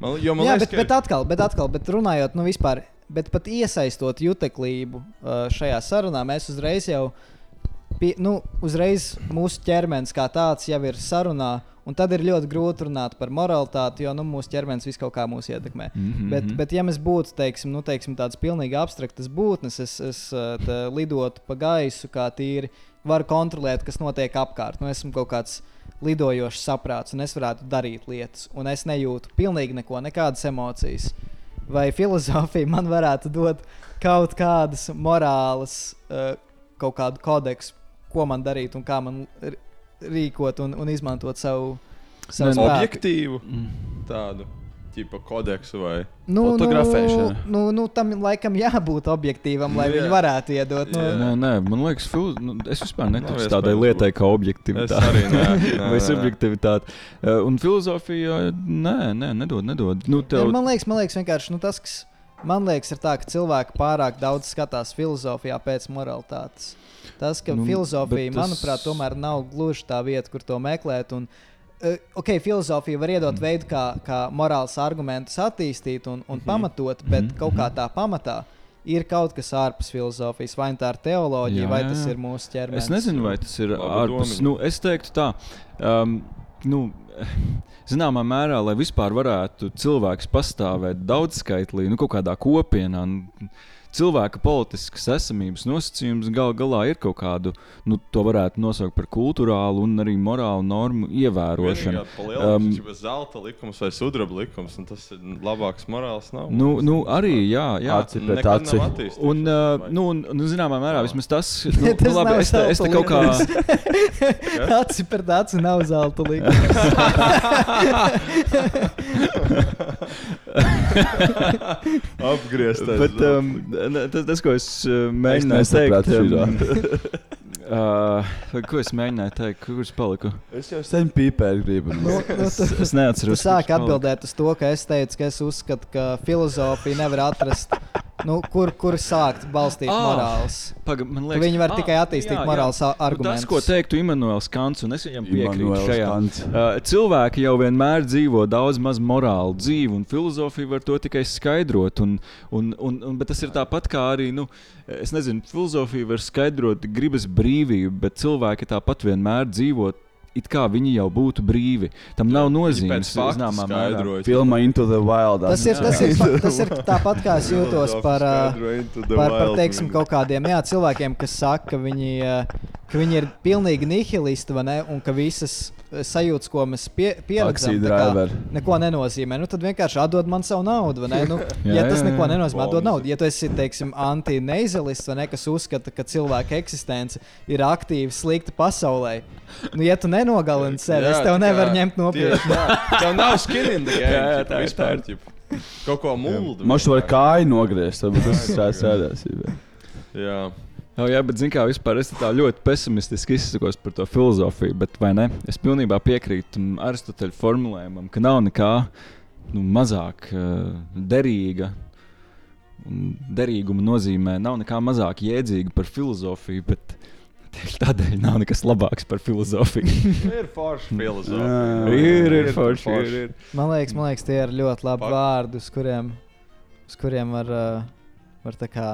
Man, jo man Jā, liekas, bet, bet atkal, bet atkal, bet runājot, nu vispār, bet pat iesaistot juteklību uh, šajā sarunā, mēs uzreiz jau, pie, nu, uzreiz mūsu ķermenis kā tāds jau ir sarunā, un tad ir ļoti grūti runāt par moralitāti, jo nu, mūsu ķermenis visu kaut kā mūs ietekmē. mm -hmm. Bet, bet, ja mēs būtu teiksim, nu, teiksim, tādas pilnīgi abstraktas būtnes, es, es uh, te lidotu pa gaisu, kā tīri varu kontrolēt, kas notiek apkārt. Nu, esmu kaut kāds lidojošs saprāts, un es varētu darīt lietas, un es nejūtu pilnīgi neko, nekādas emocijas. Vai filozofija man varētu dot kaut kādas morālas, uh, kaut kādu kodeksu, ko man darīt un kā man rīkot un, un izmantot savu. savu Ne, spēku? objektīvu Mm. tādu tipu kodeksu vai Nu, Fotografēšana. Nu, nu, nu, tam laikam jābūt objektīvam, lai Nu, viņi varētu iedot. Nu, Jā. Nē, nē, man liekas, fil... nu, es vispār neticu Nav tādai lietai kā objektivitāte. Es arī nē, [LAUGHS] nē, Vai subjektivitāte. Uh, Un filozofija, nē, nē, nedod, nedod. Nu, Tev... tev... Man liekas, man liekas vienkārši nu, tas, kas man liekas, ir tā, ka cilvēki pārāk daudz skatās filozofijā pēc moralitātes. Tas, ka Nu, nu, filozofija, tas... tas- manuprāt, tomēr nav gluži tā vieta, kur to meklēt. Un, uh, ok, filozofija var iedot mm. veidu, kā, kā morāls argumentus attīstīt un, un mm -hmm. pamatot, bet mm -hmm. kaut kā tā pamatā ir kaut kas ārpus filozofijas. Vai tā ir teoloģija, Jā, vai tas jā. ir mūsu ķermenis. Es nezinu, vai tas ir Laba ārpus. domiņa. Nu, es teiktu, tā. Um, nu, [LAUGHS] Zināmā mērā, lai vispār varētu cilvēks pastāvēt daudzskaitlī, nu, kaut kādā kopienā, nu, cilvēka politiskas esamības nosacījums gal galā ir kaut kādu, nu, to varētu nosaukt par kultūrālu un arī morālu normu ievērošanu. Um, Um, zelta likums vai sudraba likums, un tas ir labāks morāls. Nav. Nu, nu, arī, jā, jā. Aci pret aci. Un, uh, nu, un, nu, zināmā mērā, vismaz tas, [LAUGHS] nu, Tas labi, es te, es te kaut kā. likums. [LAUGHS] Aci pret aci nav zelta līnija. Apgrieztais. Bet um, tas, tas, ko es uh, mēģināju nesapratu teikt, šito. [LAUGHS] uh, ko es mēģināju teikt, kurš paliku? Es jau sen pīpēju, gribu. Nu, nu, Es, es neatceros. tu paliku. atbildēt uz to, ka es teicu, ka es uzskatu, ka filozofija nevar atrast, nu, kur, kur sākt balstīt Ah, morāls. Paga, liekas, viņi var ā, tikai attīstīt jā, jā. morāls Nu, argumentus. Tas, ko teiktu Imants Kants, un es viņam piekrītu šajā. Uh, cilvēki jau vienmēr dzīvo daudz maz morālu dzīvi, un filozofija var to tikai skaidrot. Un, un, un, un, bet tas ir tāpat kā arī, nu, es nezinu, filozofija var skaidrot gribas brīvību, bet cilvēki tāpat vienmēr dzīvo. It kā viņi jau būtu brīvi. Tam nav nozīmes. zināmā mērā. Filma Into the Wild. Tas ir, tas, ir, pa- tas ir tāpat kā es jūtos par, ā, par, par teiksim, kaut kādiem jā, cilvēkiem, kas saka, ka viņi, ā, ka viņi ir pilnīgi nihilisti un ka visas ā, sajūtas, ko mēs pie, pieredzam, kā driver. neko nenozīmē. Nu, tad vienkārši atdod man savu naudu. Nu, [LAUGHS] Jā, ja tas jā, neko nenozīmē, atdod naudu. Ja tu esi teiksim, anti-neizelists vai ne, kas uzskata, ka cilvēka eksistence ir aktīva, slikta pasaulē, nu, ja tu nenogalini sevi, es tev nevaru ņemt nopietni. Tev nav skin in the [LAUGHS] game. Jā, jā, ķipa, tā ir, vispār, ķipa. Kaut ko. Man šķiet, ka kāju nogriezt, varbūt tas ir strādājis. Jā. Jā, jā, bet zinu, kā vispār es tā ļoti pesimistiski izsakos par to filozofiju, bet vai ne? Es pilnībā piekrītu Aristoteļa formulējumam, ka nav nekā nu, mazāk uh, derīga. Un derīguma nozīmē nav nekā mazāk jēdzīga par filozofiju, bet tieši tādēļ nav nekas labāks par filozofiju. [LAUGHS] Ir forša filozofija. Ir, ir, ir forši, forši. ir, ir. Man liekas, man liekas, tie ir ļoti labi Pak- vārdi, uz kuriem, uz kuriem var, uh, var tā kā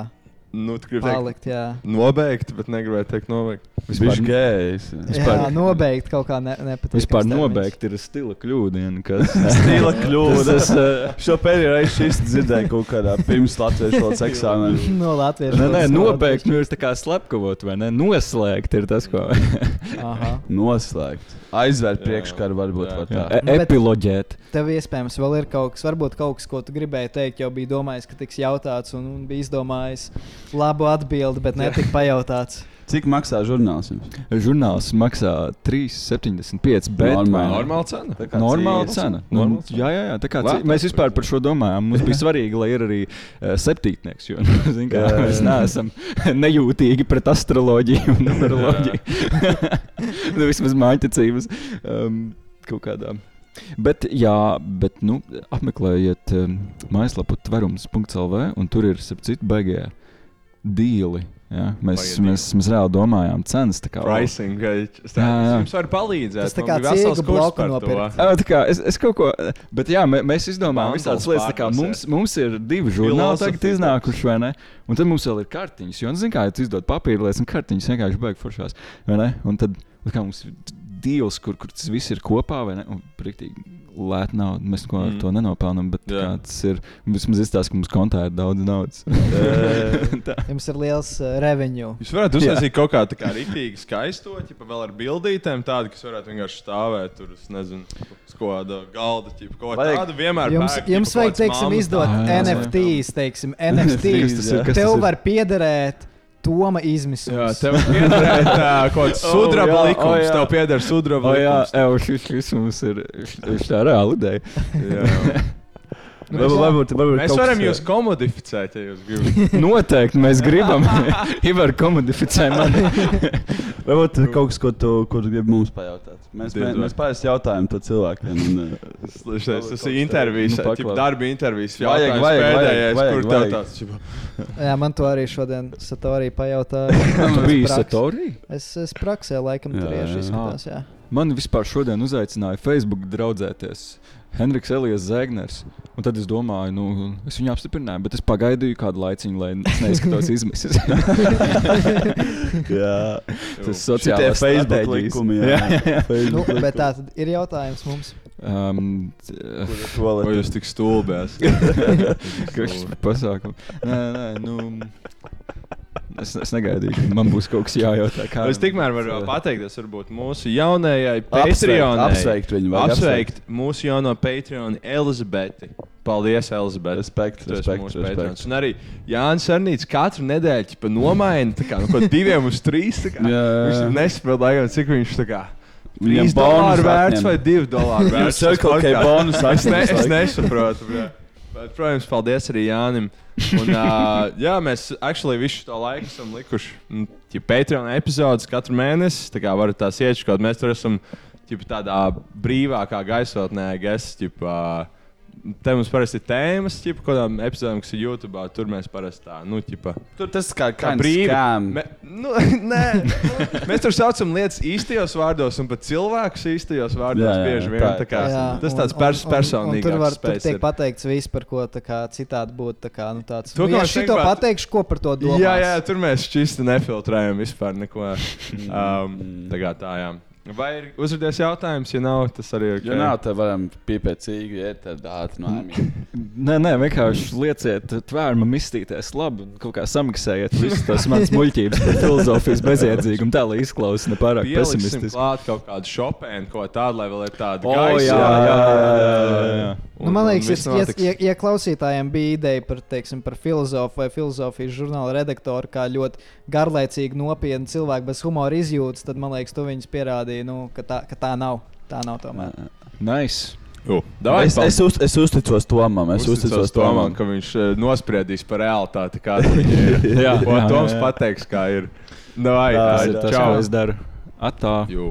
Nu, tu gribi teikt, palikt. Jā. nobeigt, bet negribēju teikt nobeigt. Viņš ir gējs. Jā, nobeigt kaut kā ne, nepatīk. Vispār nobeigt ir stila kļūdiena. Kas... [LAUGHS] Stila kļūda. Tas, uh, Šo pēdējo reizi šis dzirdēju kaut kādā pirms latviešu valodas eksāmena. [LAUGHS] No latviešu. Nē, nē, valodas nobeigt nu, ir tā kā slepkavot, vai ne? Noslēgt ir tas, ko. Aha. Noslēgt. Aizvērt priekškaru varbūt var tā. E- Nu, Epiloģēt. Tev iespējams vēl ir kaut kas, varbūt kaut kas, ko tu gribēji teikt, jau bija domājis, ka tiks jautāts un, un bija izdomājis labu atbildi, bet netika pajautāts. Cik maksā žurnāls jums? Žurnāls maksā 3,75. Bet Normāli. Normāla cena. Normāla cena. Nu, Normāla cena. jā, jā, jā. Tā kā, Lētāk, cī- mēs vispār par šo domājām. Mums bija svarīgi, lai ir arī uh, septītnieks. Jo [LAUGHS] nu, zin, kā, Jā, jā, mēs neesam [LAUGHS] nejūtīgi pret astroloģiju un numeroloģiju. [LAUGHS] nu, vismaz mājiņticības um, kaut kādā. Bet, jā, bet nu, apmeklējiet um, mājaslapu tverums.lv un tur ir citu beigie dīli. Jā, mēs, Baigi mēs, mēs reāli domājām cenas. tā kā, Pricing. ka Es Jā, jā. jums varu palīdzēt. Tas tā kā vesels to. nopirkt. Jā, tā kā es, es kaut ko, bet jā, mē, mēs izdomājām visādas lietas. tā Kā, mums, mums ir divi žurnāli tagad iznākuši, vai ne? Un tad mums vēl ir kartiņas. Jo, nu, zināmā mērā, ja tu izdod papīra lietas, un kartiņas vienkārši beigas foršās. vai ne? Un tad kā, mums ir deals, kur, kur tas viss ir kopā, vai ne? Un priktīgi lēta nauda. Mēs neko mm. Ar to nenopelnām, bet kā, tas ir. Vismaz izstāsta, ka mums kontā ir daudz naudas. [LAUGHS] Jums ir liels uh, revenue. Jūs varat uztaisīt kaut kā tādu rīktīgi skaisto, ja vēl ar bildītēm, tādu, kas varētu vienkārši stāvēt tur, es nezinu, uz kāda galda, ķipa, kaut Vajag- kādu vienmēr. Jums, pērk, jums vajag, teiksim, izdot. NFTs, teiksim, NFTs. Tev var piederēt Toma Jā, izmisums. tev pieder kaut kāds [LAUGHS] sudraba O, jā, likums. jā. Tev pieder sudraba O, jā, likums. evo, šis, šis mums ir šis tā reāla ideja. [LAUGHS] Varbūt, varbūt, varbūt Mēs varam jūs komodificēt, ja jūs gribat. [LAUGHS] Noteikti mēs gribam. [LAUGHS] Ivar komodificē mani. [LAUGHS] Varbūt ir kaut kas, ko tu, ko tu gribi mums pajautāt. Mēs, mēs, mēs parasti jautājam to cilvēkiem. Un, uh, Tas tas ir intervijas, Nu, nu, paklaus. darba intervijas. Vajag, vajag, pēdējais, vajag, kur tev vajag. tāds. Jā, man to arī šodien Satorī pajautāja. Tu biji. Satorī? Es, es praksē laikam tur Jā, tieši jā. izskatās. Jā. Man vispār šodien uzaicināja Facebook draudzēties. Henriks Elijas Zēgners. Un tad es domāju, nu, es viņu apstiprināju, bet es pagaidīju kādu laiciņu, lai es neizskatos izmisis. [LAUGHS] jā, Tas sociālais Facebook likumi. Jā, Jā, jā, jā. Nu, bet tā tad ir jautājums mums. Um, t- Ko tu- jūs tik stulbēs? [LAUGHS] Kas ir pasākums? Nē, nē, nu. Es, es negaidīju, ka man būs kaut kas jājautā. Kā Es tikmēr varu pateikties varbūt mūsu jaunajai Apsveikt, Patreonai. apsveikt viņu, vajag Apsveikt mūsu jauno Patreonu Elizabeti. Paldies, Elizabete. Respekt, respekt, mūsu respekt. Un arī Jānis Arnīts katru nedēļu pa nomaina tā kā, no kaut diviem uz trīs. tā kā. Jā, jā. Viņš nesaprot, laikam, cik viņš tā kā. Viņam 3 dolāru bonusu vērts vai 2 dolāru Viņam vērts. Circle K bonusu Es, ne, es nesaprotu. bļā. Bet, protams, paldies arī Jānim. Un, uh, jā, mēs actually visu šo laiku esam likuši mm, ja Patreon epizodes katru mēnesi. Tā kā varat tās iečkot. Mēs tur esam ķipa, tādā brīvākā gaisotnē, gas. Ķipa, Te mums parasti ir tēmas, ķipa, kādām epizodēm, kas ir YouTube. Tur mēs parasti tā, nu, ķipa, Tur tas kā, kā kā brīvi. Me, nu, [LAUGHS] nē, nu, mēs tur saucam lietas īstajos vārdos, un pat cilvēkus īstajos vārdos Jā, jā, bieži vien. tā- tā kā, Jā, tas tāds pers personīgāks Tur, var, tur tiek ir. pateikts viss, par ko tā kā, citādi būtu. tā Kā, nu, tāds, To, nu, ja šito gribētu- pateikšu, ko par to domā. Jā, jā, tur mēs šķisti nefiltrējam vispār neko. Um, tā kā tā, jā. Vai ir uzrādījis jautājums? Ja nav, tas arī ir. Ja nav, tad varam piepēt cīgu, iet tad ātri no ēmiem. Nē, nē, vienkārši lieciet tvērumam izstīties labi un kaut kā samaksājiet visu tās manas [LAUGHS] muļķības par filozofijas bezjēdzīgumu, tā lai izklausās nepārāk Pieliksim pesimistiski. klāt kaut kādu šopēnu, ko tādu, lai vēl ir tāda O, gaisa. jā, jā, jā, jā, jā. Nu, man liekas, ja, ja, ja, klausītājiem bija ideja par, teiksim, par filozofu vai filozofijas žurnāla redaktoru, kā ļoti garlaicīgi, nopietni cilvēku bez humora izjūtas, tad man liekas, tu viņus pierādīji, nu, ka, tā, ka tā nav. Tā nav tomēr. Nice. U, davai, Es, es, uz, es uzticos Tomam. Es uzticos Tomam, Tomam. ka viņš nospriedīs par realitāti. [LAUGHS] Jā, jā, Toms jā. pateiks, kā ir. Davai, Tas tā, ir tas, čau. ko es daru. Atā. Jū.